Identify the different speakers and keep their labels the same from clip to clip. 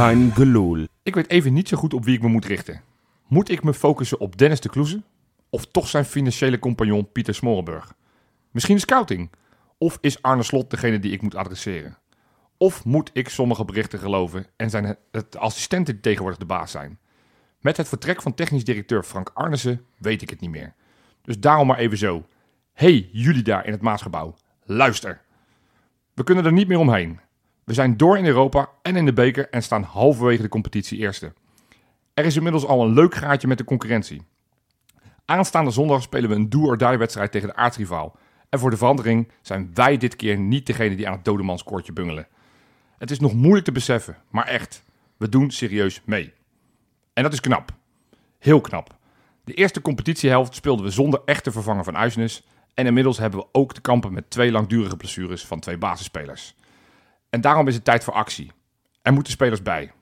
Speaker 1: Kein gelul.
Speaker 2: Ik weet even niet zo goed op wie ik me moet richten. Moet ik me focussen op Dennis de Kloeze? Of toch zijn financiële compagnon Pieter Smorenburg? Misschien de scouting? Of is Arne Slot degene die ik moet adresseren? Of moet ik sommige berichten geloven en zijn het- assistenten die tegenwoordig de baas zijn? Met het vertrek van technisch directeur Frank Arnissen weet ik het niet meer. Dus daarom maar even zo. Hey, jullie daar in het Maasgebouw. Luister. We kunnen er niet meer omheen. We zijn door in Europa en in de beker en staan halverwege de competitie eerste. Er is inmiddels al een leuk gaatje met de concurrentie. Aanstaande zondag spelen we een do-or-die wedstrijd tegen de aardsrivaal. En voor de verandering zijn wij dit keer niet degene die aan het dodemanskoortje bungelen. Het is nog moeilijk te beseffen, maar echt, we doen serieus mee. En dat is knap. Heel knap. De eerste competitiehelft speelden we zonder echte vervanger van Uisnes. En inmiddels hebben we ook te kampen met twee langdurige blessures van twee basisspelers. En daarom is het tijd voor actie. Er moeten spelers bij.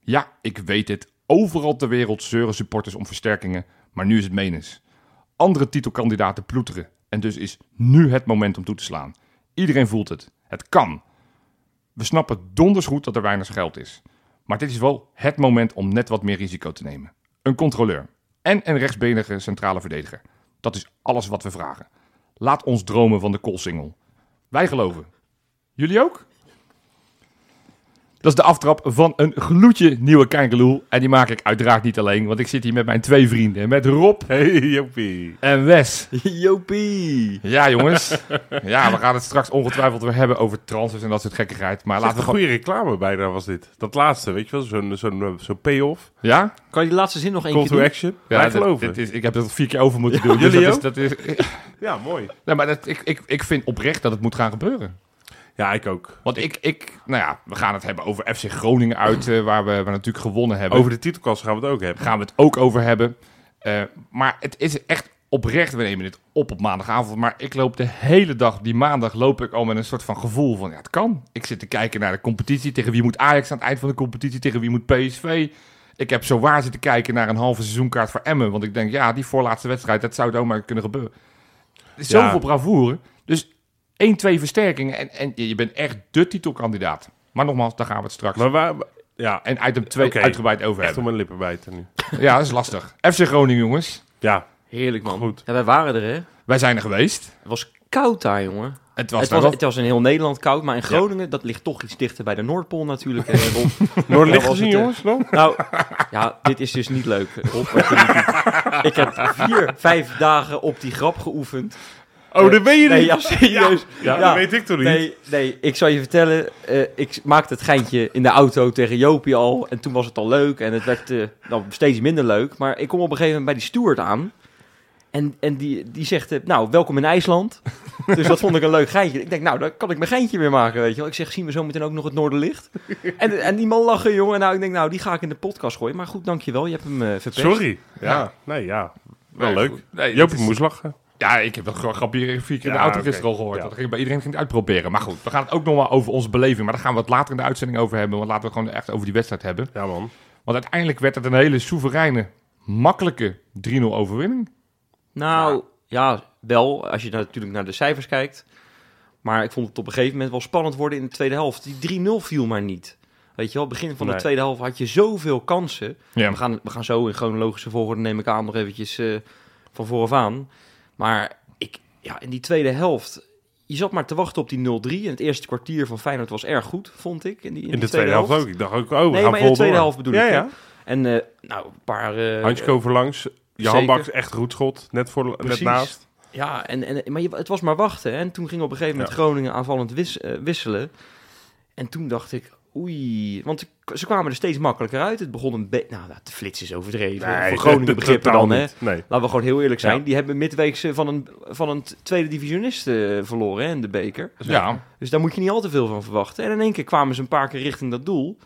Speaker 2: Ja, ik weet het. Overal ter wereld zeuren supporters om versterkingen, maar nu is het menens. Andere titelkandidaten ploeteren en dus is nu het moment om toe te slaan. Iedereen voelt het. Het kan. We snappen donders goed dat er weinig geld is. Maar dit is wel het moment om net wat meer risico te nemen. Een controleur en een rechtsbenige centrale verdediger. Dat is alles wat we vragen. Laat ons dromen van de koolsingel. Wij geloven. Jullie ook? Dat is de aftrap van een gloedje nieuwe Kijkeloel. En die maak ik uiteraard niet alleen, want ik zit hier met mijn twee vrienden. Met Rob
Speaker 3: Hey, Jopie.
Speaker 2: en Wes.
Speaker 4: Jopie.
Speaker 2: Ja, jongens. Ja, we gaan het straks ongetwijfeld weer hebben over transfers en dat soort gekkigheid. Maar laten we gewoon...
Speaker 3: goede reclame bijna was dit. Dat laatste, weet je wel? Zo'n zo'n eh, zo'n payoff.
Speaker 2: Ja?
Speaker 4: Kan je die laatste zin nog één
Speaker 3: Call
Speaker 4: keer
Speaker 3: to
Speaker 4: doen?
Speaker 3: action.
Speaker 2: Ja, dit-
Speaker 3: geloven.
Speaker 2: dit is, ik heb het vier keer over moeten doen. dus
Speaker 3: Jullie
Speaker 2: dat
Speaker 3: ook?
Speaker 2: is, dat is,
Speaker 3: Ja, mooi.
Speaker 2: nee, maar dat, ik, ik, ik vind oprecht dat het moet gaan gebeuren.
Speaker 3: Ja, ik ook.
Speaker 2: Want ik, ik, nou ja, we gaan het hebben over FC Groningen uit, eh, waar we, we natuurlijk gewonnen hebben.
Speaker 3: Over de titelkast gaan we het ook hebben.
Speaker 2: gaan we het ook over hebben. Eh, maar het is echt oprecht, we nemen dit op op maandagavond. Maar ik loop de hele dag, die maandag, loop ik al met een soort van gevoel van, ja, het kan. Ik zit te kijken naar de competitie. Tegen wie moet Ajax aan het eind van de competitie? Tegen wie moet PSV? Ik heb zo waar zitten kijken naar een halve seizoenkaart voor Emmen. Want ik denk, ja, die voorlaatste wedstrijd, dat zou het ook maar kunnen gebeuren. Is
Speaker 3: Ja.
Speaker 2: zoveel bravoure. Dus één, twee versterkingen en, en je bent echt de titelkandidaat. Maar nogmaals, daar gaan we het straks.
Speaker 3: Maar waar... Ja,
Speaker 2: en item 2
Speaker 3: Oké.
Speaker 2: uitgebreid over
Speaker 3: echt
Speaker 2: hebben.
Speaker 3: om mijn lippen bijten nu.
Speaker 2: Ja, dat is lastig. FC Groningen, jongens.
Speaker 3: Ja,
Speaker 4: Heerlijk, man.
Speaker 3: Goed.
Speaker 4: Ja, wij waren er, hè.
Speaker 2: Wij zijn er geweest.
Speaker 4: Het was koud daar, jongen.
Speaker 2: Het was,
Speaker 4: het, was,
Speaker 2: wel-
Speaker 4: het was in heel Nederland koud, maar in Groningen, dat ligt toch iets dichter bij de Noordpool natuurlijk. eh.
Speaker 3: Noordlicht gezien,
Speaker 4: het, eh.
Speaker 3: jongens, dan?
Speaker 4: Nou, ja, dit is dus niet leuk. Rob. Ik heb vier, vijf dagen op die grap geoefend.
Speaker 3: Oh, dat weet je
Speaker 4: Nee,
Speaker 3: niet.
Speaker 4: ja, serieus.
Speaker 3: Ja,
Speaker 4: Ja.
Speaker 3: dat weet ik toch niet.
Speaker 4: Nee, nee, ik zal je vertellen. eh, ik maakte het geintje in de auto tegen Jopie al. En toen was het al leuk. En het werd eh, dan steeds minder leuk. Maar ik kom op een gegeven moment bij die steward aan. En, en die, die zegt, eh, nou, welkom in IJsland. dus dat vond ik een leuk geintje. Ik denk, nou, dan kan ik mijn geintje weer maken, weet je wel. Ik zeg, zien we zo meteen ook nog het Noorderlicht? en, en die man lachen, jongen. Nou, ik denk, nou, die ga ik in de podcast gooien. Maar goed, dankjewel. Je hebt hem verpest.
Speaker 3: Sorry. Ja,
Speaker 2: Ja.
Speaker 3: nee, ja. Wel
Speaker 2: Nee,
Speaker 3: leuk.
Speaker 2: Nee,
Speaker 3: Jopie
Speaker 2: is-
Speaker 3: moest lachen.
Speaker 2: Ja, ik heb dat gewoon grapje vier keer in de auto gisteren al gehoord.
Speaker 3: Ja.
Speaker 2: Dat ging bij iedereen ging het uitproberen. Maar goed, we gaan het ook nog wel over onze beleving. Maar daar gaan we het later in de uitzending over hebben. Want laten we gewoon echt over die wedstrijd hebben.
Speaker 3: Ja, man.
Speaker 2: Want uiteindelijk werd het een hele soevereine, makkelijke 3-0 overwinning.
Speaker 4: Nou, ja, wel, als je natuurlijk naar de cijfers kijkt. Maar ik vond het op een gegeven moment wel spannend worden in de tweede helft. Die 3-0 viel maar niet. Weet je wel, begin van de tweede helft had je zoveel kansen.
Speaker 2: Ja.
Speaker 4: We, gaan, we gaan zo in chronologische volgorde, neem ik aan, nog eventjes eh, van vooraf aan. Maar ik, ja, in die tweede helft, je zat maar te wachten op die 0-3. En het eerste kwartier van Feyenoord was erg goed, vond ik. In, die, in,
Speaker 3: de tweede helft ook. Ik dacht ook, oh, we
Speaker 4: Nee,
Speaker 3: gaan
Speaker 4: maar in de tweede
Speaker 3: door.
Speaker 4: helft bedoel
Speaker 3: ja,
Speaker 4: ik?
Speaker 3: Ja,
Speaker 4: En eh, nou, een paar... eh,
Speaker 3: Handje over langs. Baks echt goed schot. Net, voor, net naast.
Speaker 4: Ja, en, en, maar je, het was maar wachten. hè. En toen ging op een gegeven moment
Speaker 3: Ja.
Speaker 4: Groningen aanvallend wis- eh, wisselen. En toen dacht ik, oei. Want ze kwamen er steeds makkelijker uit. Het begon een beetje... Nou, de flits is overdreven.
Speaker 3: Nee,
Speaker 4: Voor Groningen
Speaker 3: dat-
Speaker 4: begrippen dan, hè.
Speaker 3: Nee.
Speaker 4: Laten we gewoon heel eerlijk zijn.
Speaker 3: Ja.
Speaker 4: Die hebben midweeks van een, van een tweede divisionist eh, verloren, hè, in de beker.
Speaker 2: Ja,
Speaker 4: Dus daar moet je niet al te veel van verwachten. En in één keer kwamen ze een paar keer richting dat doel.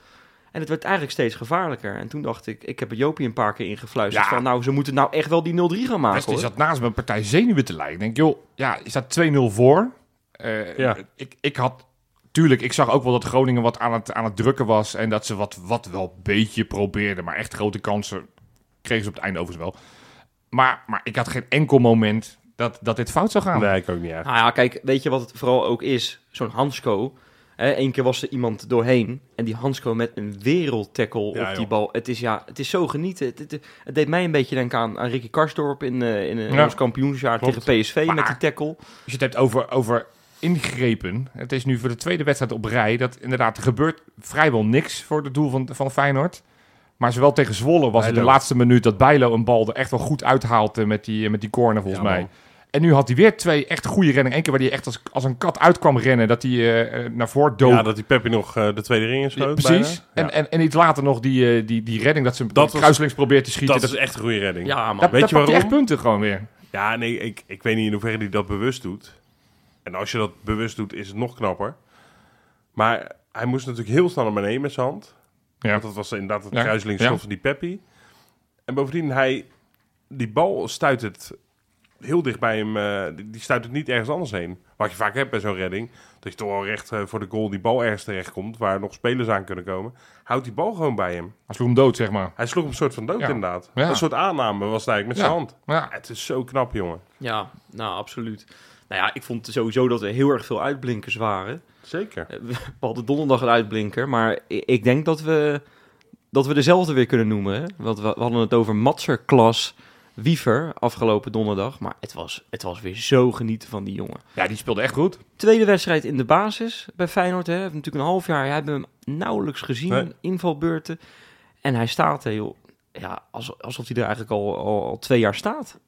Speaker 4: En het werd eigenlijk steeds gevaarlijker. En toen dacht ik, ik heb Jopie een paar keer ingefluisterd
Speaker 2: Ja.
Speaker 4: van... Nou, ze moeten nou echt wel die 0-3 gaan maken, hoor.
Speaker 2: zat naast me een partij zenuwen te lijden. Ik denk, joh, ja, je staat 2-0 voor. Eh,
Speaker 3: Ja.
Speaker 2: ik, ik had... Tuurlijk, ik zag ook wel dat Groningen wat aan het, aan het drukken was. En dat ze wat, wat wel een beetje probeerden. Maar echt grote kansen kregen ze op het einde overigens wel. Maar, maar ik had geen enkel moment dat, dat dit fout zou gaan.
Speaker 3: Nee, ik ook niet echt.
Speaker 4: Nou ja, kijk, weet je wat het vooral ook is? Zo'n Hansco. Eén keer was er iemand doorheen en die Hansco met een wereldtackle
Speaker 3: Ja,
Speaker 4: op die
Speaker 3: joh.
Speaker 4: bal. Het is, ja, het is zo genieten. Het, het, het deed mij een beetje denken aan, aan Ricky Karsdorp in, eh in, eh,
Speaker 2: Ja.
Speaker 4: ons kampioensjaar
Speaker 3: Klopt.
Speaker 4: tegen PSV met die tackle.
Speaker 2: Als je het hebt over, over ingrepen. Het is nu voor de tweede wedstrijd op rij. Dat inderdaad, er gebeurt vrijwel niks voor het doel van, van Feyenoord. Maar zowel tegen Zwolle was het de laatste minuut dat Bijlo een bal er echt wel goed uithaalt eh, met die, eh, met die corner volgens
Speaker 3: Ja,
Speaker 2: mij.
Speaker 3: man.
Speaker 2: En nu had hij weer twee echt goede reddingen. Eén keer waar hij echt als, als een kat uit kwam rennen. Dat hij eh, eh, naar voren dook.
Speaker 3: Ja, dat die Peppi nog de tweede ring
Speaker 2: Ja,
Speaker 3: inschoot.
Speaker 2: precies.
Speaker 3: bijna.
Speaker 2: En, en, en iets later nog die, die, die redding dat ze
Speaker 3: Dat
Speaker 2: kruislinks probeert te schieten.
Speaker 3: dat
Speaker 2: Dat,
Speaker 3: is echt een goede redding.
Speaker 4: Ja, man.
Speaker 2: dat,
Speaker 3: weet
Speaker 2: dat
Speaker 3: je
Speaker 2: echt punten gewoon weer.
Speaker 3: Ja, nee, ik, ik weet niet in hoeverre hij dat bewust doet. En als je dat bewust doet, is het nog knapper. Maar hij moest natuurlijk heel snel naar beneden met zijn hand.
Speaker 2: Ja.
Speaker 3: Want dat was inderdaad het
Speaker 2: Ja,
Speaker 3: kruislingsschot
Speaker 2: ja.
Speaker 3: van die Peppi. En bovendien, hij, die bal stuit het heel dicht bij hem. eh, die, die stuit het niet ergens anders heen. Wat je vaak hebt bij zo'n redding. Dat je toch wel recht eh, voor de goal die bal ergens terecht komt. Waar nog spelers aan kunnen komen. Houdt die bal gewoon bij hem.
Speaker 2: Hij sloeg hem dood, zeg maar.
Speaker 3: Hij sloeg hem een soort van dood
Speaker 2: Ja.
Speaker 3: inderdaad.
Speaker 2: Ja.
Speaker 3: Een soort aanname was het eigenlijk met
Speaker 2: Ja.
Speaker 3: zijn hand.
Speaker 2: Ja.
Speaker 3: Het is zo knap, jongen.
Speaker 4: Ja, nou, absoluut. Nou ja, ik vond sowieso dat er heel erg veel uitblinkers waren.
Speaker 3: Zeker.
Speaker 4: Eh, We hadden donderdag een uitblinker, maar ik denk dat we, dat we dezelfde weer kunnen noemen. Hè? Want we, we hadden het over Matser-klas Wiever afgelopen donderdag. Maar het was, het was weer zo genieten van die jongen.
Speaker 2: ja, die speelde echt goed.
Speaker 4: Tweede wedstrijd in de basis bij Feyenoord. Hè. We hebben natuurlijk een half jaar. Hebben hem nauwelijks gezien.
Speaker 3: Nee.
Speaker 4: Invalbeurten. En hij staat joh. Ja, als, alsof hij er eigenlijk al, al, al twee jaar staat.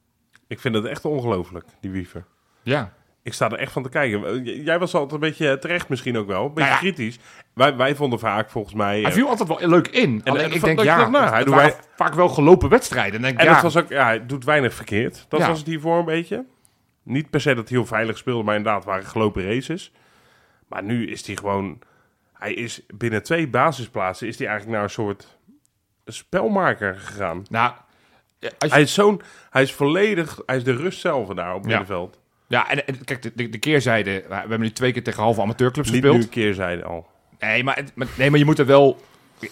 Speaker 3: Ik vind het echt ongelooflijk, die wiever.
Speaker 2: Ja. Ik
Speaker 3: sta er echt van te kijken. Jij was altijd een beetje eh, terecht misschien ook wel. Een beetje
Speaker 2: Nou ja.
Speaker 3: kritisch. Wij, wij vonden vaak volgens mij...
Speaker 2: Hij
Speaker 3: eh,
Speaker 2: viel altijd wel leuk in.
Speaker 3: En-
Speaker 2: Alleen
Speaker 3: en
Speaker 2: ik denk,
Speaker 3: dat
Speaker 2: ja,
Speaker 3: nou, hij doet wij-
Speaker 2: vaak wel gelopen wedstrijden. En denk,
Speaker 3: en
Speaker 2: ja,
Speaker 3: het was ook, ja, hij doet weinig verkeerd. Dat
Speaker 2: Ja.
Speaker 3: was het hiervoor een beetje. Niet per se dat hij heel veilig speelde, maar inderdaad waren gelopen races. Maar nu is hij gewoon... Hij is binnen twee basisplaatsen is hij eigenlijk naar een soort spelmaker gegaan.
Speaker 2: nou, ja, als je-
Speaker 3: Hij is zo'n... Hij is volledig... Hij is de rust zelf daar op het middenveld.
Speaker 2: Ja, en, en kijk, de, de, de keerzijde. We hebben nu twee keer tegen halve amateurclubs
Speaker 3: Niet
Speaker 2: gespeeld.
Speaker 3: nu een keer zeiden al.
Speaker 2: Nee maar, nee, maar je moet er wel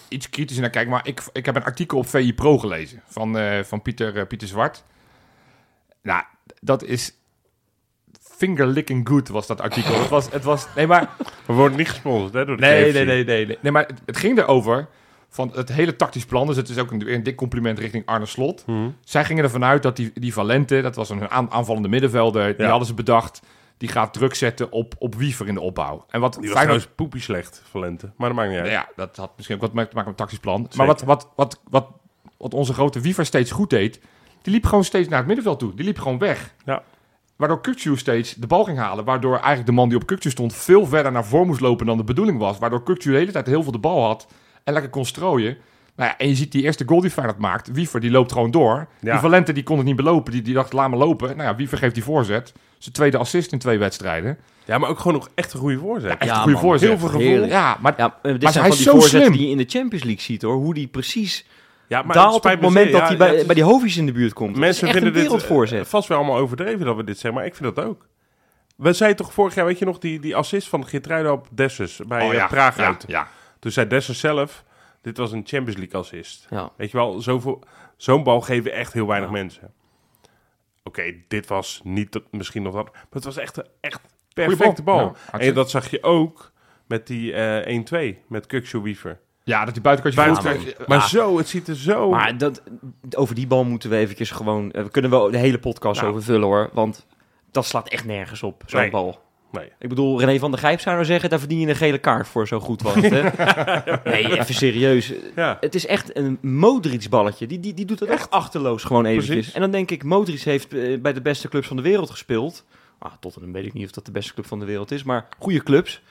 Speaker 2: iets kritisch naar kijken. Maar ik, ik heb een artikel op VI Pro gelezen van, eh, van Pieter, eh, Pieter Zwart. Nou, dat is finger licking good was dat artikel. het was, het was, nee, maar
Speaker 3: We worden niet gesponsord hè, door de
Speaker 2: nee,
Speaker 3: KFC.
Speaker 2: nee, nee, nee, nee. Nee, maar het, het ging erover van het hele tactisch plan. Dus het is ook een, een dik compliment richting Arne Slot.
Speaker 3: Mhm.
Speaker 2: Zij gingen ervan uit dat die, die Valente, dat was een aan- aanvallende middenvelder, die hadden ze bedacht. Die gaat druk zetten op, op Wiever in de opbouw. En wat
Speaker 3: Die was
Speaker 2: Feyenoord-
Speaker 3: poepie slecht, Valente. Maar dat maakt niet uit.
Speaker 2: ja, dat had misschien ook wat te maken met een tactisch plan.
Speaker 3: Zeker.
Speaker 2: Maar wat, wat, wat, wat, wat onze grote Wiever steeds goed deed, die liep gewoon steeds naar het middenveld toe. Die liep gewoon weg.
Speaker 3: Ja.
Speaker 2: Waardoor Kukcu steeds de bal ging halen. Waardoor eigenlijk de man die op Kukcu stond veel verder naar voren moest lopen dan de bedoeling was. Waardoor Kukcu de hele tijd heel veel de bal had en lekker kon strooien. Nou ja, en je ziet die eerste goal die Feyenoord maakt. Wiever die loopt gewoon door.
Speaker 3: Ja.
Speaker 2: Die Valente die kon het niet belopen. Die, die dacht laat me lopen. Nou ja, Wiever geeft die voorzet. Zijn tweede assist in twee wedstrijden.
Speaker 3: Ja, maar ook gewoon nog echt een goede voorzet.
Speaker 2: Echt
Speaker 4: Ja,
Speaker 2: een goede
Speaker 4: man.
Speaker 2: voorzet.
Speaker 3: Heel veel gevoel.
Speaker 4: Heerlijk.
Speaker 2: Ja, maar
Speaker 4: Ja, dit
Speaker 2: Maar
Speaker 4: zijn
Speaker 2: hij
Speaker 4: van
Speaker 2: is
Speaker 4: die
Speaker 2: zo
Speaker 4: voorzetten
Speaker 2: slim.
Speaker 4: die je in de Champions League ziet, hoor. Hoe die precies
Speaker 3: Ja, maar
Speaker 4: daalt op het
Speaker 3: me
Speaker 4: moment dat
Speaker 3: Ja,
Speaker 4: hij bij, die hoofdjes in de buurt komt.
Speaker 3: Mensen
Speaker 4: het is echt
Speaker 3: vinden
Speaker 4: een
Speaker 3: dit eh, vast wel allemaal overdreven dat we dit zeggen, maar ik vind dat ook. We zeiden toch vorig jaar, weet je nog, die, die assist van Geertruida op Dessus bij
Speaker 2: Oh
Speaker 3: eh,
Speaker 2: ja,
Speaker 3: Praag
Speaker 2: ja,
Speaker 3: uit.
Speaker 2: ja.
Speaker 3: Toen zei Dessus zelf, dit was een Champions League assist.
Speaker 4: Ja.
Speaker 3: Weet je wel, zo'n bal geven echt heel weinig mensen. Oké, dit was niet dat- misschien nog dat, maar het was echt een echt perfecte
Speaker 2: bal.
Speaker 3: bal.
Speaker 2: Ja,
Speaker 3: en dat zag je ook met die eh 1-2, met Kukshoe Wiever.
Speaker 2: Ja, dat die buitenkantje
Speaker 3: Buiten-
Speaker 2: voet kreeg-
Speaker 3: Maar
Speaker 2: Ja.
Speaker 3: zo, het ziet er zo...
Speaker 4: Maar dat, over die bal moeten we eventjes gewoon... eh, We kunnen wel de hele podcast
Speaker 3: Nou.
Speaker 4: over vullen, hoor. Want dat slaat echt nergens op, zo'n
Speaker 3: Nee.
Speaker 4: bal.
Speaker 3: Nee.
Speaker 4: Ik bedoel, René van der Gijp zou nou zeggen... daar verdien je een gele kaart voor, zo goed was het, hè? nee, even serieus.
Speaker 3: Ja.
Speaker 4: Het is echt een Modric-balletje. Die, die, die doet het echt achterloos gewoon eventjes.
Speaker 3: Precies.
Speaker 4: En dan denk ik, Modric heeft eh, bij de beste clubs van de wereld gespeeld. Ah, Tottenham weet ik niet of dat de beste club van de wereld is, maar goede clubs.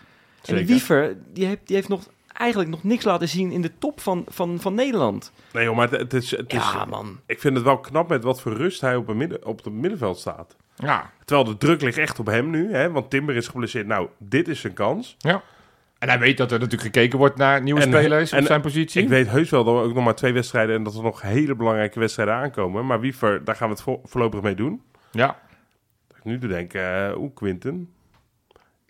Speaker 4: En
Speaker 3: Zeker.
Speaker 4: Wiever, die heeft, die heeft nog, eigenlijk nog niks laten zien in de top van, van, van Nederland.
Speaker 3: Nee joh, maar het, het is... Het is
Speaker 4: Ja, man.
Speaker 3: Ik vind het wel knap met wat voor rust hij op, midden, op het middenveld staat.
Speaker 2: Ja.
Speaker 3: Terwijl de druk ligt echt op hem nu, hè? want Timber is geblesseerd. Nou, dit is zijn kans.
Speaker 2: ja. En hij weet dat er natuurlijk gekeken wordt naar nieuwe
Speaker 3: En-
Speaker 2: spelers
Speaker 3: en-
Speaker 2: op zijn positie.
Speaker 3: Ik weet heus wel dat we ook nog maar twee wedstrijden en dat er nog hele belangrijke wedstrijden aankomen. Maar Wiever, daar gaan we het vo- voorlopig mee doen.
Speaker 2: Ja.
Speaker 3: Dat ik nu te denken, uh, oeh, Quinten.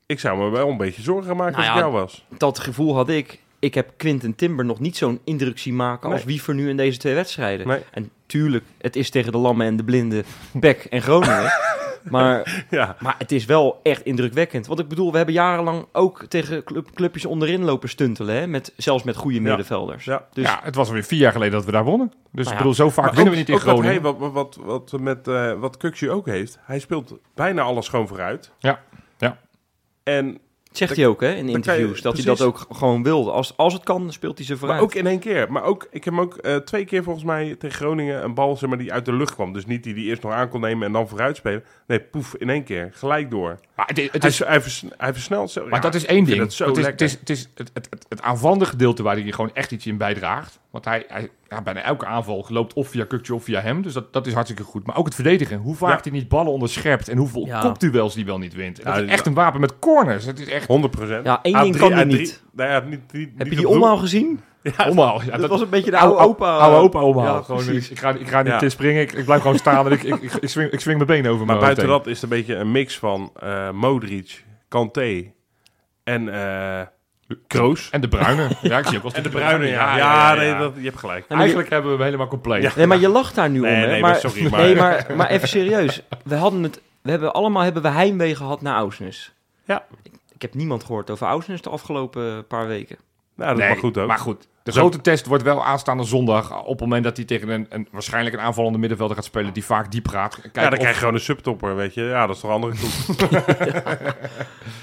Speaker 3: Ik zou me wel een beetje zorgen gaan maken
Speaker 4: Nou
Speaker 3: als
Speaker 4: ja,
Speaker 3: ik jou was.
Speaker 4: Dat gevoel had ik. Ik heb Quinten Timber nog niet zo'n indruk zien maken als. Wiever nu in deze twee wedstrijden.
Speaker 3: Nee.
Speaker 4: En tuurlijk, het is tegen de lammen en de blinden, Beck en Groningen. Maar,
Speaker 3: Ja.
Speaker 4: maar het is wel echt indrukwekkend. Want ik bedoel, we hebben jarenlang ook tegen club, clubjes onderin lopen stuntelen. Hè? Met, zelfs met goede middenvelders.
Speaker 3: Ja.
Speaker 4: Dus
Speaker 2: ja, het was alweer vier jaar geleden dat we daar wonnen. Dus
Speaker 4: Nou
Speaker 2: ik bedoel, zo vaak
Speaker 3: Maar
Speaker 2: winnen
Speaker 3: ook-
Speaker 2: we niet in
Speaker 3: ook wat
Speaker 2: Groningen.
Speaker 3: hij- Wat, wat, wat, wat, met, eh wat Kuksje ook heeft. Hij speelt bijna alles gewoon vooruit.
Speaker 2: Ja, ja.
Speaker 3: En,
Speaker 4: zegt hij ook hè, in
Speaker 3: je-
Speaker 4: interviews. dat hij dat ook gewoon wil. Als, als het kan, speelt hij ze
Speaker 3: maar
Speaker 4: vooruit.
Speaker 3: ook in één keer. Maar ook, ik heb hem ook eh, twee keer volgens mij tegen Groningen een bal zeg maar, die uit de lucht kwam. Dus niet die die eerst nog aan kon nemen en dan vooruit spelen. Nee, poef, in één keer. Gelijk door.
Speaker 2: Maar het, is- het
Speaker 3: hij,
Speaker 2: is,
Speaker 3: hij, vers- hij versnelt zo.
Speaker 2: maar
Speaker 3: ja,
Speaker 2: dat is één ding.
Speaker 3: Het, zo
Speaker 2: het, is, het,
Speaker 3: lekker.
Speaker 2: is, het, is het, het, het, het aanvallende gedeelte waar hij gewoon echt iets in bijdraagt. Want hij, hij ja, bijna elke aanval loopt of via Kukje of via hem. Dus dat, dat is hartstikke goed. Maar ook het verdedigen. Hoe vaak
Speaker 3: Ja.
Speaker 2: hij niet ballen onderschept. En hoeveel
Speaker 4: Ja.
Speaker 2: kopduels die wel niet wint. En dat
Speaker 3: Ja,
Speaker 2: is echt een wapen met corners. Het is echt
Speaker 3: 100 procent.
Speaker 4: Ja, één ding kan hij niet.
Speaker 3: Nou ja, niet, niet
Speaker 4: Heb je die omhaal gezien?
Speaker 2: omhaal. Ja,
Speaker 4: dat, was een beetje de
Speaker 2: oude
Speaker 4: opa.
Speaker 2: Oude opa omhaal.
Speaker 4: Ja,
Speaker 2: gewoon, ik, ik ga, ik ga niet
Speaker 3: Ja.
Speaker 2: eh, springen. Ik, ik blijf gewoon staan. En ik, ik, ik, ik, swing, ik swing mijn benen over
Speaker 3: Maar buiten dat is het een beetje een mix van eh Modric, Kanté en eh Kroos.
Speaker 2: En de bruine. Ja, ik zie ook wel
Speaker 3: En de Bruine, ja. Ja, nee, dat, je hebt gelijk.
Speaker 2: Eigenlijk hebben we hem helemaal compleet.
Speaker 3: Ja.
Speaker 4: Nee, maar je lacht daar nu
Speaker 3: Nee,
Speaker 4: om, hè?
Speaker 3: nee,
Speaker 4: maar,
Speaker 3: maar sorry, maar-
Speaker 4: Nee, maar, maar even serieus. We hadden het... We hebben allemaal hebben we heimwee gehad naar Ausnes.
Speaker 3: Ja.
Speaker 4: Ik, ik heb niemand gehoord over Ausnes de afgelopen paar weken.
Speaker 3: Nou, dat
Speaker 2: Nee,
Speaker 3: is maar goed ook.
Speaker 2: Maar goed, de
Speaker 3: Zo-
Speaker 2: grote test wordt wel aanstaande zondag. Op het moment dat hij tegen een, een waarschijnlijk een aanvallende middenvelder gaat spelen. die vaak diep gaat. Kijken
Speaker 3: ja, dan
Speaker 2: of-
Speaker 3: krijg je gewoon een subtopper, weet je. Ja, dat is toch een andere groep.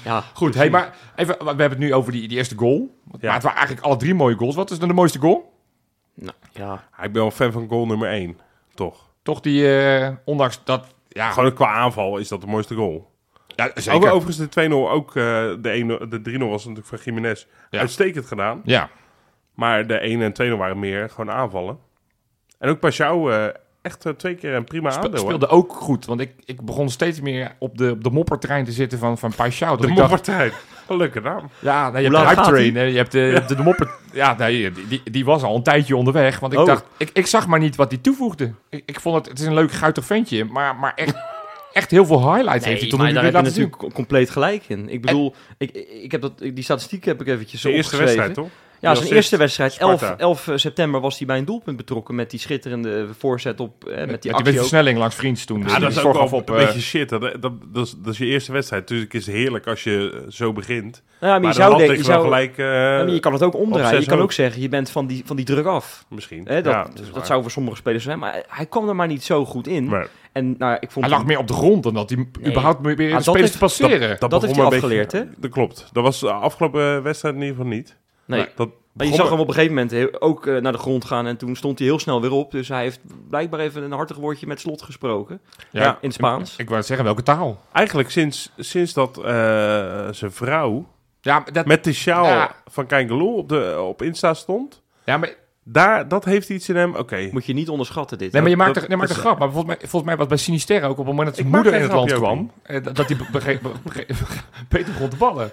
Speaker 4: Ja,
Speaker 2: Goed, hey, maar even, we hebben het nu over die, die eerste goal. Maar
Speaker 3: Ja.
Speaker 2: het waren eigenlijk alle drie mooie goals. Wat is dan de mooiste goal?
Speaker 4: nou, ja.
Speaker 3: Ja, ik ben wel fan van goal nummer 1, toch?
Speaker 2: Toch die, eh, ondanks dat... Ja,
Speaker 3: Gewoon qua aanval is dat de mooiste goal.
Speaker 2: ja zeker.
Speaker 3: Over, overigens de 2-0 ook, eh, de, 1 de 3-0 was natuurlijk van Jiménez.
Speaker 2: Ja.
Speaker 3: Uitstekend gedaan.
Speaker 2: Ja,
Speaker 3: Maar de 1 en 2-0 waren meer gewoon aanvallen. En ook Pashao eh echt eh, twee keer een prima
Speaker 2: Spe-
Speaker 3: aandeel. hoor.
Speaker 2: speelde ook goed. Want ik, ik begon steeds meer op de, op de moppertrein te zitten van, van. Dat
Speaker 3: De moppertijd. Een leuke naam.
Speaker 2: Ja, nee, je hebt de hype train. hè. Je hebt de, de, de mopper. Ja, nee, die, die, die was al een tijdje onderweg. Want ik
Speaker 4: Oh.
Speaker 2: dacht, ik, ik zag maar niet wat hij toevoegde. Ik, ik vond het, het is een leuk guitig ventje, maar, maar echt, echt heel veel highlights heeft hij tot nu
Speaker 4: daar
Speaker 2: toe
Speaker 4: heb je
Speaker 2: laten zien.
Speaker 4: natuurlijk compleet gelijk in. Ik bedoel, ik, ik heb dat, die statistiek heb ik eventjes
Speaker 3: Zijn eerste
Speaker 4: opgeschreven.
Speaker 3: wedstrijd, toch?
Speaker 4: Ja,
Speaker 3: Die
Speaker 4: zijn eerste wedstrijd. 11,
Speaker 3: Sparta.
Speaker 4: 11 september was hij bij een doelpunt betrokken met die schitterende voorzet op, eh, met die
Speaker 2: Met die
Speaker 4: actie ook.
Speaker 2: versnelling langs vriends toen. Dus
Speaker 3: Ja,
Speaker 2: die
Speaker 3: dat is ook wel
Speaker 2: op,
Speaker 3: een
Speaker 2: eh,
Speaker 3: beetje shit. Dat, dat, dat, is, dat is je eerste wedstrijd. Natuurlijk is het heerlijk als je eh, zo begint.
Speaker 4: Nou, ja, maar,
Speaker 3: Maar
Speaker 4: je
Speaker 3: de
Speaker 4: zou
Speaker 3: lat
Speaker 4: denken, je zou,
Speaker 3: gelijk... eh,
Speaker 4: ja, maar je kan het ook omdraaien. Je kan ook zeggen, je bent van die, van die druk af.
Speaker 3: Misschien.
Speaker 4: Hè, dat,
Speaker 3: Ja,
Speaker 4: dat, zou voor sommige spelers zijn. Maar hij kwam er maar niet zo goed in.
Speaker 3: Maar
Speaker 4: En nou, ik vond
Speaker 2: hij lag
Speaker 4: hem-
Speaker 2: meer op de grond dan dat hij überhaupt meer
Speaker 4: Ah,
Speaker 2: de
Speaker 4: dat
Speaker 2: spelers te passeren.
Speaker 4: dat
Speaker 3: begon
Speaker 4: heeft hij
Speaker 3: een
Speaker 4: afgeleerd,
Speaker 3: beetje- Dat klopt. Dat was de afgelopen wedstrijd in ieder geval niet.
Speaker 4: Nee.
Speaker 3: Dat
Speaker 4: Maar je zag hem op een gegeven moment heel- ook eh, naar de grond gaan. En toen stond hij heel snel weer op. Dus hij heeft blijkbaar even een hartig woordje met slot gesproken.
Speaker 3: Ja,
Speaker 4: in het Spaans.
Speaker 2: Ik wou zeggen, welke taal?
Speaker 3: Eigenlijk sinds, sinds dat eh, zijn vrouw
Speaker 2: Ja, dat,
Speaker 3: met de sjaal
Speaker 2: Ja.
Speaker 3: van Kangaloo op, de, op Insta stond...
Speaker 2: ja, maar
Speaker 3: Daar, dat heeft iets in hem. Oké.
Speaker 4: Moet je niet onderschatten dit.
Speaker 2: Nee, maar je maakt,
Speaker 3: dat
Speaker 2: er, je maakt een grap. Maar volgens mij, volgens mij was bij Sinisterra ook op het moment dat zijn
Speaker 3: Ik
Speaker 2: moeder in het land kwam. eh, dat- hij be- bege- be- bege- beter begon te ballen.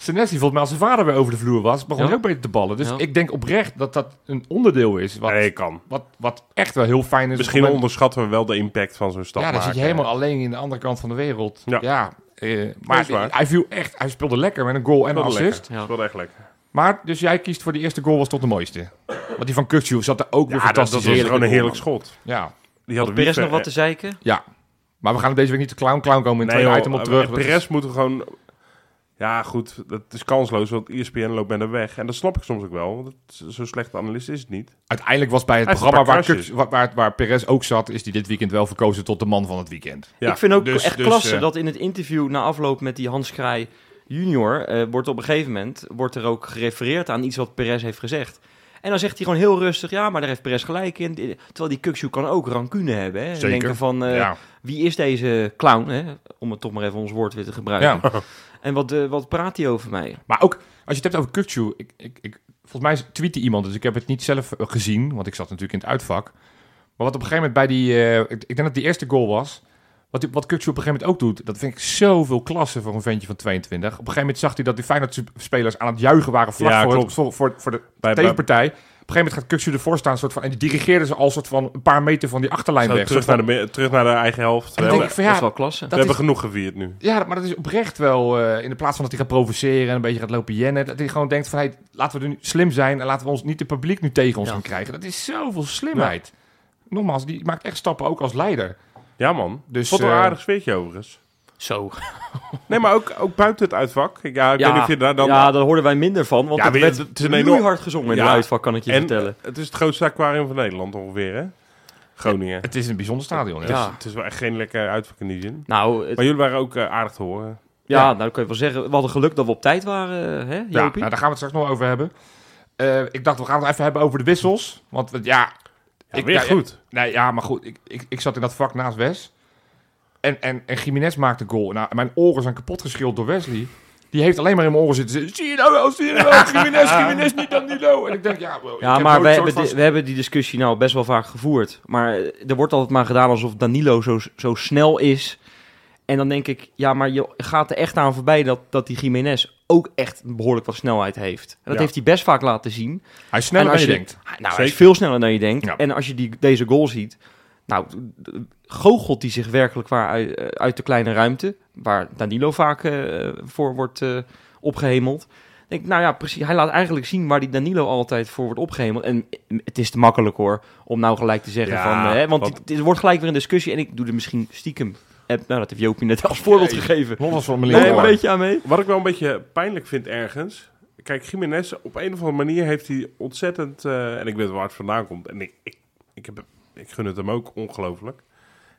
Speaker 2: Senesi, volgens mij als zijn vader weer over de vloer was, begon
Speaker 4: Ja.
Speaker 2: hij ook beter te ballen. Dus
Speaker 4: Ja.
Speaker 2: ik denk oprecht dat dat een onderdeel is. Wat,
Speaker 3: Nee, kan.
Speaker 2: wat, wat echt wel heel fijn is.
Speaker 3: Misschien
Speaker 2: moment-
Speaker 3: onderschatten we wel de impact van zo'n stap
Speaker 2: Ja, dan zit je helemaal alleen in de andere kant van de wereld.
Speaker 3: Ja.
Speaker 2: Ja. eh, maar hij viel echt, hij speelde lekker met een goal en een
Speaker 3: Speelde
Speaker 2: assist.
Speaker 3: lekker.
Speaker 4: Ja.
Speaker 3: Speelde echt lekker.
Speaker 2: Maar dus jij kiest voor die eerste goal was tot de mooiste. Want die van Kukcu zat er ook weer
Speaker 3: Ja, dat,
Speaker 2: fantastisch
Speaker 3: dat was
Speaker 2: in.
Speaker 3: gewoon een heerlijk schot.
Speaker 2: Ja.
Speaker 3: Die
Speaker 4: Had
Speaker 3: hadden
Speaker 4: Perez nog wat te zeiken?
Speaker 2: ja. Maar we gaan deze week niet te clown clown komen in
Speaker 3: Nee,
Speaker 2: twee
Speaker 3: joh,
Speaker 2: item op
Speaker 3: eh,
Speaker 2: terug. Is-
Speaker 3: Perez moet er gewoon... Ja, goed, dat is kansloos, want ESPN loopt bijna weg. En dat snap ik soms ook wel, want het, zo'n slechte analist is het niet.
Speaker 2: Uiteindelijk was bij het
Speaker 3: Hij
Speaker 2: programma waar, Kuk- waar, waar, waar Perez ook zat, is hij dit weekend wel verkozen tot de man van het weekend.
Speaker 3: Ja,
Speaker 4: ik vind ook
Speaker 2: dus-
Speaker 4: echt
Speaker 2: dus,
Speaker 4: klasse
Speaker 2: eh,
Speaker 4: dat in het interview na afloop met die Hans Kraai junior... eh, wordt op een gegeven moment wordt er ook gerefereerd aan iets wat Perez heeft gezegd. En dan zegt hij gewoon heel rustig, ja, maar daar heeft Perez gelijk in. Terwijl die Kukshoe kan ook rancune hebben. Hè?
Speaker 2: Zeker.
Speaker 4: Denken van, eh,
Speaker 2: ja.
Speaker 4: wie is deze clown? Hè? Om het toch maar even ons woord weer te gebruiken.
Speaker 2: ja.
Speaker 4: En wat, eh, wat praat hij over mij?
Speaker 2: Maar ook, als je het hebt over Kukcu, ik, ik, ik, volgens mij tweette iemand, dus ik heb het niet zelf eh, gezien, want ik zat natuurlijk in het uitvak. Maar wat op een gegeven moment bij die, eh, ik, ik denk dat die eerste goal was, wat, wat Kukcu op een gegeven moment ook doet, dat vind ik zoveel klasse voor een ventje van 22. Op een gegeven moment zag hij dat die Feyenoord-spelers aan het juichen waren vlak
Speaker 3: Ja,
Speaker 2: voor, het, voor, voor, voor de
Speaker 3: Bij,
Speaker 2: tegenpartij. Een gegeven moment gaat Kukcu ervoor staan, soort van, en die dirigeerde ze al soort van een paar meter van die achterlijn weg.
Speaker 3: terug,
Speaker 2: Soort
Speaker 3: naar
Speaker 2: van-
Speaker 3: de, terug naar de eigen helft. We, hebben,
Speaker 2: van
Speaker 4: dat is
Speaker 2: ja,
Speaker 4: wel klasse.
Speaker 3: we hebben
Speaker 2: is,
Speaker 3: genoeg gevierd nu.
Speaker 2: ja, maar dat is oprecht wel, eh, in de plaats van dat hij gaat provoceren en een beetje gaat lopen jennen, dat hij gewoon denkt van, hey, laten we er nu slim zijn en laten we ons niet het publiek nu tegen ons
Speaker 4: Ja.
Speaker 2: gaan krijgen. Dat is zoveel slimheid. Nogmaals, die maakt echt stappen ook als leider.
Speaker 3: Ja, man.
Speaker 2: Dus,
Speaker 3: Vond wel een
Speaker 2: eh,
Speaker 3: aardig sfeertje overigens.
Speaker 4: Zo.
Speaker 3: Nee, maar ook, ook buiten het uitvak. Ik- Ja, ik weet niet of je daar dan...
Speaker 4: ja, daar hoorden wij minder van. Want
Speaker 3: Ja,
Speaker 4: het werd
Speaker 3: het is een enorm-
Speaker 4: hard gezongen in
Speaker 3: Ja,
Speaker 4: de uitvak, kan ik je
Speaker 3: en
Speaker 4: vertellen.
Speaker 3: eh, het is het grootste aquarium van Nederland ongeveer, hè? Groningen.
Speaker 2: Het is een bijzonder stadion.
Speaker 3: Het,
Speaker 2: Ja.
Speaker 3: is,
Speaker 4: Ja.
Speaker 3: het is wel echt geen lekker uitvak in die zin.
Speaker 4: Nou, het-
Speaker 3: Maar jullie waren ook eh, aardig te horen.
Speaker 4: ja,
Speaker 2: ja.
Speaker 4: nou, dan kun je wel zeggen, we hadden geluk dat we op tijd waren, hè,
Speaker 2: Ja, nou, daar gaan we het straks nog over hebben. Eh, ik dacht, we gaan het even hebben over de wissels. Want we- ja,
Speaker 3: Ja,
Speaker 2: Ik-
Speaker 3: weer
Speaker 2: ja,
Speaker 3: goed.
Speaker 2: nee, ja maar goed. Ik, ik, ik zat in dat vak naast Wes. En, en, en Jiménez maakte goal. Nou, mijn oren zijn kapot geschild door Wesley. Die heeft alleen maar in mijn oren zitten. Zie je nou wel, zie je nou wel. Jiménez, Jiménez, niet Danilo. En ik denk, ja, bro,
Speaker 4: Ja, maar we hebben, we hebben die discussie nou best wel vaak gevoerd. Maar eh, er wordt altijd maar gedaan alsof Danilo zo, zo snel is. En dan denk ik, ja, maar je gaat er echt aan voorbij dat, dat die Jiménez ook echt behoorlijk wat snelheid heeft. En dat
Speaker 2: Ja.
Speaker 4: heeft hij best vaak laten zien.
Speaker 2: Hij is sneller dan
Speaker 4: als
Speaker 2: je denkt.
Speaker 4: Nou, hij is veel sneller dan je denkt.
Speaker 2: Ja.
Speaker 4: En als je die, deze goal ziet, nou, goochelt hij zich werkelijk waar uit, eh, uit de kleine ruimte, waar Danilo vaak eh, voor wordt eh, opgehemeld. Denk, ik, nou ja, precies. Hij laat eigenlijk zien waar die Danilo altijd voor wordt opgehemeld. En het is te makkelijk hoor, om nou gelijk te zeggen
Speaker 3: Ja,
Speaker 4: van... eh, want dit wordt gelijk weer een discussie en ik doe er misschien stiekem... eh, nou, dat heeft Jopie net als voorbeeld
Speaker 2: Nee,
Speaker 4: gegeven.
Speaker 2: Los van
Speaker 4: Nee, een beetje aan mee.
Speaker 3: Wat ik wel een beetje pijnlijk vind ergens... Kijk, Jiménez, op een of andere manier heeft hij ontzettend... en ik weet waar het vandaan komt. En ik, ik, ik, heb, ik gun het hem ook ongelooflijk.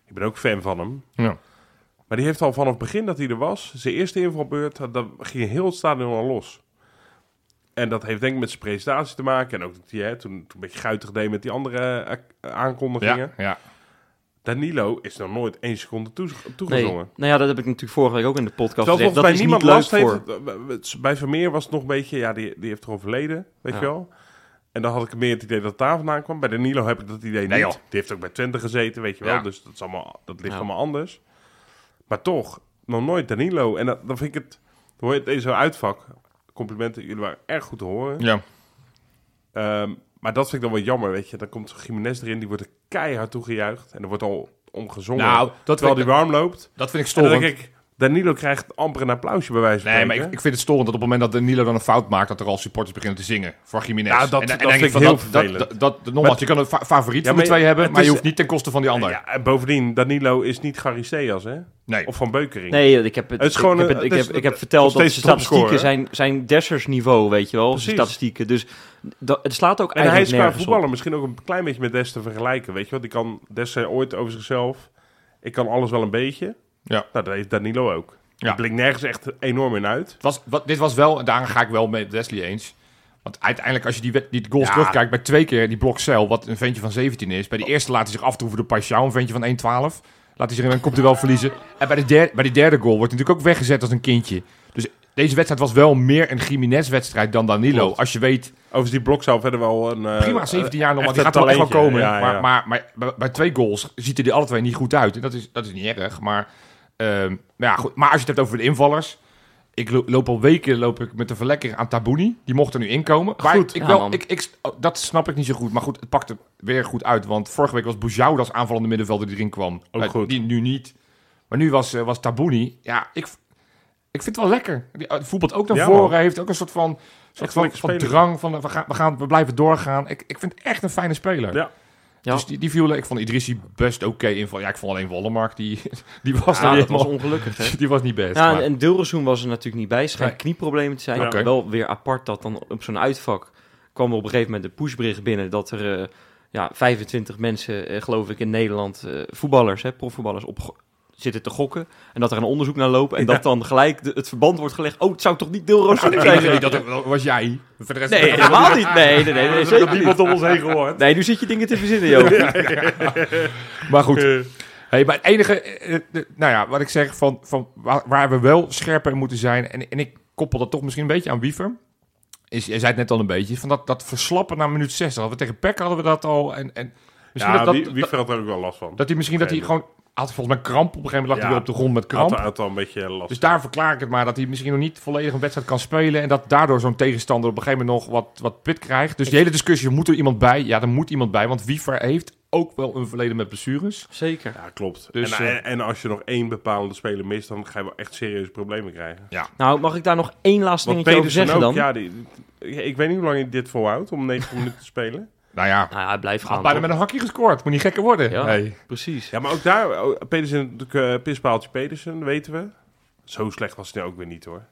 Speaker 3: Ik ben ook fan van hem.
Speaker 2: Ja.
Speaker 3: Maar die heeft al vanaf het begin dat hij er was... Zijn eerste invalbeurt, dan ging heel het stadion al los. En dat heeft denk ik met zijn presentatie te maken. En ook dat hij hè, toen, toen een beetje guitig deed met die andere eh, aankondigingen.
Speaker 2: Ja, ja.
Speaker 3: Danilo is nog nooit één seconde toe,
Speaker 4: Nee,
Speaker 3: toegezongen.
Speaker 4: nou ja, dat heb ik natuurlijk vorige week ook in de podcast gezegd. Dat
Speaker 3: mij
Speaker 4: is
Speaker 3: niemand
Speaker 4: niet
Speaker 3: last
Speaker 4: voor...
Speaker 3: heeft. Bij Vermeer was het nog een beetje, ja, die, die heeft er al verleden, weet
Speaker 4: Ja.
Speaker 3: je wel. En dan had ik meer het idee dat het daar vandaan kwam. Bij Danilo heb ik dat idee
Speaker 2: Nee,
Speaker 3: niet.
Speaker 2: joh.
Speaker 3: Die heeft ook bij Twente gezeten, weet je wel.
Speaker 2: Ja.
Speaker 3: Dus dat, is allemaal, dat ligt
Speaker 4: Ja.
Speaker 3: allemaal anders. Maar toch, nog nooit Danilo. En dat, dan vind ik het, dan hoor je het in zo'n uitvak. Complimenten, jullie waren erg goed te horen.
Speaker 2: ja.
Speaker 3: Ehm, maar dat vind ik dan wel jammer, weet je. Dan komt Jiménez erin, die wordt er keihard toegejuicht. En er wordt al omgezongen.
Speaker 2: Nou, dat
Speaker 3: terwijl die warm loopt.
Speaker 2: dat vind ik
Speaker 3: denk ik, Danilo krijgt amper een applausje bij wijze van
Speaker 2: Nee, maar
Speaker 3: spreken.
Speaker 2: ik, ik vind het storend dat op het moment dat Danilo dan een fout maakt, dat er al supporters beginnen te zingen voor Jiménez.
Speaker 3: Ja, dat-
Speaker 2: en,
Speaker 3: dat vind ik
Speaker 2: van,
Speaker 3: heel
Speaker 2: dat,
Speaker 3: vervelend.
Speaker 2: Dat, dat, dat- nogmaals, je kan een fa- favoriet
Speaker 3: Ja,
Speaker 2: van de twee hebben, maar je hoeft niet ten koste van die ander.
Speaker 3: Ja, en bovendien, Danilo is niet Garisteas, hè?
Speaker 2: Nee.
Speaker 3: Of van Beukering.
Speaker 4: Nee, ik heb, het,
Speaker 3: Het is gewoon
Speaker 4: ik heb, het- ik heb, ik heb
Speaker 3: nog
Speaker 4: verteld dat de statistieken zijn, zijn Dessers niveau, weet je wel.
Speaker 3: Precies.
Speaker 4: De statistieken. Dus dat, het slaat ook
Speaker 3: en hij is qua voetballer
Speaker 4: op.
Speaker 3: misschien ook een klein beetje met Des te vergelijken, weet je wel? Die kan, Des zei ooit over zichzelf, ik kan alles wel een beetje.
Speaker 2: Ja.
Speaker 3: Nou, dat heeft Danilo ook.
Speaker 2: Ja.
Speaker 3: Ja. blinkt nergens echt enorm in uit.
Speaker 2: Het was, wat, dit was wel, en daar ga ik wel met Wesley eens. Want uiteindelijk, als je die, die goals
Speaker 3: Ja.
Speaker 2: terugkijkt, bij twee keer die blokcel, wat een ventje van 17 is. Bij die eerste laat hij zich aftroeven door Paixão, een ventje van 1,12. Laat hij zich in er wel verliezen. En bij, de derde, bij die derde goal wordt hij natuurlijk ook weggezet als een kindje. Dus deze wedstrijd was wel meer een Jiménez-wedstrijd dan Danilo.
Speaker 3: Klopt.
Speaker 2: Als je weet,
Speaker 3: Overigens, die blok zou verder wel een... eh,
Speaker 2: prima, 17 jaar nog,
Speaker 3: echt
Speaker 2: want die
Speaker 3: een
Speaker 2: gaat er wel echt wel komen.
Speaker 3: Ja, ja.
Speaker 2: Maar, maar, maar bij, twee goals ziet hij die alle twee niet goed uit. En dat is, dat is niet erg. Maar, ehm, ja, goed. maar als je het hebt over de invallers. Ik lo- loop al weken loop ik met de verlekker aan Tabouni. Die mocht er nu inkomen. Maar
Speaker 4: Goed,
Speaker 2: ik wel, ik, ik, oh, dat snap ik niet zo goed. Maar goed, het pakte weer goed uit. Want vorige week was Boujou als aanvallende middenvelder die erin kwam.
Speaker 3: Ook goed.
Speaker 2: Die nu niet. Maar nu was, eh, was Tabouni. Ja, ik, ik vind het wel lekker. Die eh, voetbalt ook naar
Speaker 3: Ja,
Speaker 2: voren.
Speaker 3: man.
Speaker 2: Heeft ook een soort van, soort van, drang. Van, eh, we, gaan, we, gaan, we blijven doorgaan. Ik, ik vind het echt een fijne speler.
Speaker 3: Ja.
Speaker 4: Ja.
Speaker 2: Dus die, die viel, ik vond Idrissi best oké inval. Ja, ik vond alleen Wollemark, die, die was
Speaker 4: Ja, dat was ongelukkig, hè?
Speaker 2: Die was niet best.
Speaker 4: Ja,
Speaker 2: maar-
Speaker 4: en Dilrosun was er natuurlijk niet bij. Schijnt
Speaker 2: Nee.
Speaker 4: knieproblemen te zijn. Wel weer apart dat dan op zo'n uitvak kwam er op een gegeven moment de pushbericht binnen dat er eh, ja, 25 mensen, eh, geloof ik, in Nederland, eh, voetballers, hè, profvoetballers, op zitten te gokken. En dat er een onderzoek naar loopt en
Speaker 3: Ja.
Speaker 4: dat dan gelijk de- het verband wordt gelegd. Oh, het zou toch niet Dilrosun
Speaker 2: Ik
Speaker 4: zijn?
Speaker 2: weet niet, dat was jij. Voor de rest
Speaker 4: Nee, helemaal niet. Nee, nee, nee, nee, zeker
Speaker 2: niemand
Speaker 4: niet.
Speaker 2: om ons heen gehoord.
Speaker 4: Nee, nu zit je dingen te verzinnen, joh.
Speaker 2: Maar goed.
Speaker 3: Eh,
Speaker 2: Hey, maar het enige, eh, eh, nou ja, wat ik zeg, van, van waar, waar we wel scherper in moeten zijn, en, en ik koppel dat toch misschien een beetje aan Wiever, is, je zei het net al een beetje, van dat, dat verslappen na minuut 60. Hadden we tegen Peck hadden we dat al, en, en misschien
Speaker 3: ja,
Speaker 2: dat,
Speaker 3: wie,
Speaker 2: dat,
Speaker 3: wie
Speaker 2: dat,
Speaker 3: had er ook wel last van?
Speaker 2: dat hij misschien dat hij gewoon, had volgens mij kramp, op een gegeven moment lag hij
Speaker 3: Ja.
Speaker 2: weer op de grond met
Speaker 3: Had,
Speaker 2: kramp.
Speaker 3: had al een beetje last.
Speaker 2: Dus daar verklaar ik het maar, dat hij misschien nog niet volledig een wedstrijd kan spelen. En dat daardoor zo'n tegenstander op een gegeven moment nog wat, wat pit krijgt. Dus die hele discussie, moet er iemand bij? Ja, er moet iemand bij, want Wiever heeft ook wel een verleden met blessures.
Speaker 4: Zeker.
Speaker 3: Ja, klopt.
Speaker 2: Dus,
Speaker 3: en,
Speaker 2: eh,
Speaker 3: en, als je nog één bepaalde speler mist, dan ga je wel echt serieuze problemen krijgen.
Speaker 4: Nou, mag ik daar nog één laatste dingetje over zeggen
Speaker 3: ook,
Speaker 4: dan?
Speaker 3: ja, die, ik weet niet hoe lang hij dit volhoudt om 90 minuten te spelen.
Speaker 2: Nou ja,
Speaker 4: Nou ja, hij blijft
Speaker 2: had
Speaker 4: gaan.
Speaker 2: bijna met een hakje gescoord. Moet niet gekker worden.
Speaker 4: Ja.
Speaker 2: Nee.
Speaker 4: Precies.
Speaker 3: Ja, maar ook daar, oh, Pedersen, natuurlijk, eh, pispaaltje Pedersen, weten we. Zo slecht was hij ook weer niet hoor.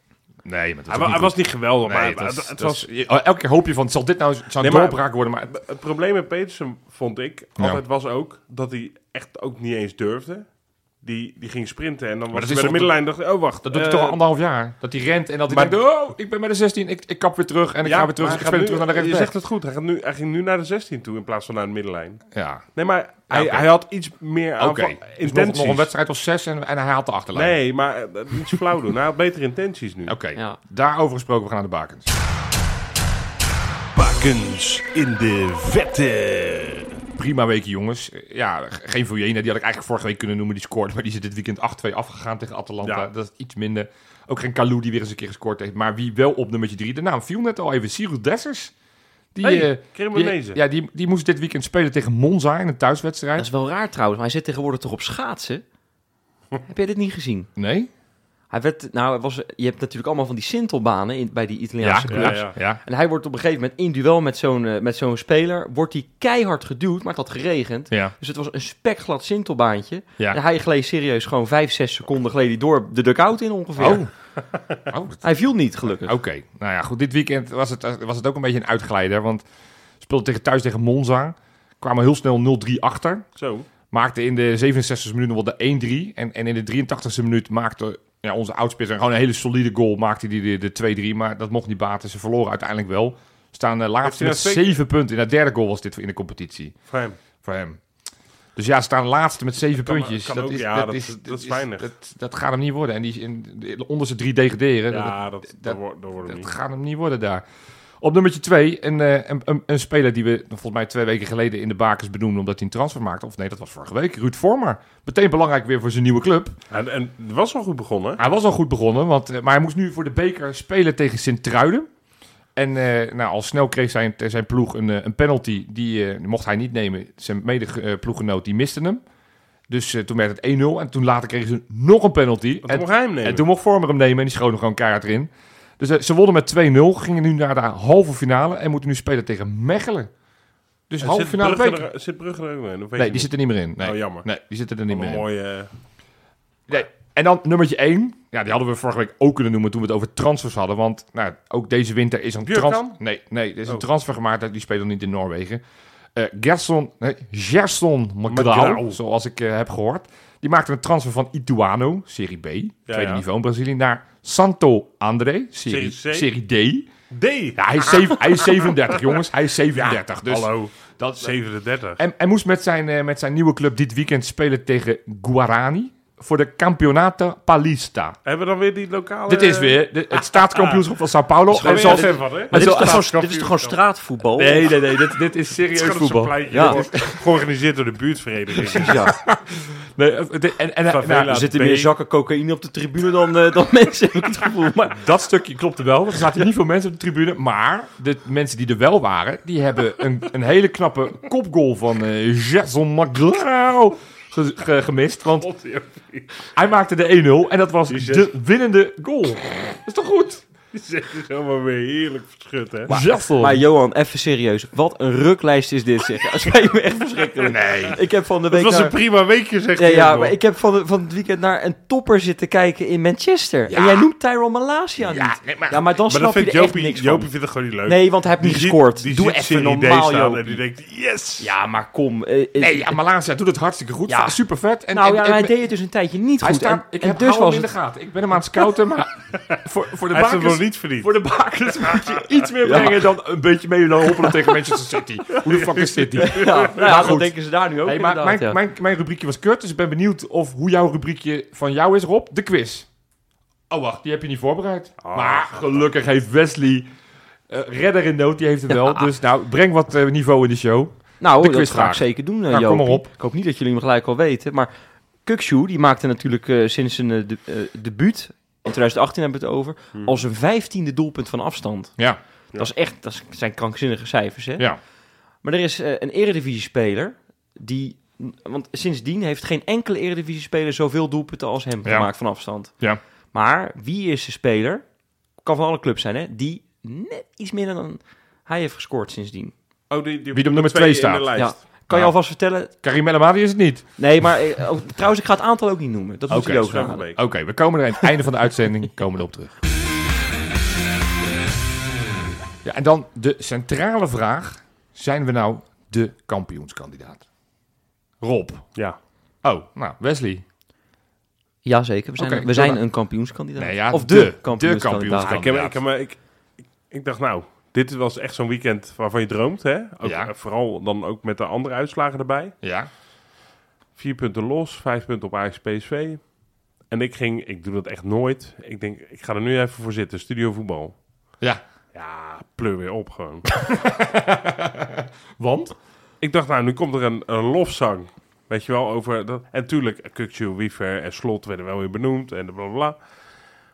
Speaker 2: Nee, maar
Speaker 3: Hij,
Speaker 2: ook
Speaker 3: wa-
Speaker 2: niet
Speaker 3: hij was niet geweldig,
Speaker 2: Nee,
Speaker 3: maar
Speaker 2: het was,
Speaker 3: het, het
Speaker 2: het
Speaker 3: was,
Speaker 2: was- je- elke keer hoop je van, zal dit nou zo'n
Speaker 3: Nee, maar-
Speaker 2: doorbraak worden? Maar
Speaker 3: het probleem met Pedersen vond ik
Speaker 2: Ja.
Speaker 3: altijd was ook dat hij echt ook niet eens durfde. Die, die ging sprinten en dan was hij bij de middenlijn dacht oh wacht.
Speaker 2: dat doet hij
Speaker 3: eh,
Speaker 2: toch al anderhalf jaar. Dat hij rent en dat hij
Speaker 3: maar-
Speaker 2: denkt, oh, ik ben bij de 16, ik, ik kap weer terug en ik
Speaker 3: ja,
Speaker 2: ga weer terug,
Speaker 3: maar
Speaker 2: ik
Speaker 3: gaat
Speaker 2: terug naar de
Speaker 3: Je
Speaker 2: rechtsback.
Speaker 3: zegt het goed, hij, gaat nu, hij ging nu naar de 16 toe in plaats van naar de middenlijn.
Speaker 2: Ja,
Speaker 3: Nee, maar hij, hij had iets meer
Speaker 2: oké.
Speaker 3: aanval,
Speaker 2: Dus nog,
Speaker 3: intenties.
Speaker 2: nog een wedstrijd of zes en, en hij haalt de achterlijn.
Speaker 3: Nee, maar eh, niet zo flauw doen. Hij had betere intenties nu.
Speaker 2: Oké,
Speaker 4: Ja.
Speaker 2: daarover gesproken, we gaan naar de bakens.
Speaker 3: Bakens in de vette.
Speaker 2: Prima weekje, jongens. Ja, geen Vujena, die had ik eigenlijk vorige week kunnen noemen, die scoort. Maar die is dit weekend 8-2 afgegaan tegen Atalanta.
Speaker 3: Ja.
Speaker 2: Dat is iets minder. Ook geen Kalou die weer eens een keer gescoord heeft. Maar wie wel op nummertje 3, de naam viel net al even, Cyril Dessers. Die,
Speaker 3: Hey,
Speaker 2: eh, die, ja, die, die moest dit weekend spelen tegen Monza in een thuiswedstrijd.
Speaker 4: Dat is wel raar trouwens, maar hij zit tegenwoordig toch op schaatsen? Heb jij dit niet gezien?
Speaker 2: Nee?
Speaker 4: Hij werd, nou, hij was, je hebt natuurlijk allemaal van die sintelbanen in, bij die Italiaanse
Speaker 3: ja,
Speaker 4: clubs.
Speaker 3: ja.
Speaker 2: ja.
Speaker 4: En hij wordt op een gegeven moment in duel met zo'n eh, met zo'n speler, wordt hij keihard geduwd, maar het had geregend.
Speaker 2: Ja.
Speaker 4: Dus het was een spekglad sintelbaantje.
Speaker 2: Ja.
Speaker 4: En hij gleed serieus gewoon 5, 6 seconden geleden door de dugout in ongeveer.
Speaker 2: Oh. oh,
Speaker 4: Hij viel niet, gelukkig.
Speaker 2: Oké, nou ja, goed. Dit weekend was het, was het ook een beetje een uitglijder. Want speelde tegen, thuis tegen Monza. Kwamen heel snel 0-3 achter.
Speaker 3: Zo.
Speaker 2: Maakte in de 67e minuut nog wel de 1-3. En, en in de 83e minuut maakte ja, onze oudspits gewoon een hele solide goal. Maakte die de, de 2-3. Maar dat mocht niet baten. Ze verloren uiteindelijk wel. Staan uh, laatste
Speaker 3: Heeft
Speaker 2: met 7 punten. In de derde goal was dit in de competitie
Speaker 3: Voor hem.
Speaker 2: voor hem. Dus ja, staan laatste met 7
Speaker 3: Kan-
Speaker 2: puntjes.
Speaker 3: kan ook, ja, dat is- dat is weinig.
Speaker 2: Dat, dat gaat hem niet worden. En die in, de onderste drie degraderen. dat-
Speaker 3: Ja, dat, dat,
Speaker 2: dat-
Speaker 3: wordt, dat wordt hem
Speaker 2: dat
Speaker 3: niet.
Speaker 2: gaat hem niet worden daar. Op nummertje 2, een, eh, een, een, een speler die we volgens mij twee weken geleden in de bakens benoemden omdat hij een transfer maakte. Of nee, dat was vorige week. Ruud Vormer. Meteen belangrijk weer voor zijn nieuwe club.
Speaker 3: En, en het was al goed begonnen.
Speaker 2: Hij was al goed begonnen, want, eh, maar hij moest nu voor de beker spelen tegen Sint-Truiden. En eh, nou, al snel kreeg zijn, zijn ploeg een, een penalty. Die, mocht hij niet nemen. Zijn mede-ploeggenoot die miste hem. Dus toen werd het 1-0. En toen later kregen ze nog een penalty. En-
Speaker 3: toen mocht hij hem nemen.
Speaker 2: en toen mocht Vormer hem nemen en die schoot hem gewoon keihard erin. Dus eh, ze wonnen met 2-0, gingen nu naar de halve finale en moeten nu spelen tegen Mechelen. Dus
Speaker 3: En
Speaker 2: halve
Speaker 3: zit
Speaker 2: finale
Speaker 3: Brugge er- Zit Brugge er ook in?
Speaker 2: Nee, die zit er niet meer in. Nee,
Speaker 3: Oh, jammer.
Speaker 2: nee die zitten er niet meer
Speaker 3: Een
Speaker 2: in.
Speaker 3: mooie... eh,
Speaker 2: Nee. En dan nummertje 1. Ja, die hadden we vorige week ook kunnen noemen toen we het over transfers hadden. Want nou, ook deze winter is een transfer... Nee, nee, er is een
Speaker 3: Oh.
Speaker 2: transfer gemaakt. Die speelt niet in Noorwegen. Eh Gerson, nee, Gerson zoals ik heb gehoord. Die maakte een transfer van Ituano, Serie B, tweede
Speaker 3: ja.
Speaker 2: niveau in Brazilië, naar Santo André, Serie,
Speaker 3: Serie
Speaker 2: D.
Speaker 3: D!
Speaker 2: Ja, hij is, hij is 37, jongens. Hij is 37. dus
Speaker 3: Hallo.
Speaker 2: dat,
Speaker 3: 37.
Speaker 2: en hij moest met zijn, eh, met zijn nieuwe club dit weekend spelen tegen Guarani voor de Campeonato Paulista.
Speaker 3: Hebben we dan weer die lokale...
Speaker 2: Dit is weer de- het staatskampioenschap van Sao Paulo. En zoals-
Speaker 3: dit hè?
Speaker 4: Maar dit is,
Speaker 2: zo-
Speaker 4: toch gewoon, dit is toch gewoon straatvoetbal?
Speaker 2: Nee, nee, nee. Dit, dit is serieus
Speaker 3: is
Speaker 2: voetbal.
Speaker 4: Ja.
Speaker 3: Georganiseerd door de buurtvereniging.
Speaker 4: Ja,
Speaker 2: Nee, en, en, nou,
Speaker 4: er zitten
Speaker 3: B.
Speaker 4: meer zakken cocaïne op de tribune dan, eh, dan mensen, heb ik het gevoel. Maar
Speaker 2: dat stukje klopte wel. Want er zaten niet veel mensen op de tribune. Maar de mensen die er wel waren, die hebben een, een hele knappe kopgoal van eh Jason Magrau ge- ge- gemist. Want hij maakte de 1-0 en dat was de winnende goal. Dat is toch goed?
Speaker 3: Die zit dus helemaal weer heerlijk verschut, hè?
Speaker 2: Jason.
Speaker 4: Maar Johan, even serieus. Wat een ruklijst is dit, zeg. Dat spijt me echt verschrikkelijk.
Speaker 2: Nee.
Speaker 4: Ik heb van de
Speaker 3: Het
Speaker 4: week
Speaker 3: was
Speaker 4: naar...
Speaker 3: een prima weekje, zegt
Speaker 4: Ja, ja, maar ik heb van, de, van het weekend naar een topper zitten kijken in Manchester.
Speaker 2: Ja.
Speaker 4: En jij noemt Tyrone Malasia
Speaker 2: Ja,
Speaker 4: niet.
Speaker 2: nee, maar-
Speaker 4: ja, maar dan
Speaker 3: Maar
Speaker 4: snap
Speaker 3: dat
Speaker 4: je
Speaker 3: vindt
Speaker 4: er echt
Speaker 3: Jopie,
Speaker 4: niks
Speaker 3: Jopie
Speaker 4: van.
Speaker 3: vindt het gewoon niet leuk.
Speaker 4: Nee, want hij heeft niet gescoord.
Speaker 3: Die
Speaker 4: Doe even normaal,
Speaker 3: staan En
Speaker 4: Jopie.
Speaker 3: die denkt, yes!
Speaker 4: Ja, maar kom. eh, eh,
Speaker 2: Nee, ja, Malasia doet het hartstikke goed.
Speaker 4: Ja.
Speaker 2: Super vet. En,
Speaker 4: nou
Speaker 2: en-
Speaker 4: ja,
Speaker 2: en-
Speaker 4: hij deed het dus een tijdje niet
Speaker 2: hij
Speaker 4: goed.
Speaker 2: staat,
Speaker 4: en,
Speaker 2: ik heb
Speaker 4: dus was
Speaker 2: hem in
Speaker 4: het...
Speaker 2: de gaten. Ik ben hem aan het scouten, maar voor, voor de
Speaker 3: het
Speaker 2: bakers...
Speaker 3: niet verdiend.
Speaker 2: Voor de bakers moet je iets meer brengen dan een beetje mee dan hoppelen tegen Manchester City. Hoe de fuck is City?
Speaker 4: Ja, nou ja,
Speaker 2: goed.
Speaker 4: dat denken ze daar nu ook
Speaker 2: Hey, maar mijn,
Speaker 4: ja.
Speaker 2: mijn, mijn rubriekje was kut, dus ik ben benieuwd of hoe jouw rubriekje van jou is, Rob. De quiz. Oh, wacht, die heb je niet voorbereid.
Speaker 3: Ah,
Speaker 2: maar gelukkig heeft Wesley, eh, redder in nood, die heeft het wel. Dus nou, breng wat eh, niveau in de show.
Speaker 4: Nou,
Speaker 2: de
Speaker 4: dat
Speaker 2: quizvraag.
Speaker 4: ga ik zeker doen, uh,
Speaker 2: Nou, kom maar op.
Speaker 4: Ik hoop niet dat jullie hem gelijk al weten. Maar Kukshu, die maakte natuurlijk sinds zijn eh, de, debuut, in 2018 hebben we het over,
Speaker 3: Hmm.
Speaker 4: al zijn vijftiende doelpunt van afstand.
Speaker 2: Ja,
Speaker 4: Dat is echt, dat zijn krankzinnige cijfers, hè?
Speaker 2: ja.
Speaker 4: Maar er is eh, een eredivisie-speler die... Want sindsdien heeft geen enkele eredivisie-speler zoveel doelpunten als hem
Speaker 2: Ja.
Speaker 4: gemaakt van afstand.
Speaker 2: Ja.
Speaker 4: Maar wie is de speler, kan van alle clubs zijn, hè? Die net iets minder dan hij heeft gescoord sindsdien.
Speaker 3: Oh, die, die
Speaker 2: Wie op nummer twee
Speaker 3: in
Speaker 2: staat.
Speaker 3: de lijst.
Speaker 4: Ja. Kan je
Speaker 2: Nou.
Speaker 4: alvast vertellen?
Speaker 2: Karim El is het niet.
Speaker 4: Nee, maar eh, oh, trouwens, ik ga het aantal ook niet noemen. Dat moet
Speaker 2: Oké,
Speaker 4: je ook gaan.
Speaker 3: Beek.
Speaker 2: Oké, we komen er aan het einde van de uitzending komen we erop terug. Ja, en dan de centrale vraag. Zijn we nou de kampioenskandidaat? Rob.
Speaker 3: Ja.
Speaker 2: Oh, nou, Wesley.
Speaker 4: Jazeker, we zijn,
Speaker 2: Oké,
Speaker 4: we zijn een kampioenskandidaat.
Speaker 2: Nee, ja,
Speaker 4: of
Speaker 2: de-
Speaker 4: de,
Speaker 2: de
Speaker 4: kampioenskandidaat.
Speaker 2: kampioenskandidaat.
Speaker 3: Ik, heb, ik, heb, me- ik, ik, ik dacht, nou, dit was echt zo'n weekend waarvan je droomt, hè? Ook,
Speaker 2: Ja.
Speaker 3: eh, Vooral dan ook met de andere uitslagen erbij.
Speaker 2: Ja.
Speaker 3: Vier punten los, vijf punten op Ajax PSV. En ik ging, ik doe dat echt nooit. Ik denk, ik ga er nu even voor zitten, studio voetbal.
Speaker 2: Ja.
Speaker 3: Ja, pleur weer op gewoon.
Speaker 2: Want?
Speaker 3: ik dacht, nou, nu komt er een, een lofzang. Weet je wel, over... Dat, en tuurlijk, Kukcu, Wiever en Slot werden wel weer benoemd en bla bla.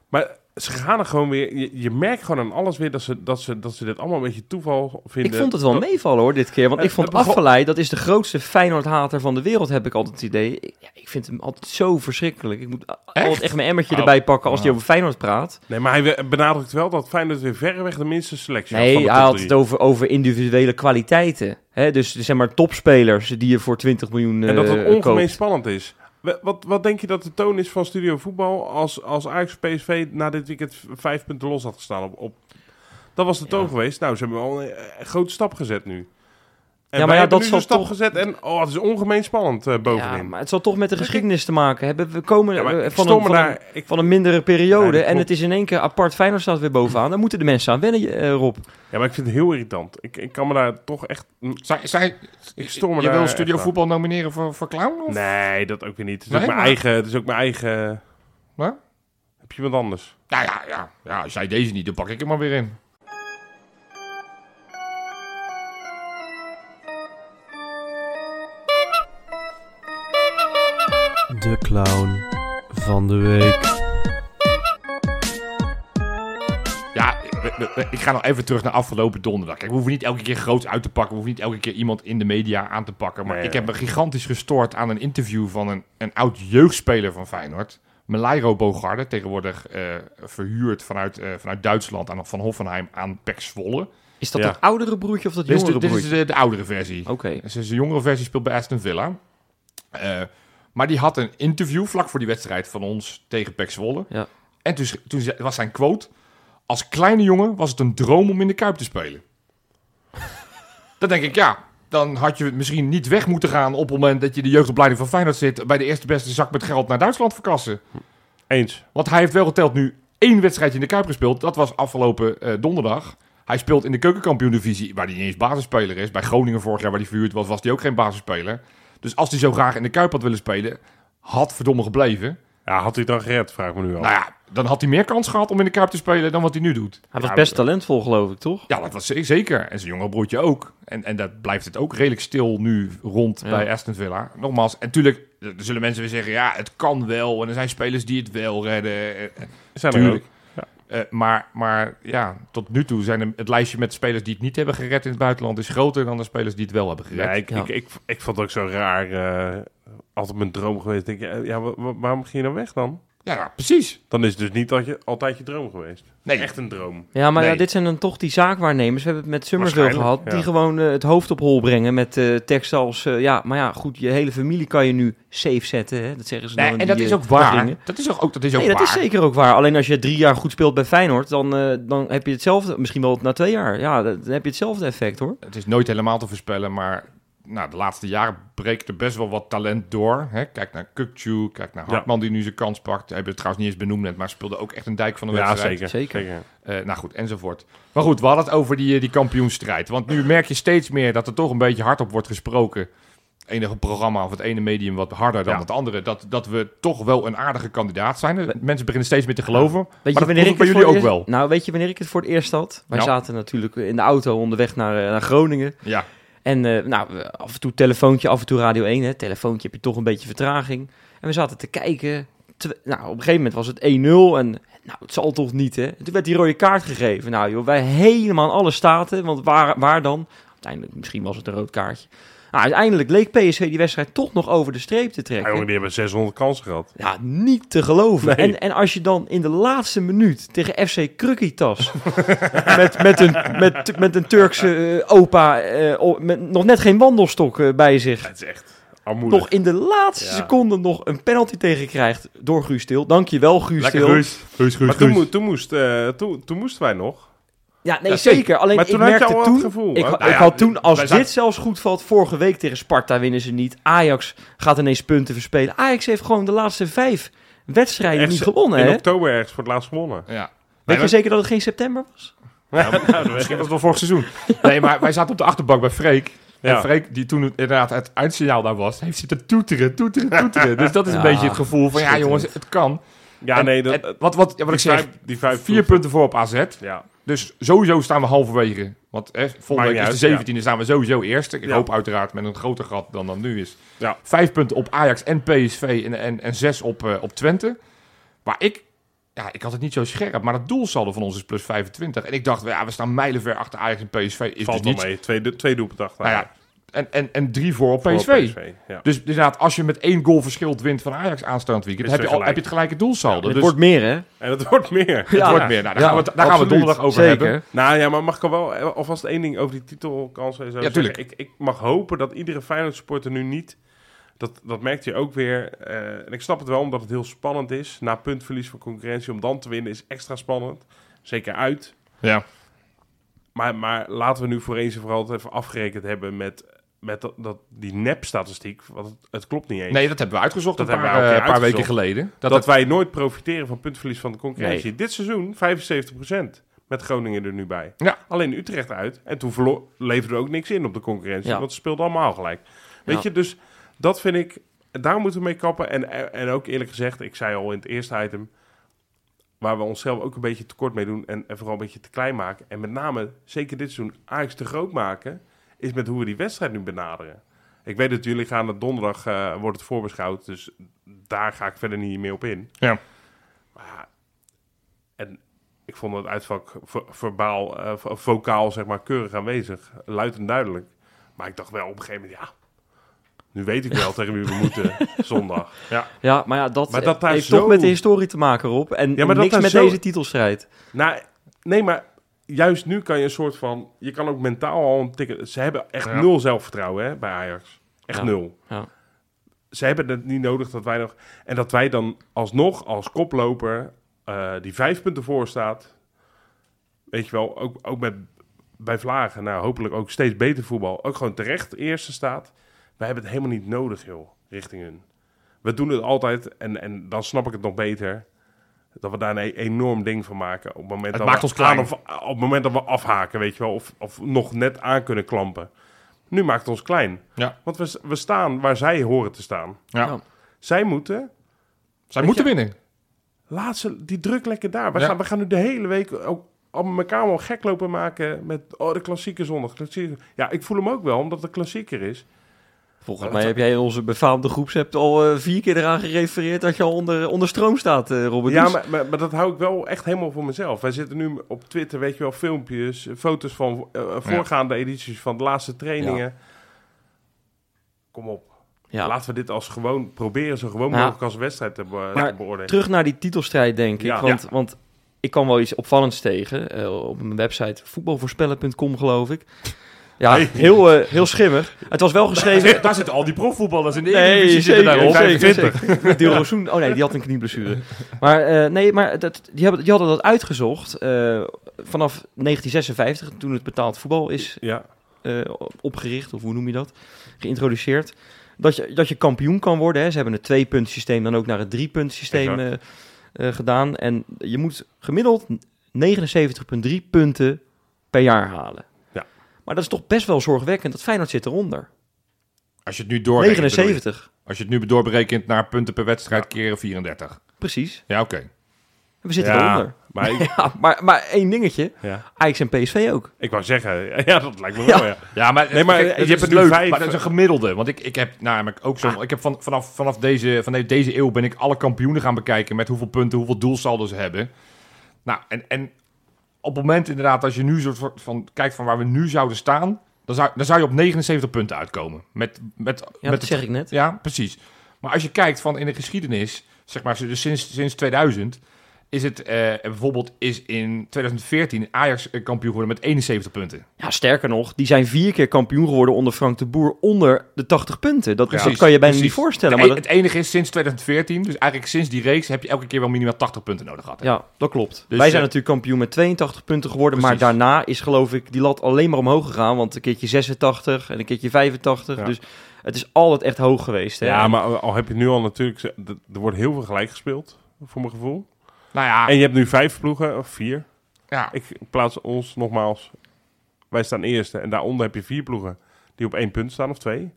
Speaker 3: Maar ze gaan er gewoon weer... Je, je merkt gewoon aan alles weer dat ze, dat, ze, dat ze dit allemaal een beetje toeval vinden.
Speaker 4: Ik vond het wel meevallen hoor, dit keer. Want
Speaker 3: Het-
Speaker 4: ik vond
Speaker 3: begon-
Speaker 4: Afgeleid, dat is de grootste Feyenoord-hater van de wereld, heb ik altijd het idee. Ik, ja, ik vind hem altijd zo verschrikkelijk. Ik moet a- altijd echt mijn emmertje
Speaker 2: Oh.
Speaker 4: erbij pakken als hij
Speaker 2: Oh.
Speaker 4: over Feyenoord praat.
Speaker 3: Nee, maar hij benadrukt wel dat Feyenoord weer verreweg de minste selectie had van
Speaker 4: Nee,
Speaker 3: de
Speaker 4: hij had het over, over individuele kwaliteiten. Hè? Dus zeg maar topspelers die je voor 20 miljoen
Speaker 3: En dat het
Speaker 4: eh,
Speaker 3: ongemeen
Speaker 4: koopt.
Speaker 3: spannend is. Wat, wat denk je dat de toon is van Studio Voetbal als, als Ajax PSV na dit weekend vijf punten los had gestaan? Op, op... Dat was de toon
Speaker 4: Ja.
Speaker 3: geweest. Nou, ze hebben wel een, een grote stap gezet nu. En
Speaker 4: maar
Speaker 3: wij
Speaker 4: ja, dat zal
Speaker 3: stap
Speaker 4: toch-
Speaker 3: gezet en oh, het is ongemeen spannend eh, bovenin.
Speaker 4: Ja, maar het zal toch met de geschiedenis te maken hebben. We komen
Speaker 3: Ja,
Speaker 4: eh, van, een, van, een.
Speaker 3: Ik,
Speaker 4: van een mindere periode.
Speaker 3: Ja,
Speaker 4: en het is in één keer apart. Feyenoord staat weer bovenaan. Dan moeten de mensen aan wennen, eh, Rob.
Speaker 3: ja, maar ik vind het heel irritant. Ik, ik kan me daar toch echt...
Speaker 2: Zij, zij,
Speaker 3: Ik stoor me
Speaker 2: je
Speaker 3: daar
Speaker 2: wil Studio
Speaker 3: aan.
Speaker 2: Voetbal nomineren voor, voor clown? Of?
Speaker 3: Nee, dat ook weer niet. Het is,
Speaker 2: Nee,
Speaker 3: ook, mijn
Speaker 2: maar-
Speaker 3: eigen, het is ook mijn eigen...
Speaker 2: Wat?
Speaker 3: Heb je wat anders?
Speaker 2: Nou ja, ja, ja, als jij deze niet, dan pak ik hem maar weer in.
Speaker 1: De clown van de week.
Speaker 2: Ja, ik ga nog even terug naar afgelopen donderdag. Kijk, we hoeven niet elke keer groot uit te pakken. We hoeven niet elke keer iemand in de media aan te pakken. Maar
Speaker 3: Nee,
Speaker 2: ik heb me gigantisch gestoord aan een interview van een, een oud jeugdspeler van Feyenoord. Melairo Bogarde, tegenwoordig eh, verhuurd vanuit, eh, vanuit Duitsland aan, van Hoffenheim aan Pek Zwolle.
Speaker 4: Is dat
Speaker 3: Ja.
Speaker 4: dat oudere broertje of dat
Speaker 2: Dit is, de,
Speaker 4: jongere
Speaker 2: dit is de, de oudere versie.
Speaker 4: Oké.
Speaker 2: Dus zijn jongere versie speelt bij Aston Villa. Eh, maar die had een interview vlak voor die wedstrijd van ons tegen Pek Zwolle.
Speaker 4: Ja.
Speaker 2: En toen, toen was zijn quote... Als kleine jongen was het een droom om in de Kuip te spelen. dan denk ik, ja... Dan had je misschien niet weg moeten gaan op het moment dat je de jeugdopleiding van Feyenoord zit... bij de eerste beste zak met geld naar Duitsland verkassen.
Speaker 3: Eens.
Speaker 2: Want hij heeft wel geteld nu één wedstrijdje in de Kuip gespeeld. Dat was afgelopen eh, donderdag. Hij speelt in de keukenkampioen-divisie, waar hij niet eens basisspeler is. Bij Groningen vorig jaar, waar hij verhuurd was, was hij ook geen basisspeler. Dus als hij zo graag in de Kuip had willen spelen, had verdomme gebleven.
Speaker 3: Ja, had hij het dan gered, vraag ik me nu al.
Speaker 2: Nou ja, dan had hij meer kans gehad om in de Kuip te spelen dan wat hij nu doet.
Speaker 4: Hij was
Speaker 3: Ja,
Speaker 4: best talentvol, geloof ik, toch?
Speaker 2: Ja, dat was ze- zeker. En zijn jongere broertje ook. En, en dat blijft het ook redelijk stil nu rond
Speaker 4: Ja.
Speaker 2: bij Aston Villa. Nogmaals, en natuurlijk er zullen mensen weer zeggen... ja, het kan wel. En er zijn spelers die het wel redden.
Speaker 3: Zijn er
Speaker 2: Eh, maar, maar ja, tot nu toe zijn het lijstje met spelers die het niet hebben gered in het buitenland is groter dan de spelers die het wel hebben gered.
Speaker 3: Ja, ik,
Speaker 4: Ja.
Speaker 3: Ik, ik, ik vond het ook zo raar. eh, altijd mijn droom geweest. Denk je, eh, ja, wa- wa- waarom ging je dan weg dan?
Speaker 2: Ja, ja, precies.
Speaker 3: Dan is het dus niet dat je, altijd je droom geweest.
Speaker 2: Nee.
Speaker 3: Echt een droom.
Speaker 4: Ja, maar
Speaker 2: Nee.
Speaker 4: ja, dit zijn dan toch die zaakwaarnemers. We hebben het met Summersville gehad.
Speaker 3: ja.
Speaker 4: Die gewoon eh, het hoofd op hol brengen met eh, teksten als... eh, ja, maar ja, goed, je hele familie kan je nu safe zetten. Hè? Dat zeggen ze dan.
Speaker 2: Nee,
Speaker 4: in
Speaker 2: en
Speaker 4: die,
Speaker 2: dat is ook waar. Dat is ook, ook, dat is ook
Speaker 4: Nee, dat
Speaker 2: waar.
Speaker 4: is zeker ook waar. Alleen als je drie jaar goed speelt bij Feyenoord, dan, eh, dan heb je hetzelfde. Misschien wel na twee jaar. Ja, dan heb je hetzelfde effect hoor.
Speaker 2: Het is nooit helemaal te voorspellen, maar nou, de laatste jaren breekt er best wel wat talent door. Hè? Kijk naar Kukcu, kijk naar
Speaker 3: Ja.
Speaker 2: Hartman die nu zijn kans pakt. Hij hebben het trouwens niet eens benoemd net, maar speelde ook echt een dijk van de
Speaker 3: Ja,
Speaker 2: wedstrijd.
Speaker 3: zeker.
Speaker 4: Zeker.
Speaker 2: Eh, nou goed, enzovoort. Maar goed, we hadden het over die, eh, die kampioenstrijd. Want nu merk je steeds meer dat er toch een beetje hardop wordt gesproken. Het enige programma of het ene medium wat harder dan
Speaker 3: Ja.
Speaker 2: het andere. Dat, dat we toch wel een aardige kandidaat zijn. Eh, Mensen beginnen steeds meer te geloven.
Speaker 4: Weet
Speaker 2: maar
Speaker 4: je
Speaker 2: dat
Speaker 4: wanneer ik
Speaker 2: bij jullie
Speaker 4: voor
Speaker 2: ook
Speaker 4: het
Speaker 2: wel.
Speaker 4: eerst- Nou, weet je wanneer ik het voor het eerst had? Wij
Speaker 2: Ja.
Speaker 4: zaten natuurlijk in de auto onderweg naar, naar Groningen.
Speaker 2: Ja,
Speaker 4: En eh, nou, af en toe telefoontje, af en toe Radio 1. Hè. Telefoontje heb je toch een beetje vertraging. En we zaten te kijken. Nou, op een gegeven moment was het 1-0. En nou, het zal toch niet, hè? En toen werd die rode kaart gegeven. Nou joh, wij helemaal alle staten. Want waar, waar dan? Uiteindelijk, misschien was het een rood kaartje. Nou, uiteindelijk leek PSV die wedstrijd toch nog over de streep te
Speaker 3: Ja,
Speaker 4: trekken.
Speaker 3: jongen, die hebben 600 kansen gehad.
Speaker 4: Ja, niet te geloven.
Speaker 3: Nee.
Speaker 4: En, en als je dan in de laatste minuut tegen FC Krukkitas... met, met, een, met, met een Turkse eh, opa... eh, met nog net geen wandelstok eh, bij zich...
Speaker 3: Het is echt armoedig.
Speaker 4: nog in de laatste
Speaker 3: Ja.
Speaker 4: seconde nog een penalty tegenkrijgt door Guus Til. Dankjewel Guus
Speaker 2: Lekker
Speaker 4: Til.
Speaker 2: Guus. Guus, Guus,
Speaker 3: maar toen,
Speaker 2: Guus.
Speaker 3: toen, moest, eh, toen, toen moesten wij nog.
Speaker 4: Ja, nee,
Speaker 2: Ja,
Speaker 4: zeker.
Speaker 2: zeker.
Speaker 4: Alleen
Speaker 3: Maar
Speaker 4: ik
Speaker 3: toen had je
Speaker 4: merkte
Speaker 3: het
Speaker 4: toen...
Speaker 3: gevoel.
Speaker 4: Ik, ik
Speaker 3: nou ja,
Speaker 4: had toen, als dit zelfs goed valt, vorige week tegen Sparta winnen ze niet. Ajax gaat ineens punten verspelen. Ajax heeft gewoon de laatste vijf wedstrijden
Speaker 3: Echt
Speaker 4: niet gewonnen,
Speaker 3: In
Speaker 4: hè?
Speaker 3: oktober ergens voor het laatst gewonnen.
Speaker 2: Ja.
Speaker 4: Weet
Speaker 2: Nee,
Speaker 4: je zeker dat het geen september was?
Speaker 2: Ja, misschien was het wel vorig seizoen. Nee, maar wij zaten op de achterbank bij Freek.
Speaker 3: Ja.
Speaker 2: En Freek, die toen inderdaad het eindsignaal daar was, heeft zitten toeteren, toeteren, toeteren. Dus dat is een beetje het gevoel van, ja jongens, het kan.
Speaker 3: Ja,
Speaker 2: En-
Speaker 3: nee, dat,
Speaker 2: en wat, wat, ja, wat ik zeg,
Speaker 3: vijf, die vijf
Speaker 2: vier punten voor op AZ.
Speaker 3: Ja,
Speaker 2: Dus sowieso staan we halverwege. Want hè, volgende week is de 17e, staan we sowieso eerste. Ik
Speaker 3: Ja.
Speaker 2: hoop uiteraard met een groter gat dan dan nu is.
Speaker 3: Ja.
Speaker 2: Vijf punten op Ajax en PSV en, en, en zes op, eh, op Twente. Maar ik, ja, ik had het niet zo scherp. Maar het doelsaldo van ons is plus 25. En ik dacht, ja, we staan mijlenver achter Ajax en PSV. Is
Speaker 3: valt
Speaker 2: dus niet.
Speaker 3: mee. Twee, twee doelpunten achter.
Speaker 2: Nou ja, en, en, en drie voor op
Speaker 3: Voor
Speaker 2: PSV.
Speaker 3: ja.
Speaker 2: Dus inderdaad, als je met één goal verschilt wint van Ajax aanstaand weekend, heb je,
Speaker 3: het
Speaker 2: al, heb je het gelijke doelsaldo.
Speaker 4: het
Speaker 2: dus
Speaker 4: wordt meer, hè?
Speaker 3: En het wordt meer.
Speaker 2: het
Speaker 4: Ja.
Speaker 2: wordt meer. Nou, daar
Speaker 4: Ja,
Speaker 2: gaan we, het- daar gaan we het donderdag over
Speaker 4: Zeker.
Speaker 2: hebben.
Speaker 3: Nou ja, maar mag ik al wel eh, alvast één ding over die zo
Speaker 2: Ja,
Speaker 3: zeggen?
Speaker 2: tuurlijk.
Speaker 3: Ik, ik mag hopen dat iedere Feyenoord supporter nu niet... Dat, dat merkt je ook weer. eh, en ik snap het wel, omdat het heel spannend is. Na puntverlies van concurrentie, om dan te winnen is extra spannend. Zeker uit.
Speaker 2: Ja.
Speaker 3: Maar, maar laten we nu voor eens en vooral het even afgerekend hebben met, met dat, dat, die nep-statistiek. Want het, het klopt niet eens.
Speaker 2: Nee, dat hebben we uitgezocht
Speaker 3: Dat
Speaker 2: een paar,
Speaker 3: hebben we ook
Speaker 2: eh, paar weken geleden.
Speaker 3: dat,
Speaker 2: Dat,
Speaker 3: wij nooit profiteren van puntverlies van de concurrentie.
Speaker 4: Nee.
Speaker 3: Dit seizoen 75%. Met Groningen er nu bij.
Speaker 2: Ja.
Speaker 3: Alleen Utrecht uit. En toen verlo- leverde er ook niks in op de concurrentie.
Speaker 4: Ja.
Speaker 3: Want ze speelden allemaal gelijk. Weet
Speaker 4: Ja.
Speaker 3: je, dus dat vind ik... Daar moeten we mee kappen. En, en ook eerlijk gezegd, ik zei al in het eerste item... waar we onszelf ook een beetje tekort mee doen... en, en vooral een beetje te klein maken. En met name, zeker dit seizoen, Ajax te groot maken... is met hoe we die wedstrijd nu benaderen. Ik weet dat jullie gaan het donderdag... eh, wordt het voorbeschouwd, dus daar ga ik verder niet meer op in.
Speaker 2: Ja.
Speaker 3: Maar ja, en ik vond het uitvak ver- verbaal, eh, vo- vocaal, zeg maar, keurig aanwezig. Luid en duidelijk. Maar ik dacht wel op een gegeven moment, ja... Nu weet ik wel tegen wie we moeten zondag.
Speaker 4: Ja, maar ja, dat,
Speaker 3: Maar dat
Speaker 4: heeft
Speaker 3: zo-
Speaker 4: toch met de historie te maken, Rob. En
Speaker 3: Ja, maar dat
Speaker 4: niks met
Speaker 3: zo-
Speaker 4: deze titelstrijd.
Speaker 3: Nou, nee, maar juist nu kan je een soort van... Je kan ook mentaal al een tikken... Ze hebben echt
Speaker 2: Ja.
Speaker 3: nul zelfvertrouwen hè, bij Ajax. Echt
Speaker 4: Ja.
Speaker 3: nul.
Speaker 4: Ja.
Speaker 3: Ze hebben het niet nodig dat wij nog... En dat wij dan alsnog als koploper eh, die vijf punten voor staat... Weet je wel, ook, ook met, bij Vlagen, nou hopelijk ook steeds beter voetbal. Ook gewoon terecht eerste staat. Wij hebben het helemaal niet nodig, joh, richting hun. We doen het altijd, en, en dan snap ik het nog beter... Dat we daar een e- enorm ding van maken. Op het moment,
Speaker 2: Het
Speaker 3: dat,
Speaker 2: maakt
Speaker 3: we
Speaker 2: ons klein.
Speaker 3: of- op het moment dat we afhaken, weet je wel. Of, of nog net aan kunnen klampen. Nu maakt het ons klein.
Speaker 2: Ja.
Speaker 3: Want we, we staan waar zij horen te staan.
Speaker 2: ja.
Speaker 4: Ja.
Speaker 3: Zij moeten
Speaker 2: Zij moeten
Speaker 3: je-
Speaker 2: winnen.
Speaker 3: Laat ze die druk lekker daar. We,
Speaker 2: Ja.
Speaker 3: gaan, we gaan nu de hele week ook op elkaar wel gek lopen maken met oh, de klassieke zondag. Klassieke. Ja, ik voel hem ook wel, omdat het klassieker is.
Speaker 4: Volgens mij heb jij in onze befaamde groepsapp al eh, vier keer eraan gerefereerd dat je al onder, onder stroom staat, eh Robert.
Speaker 3: Ja, maar, maar, maar dat hou ik wel echt helemaal voor mezelf. Wij zitten nu op Twitter, weet je wel, filmpjes, foto's van eh, voorgaande edities van de laatste trainingen. Kom op.
Speaker 4: ja.
Speaker 3: Laten we dit als gewoon proberen, zo gewoon
Speaker 4: Ja.
Speaker 3: mogelijk als wedstrijd te, be-
Speaker 4: Maar
Speaker 3: te beoordelen.
Speaker 4: Terug naar die titelstrijd, denk ik.
Speaker 3: Ja.
Speaker 4: want,
Speaker 3: Ja.
Speaker 4: want ik kwam wel iets opvallends tegen. eh, op mijn website voetbalvoorspellen.com, geloof ik. Ja, heel, eh, heel schimmig. Het was wel geschreven...
Speaker 2: Daar zitten al die profvoetballers in de
Speaker 4: Nee,
Speaker 2: Eredivisie zitten
Speaker 4: zeker, zeker. Dil Rosoen- Oh nee, die had een knieblessure. Maar eh, nee, maar dat, die, hebben, die hadden dat uitgezocht eh, vanaf 1956, toen het betaald voetbal is
Speaker 3: Ja,
Speaker 4: opgericht, of hoe noem je dat, geïntroduceerd. Dat je, dat je kampioen kan worden. Hè. Ze hebben een twee-punt systeem dan ook naar het drie-punt systeem gedaan. En je moet gemiddeld 79,3 punten per jaar halen. Maar dat is toch best wel zorgwekkend. Dat Feyenoord zit eronder.
Speaker 2: Als je het nu doorrekent. bedoel je?
Speaker 4: 79,
Speaker 2: Als je het nu doorberekent naar punten per wedstrijd keren 34.
Speaker 4: precies.
Speaker 2: Ja, oké.
Speaker 4: We zitten
Speaker 3: Ja.
Speaker 4: eronder.
Speaker 3: maar ik,
Speaker 4: Ja, maar, maar één dingetje.
Speaker 3: ja.
Speaker 4: Ajax en PSV ook.
Speaker 3: ik wou zeggen, ja, dat lijkt me wel, ja.
Speaker 2: Ja, maar,
Speaker 3: Nee, maar
Speaker 2: kijk,
Speaker 3: je
Speaker 2: het
Speaker 3: hebt
Speaker 2: is
Speaker 3: nu
Speaker 2: leuk,
Speaker 3: vijf-
Speaker 2: maar dat is een gemiddelde. Want ik, ik heb namelijk ook zo, ik heb van, vanaf, vanaf deze, van de- deze eeuw ben ik alle kampioenen gaan bekijken met hoeveel punten, hoeveel doelsaldo ze hebben. Nou, en, en op het moment inderdaad, als je nu soort van kijkt van waar we nu zouden staan, dan zou, dan zou je op 79 punten uitkomen. Met, met,
Speaker 4: Ja,
Speaker 2: met
Speaker 4: dat zeg ik net.
Speaker 2: Ja, precies. Maar als je kijkt van in de geschiedenis, zeg maar dus sinds, sinds 2000, is het eh, bijvoorbeeld is in 2014 Ajax eh, kampioen geworden met 71 punten.
Speaker 4: Ja, sterker nog, die zijn vier keer kampioen geworden onder Frank de Boer onder de 80 punten. Dat,
Speaker 2: Precies,
Speaker 4: dat kan je bijna
Speaker 2: precies.
Speaker 4: niet voorstellen.
Speaker 2: Het,
Speaker 4: Maar
Speaker 2: e-
Speaker 4: dat,
Speaker 2: het enige is sinds 2014, dus eigenlijk sinds die reeks heb je elke keer wel minimaal 80 punten nodig gehad. hè?
Speaker 4: ja, dat klopt.
Speaker 2: Dus,
Speaker 4: Wij zijn
Speaker 2: eh,
Speaker 4: natuurlijk kampioen met 82 punten geworden. Maar daarna is geloof ik die lat alleen maar omhoog gegaan. Want een keertje 86 en een keertje 85.
Speaker 3: Ja.
Speaker 4: Dus het is altijd echt hoog geweest. Hè?
Speaker 3: Ja, maar al heb je nu al natuurlijk... Er wordt heel veel gelijk gespeeld, voor mijn gevoel.
Speaker 2: Nou ja,
Speaker 3: En je hebt nu vijf ploegen, of vier.
Speaker 2: ja,
Speaker 3: Ik plaats ons nogmaals. Wij staan eerste. En daaronder heb je vier ploegen die op één punt staan, of twee.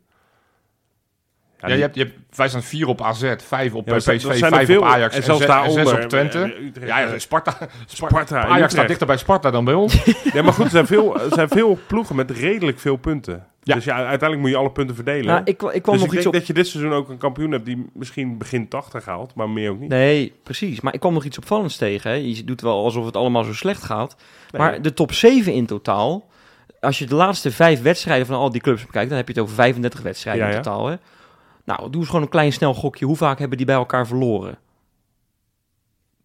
Speaker 2: ja, je hebt, je hebt, wij staan vier op AZ, vijf op
Speaker 3: Ja,
Speaker 2: PSV,
Speaker 3: zijn
Speaker 2: vijf
Speaker 3: veel-
Speaker 2: op Ajax
Speaker 3: en
Speaker 2: en,
Speaker 3: zelfs daaronder,
Speaker 2: zes op Twente. Ja, ja, Sparta,
Speaker 3: Sparta
Speaker 2: Ajax staat dichter bij Sparta dan bij ons.
Speaker 3: Ja, maar goed, er zijn veel, er zijn veel ploegen met redelijk veel punten.
Speaker 2: Ja.
Speaker 3: Dus ja, uiteindelijk moet je alle punten verdelen.
Speaker 4: Nou, ik, ik kwam
Speaker 3: dus
Speaker 4: nog
Speaker 3: ik
Speaker 4: iets
Speaker 3: denk
Speaker 4: op...
Speaker 3: dat je dit seizoen ook een kampioen hebt die misschien begin 80 haalt, maar meer ook niet.
Speaker 4: Nee, precies. Maar ik kwam nog iets opvallends tegen. Hè? Je doet wel alsof het allemaal zo slecht gaat.
Speaker 3: Nee.
Speaker 4: Maar de top 7 in totaal... Als je de laatste vijf wedstrijden van al die clubs bekijkt... dan heb je het over 35 wedstrijden
Speaker 3: Ja,
Speaker 4: in
Speaker 3: ja.
Speaker 4: totaal. Hè? Nou, doe eens gewoon een klein snel gokje. Hoe vaak hebben die bij elkaar verloren?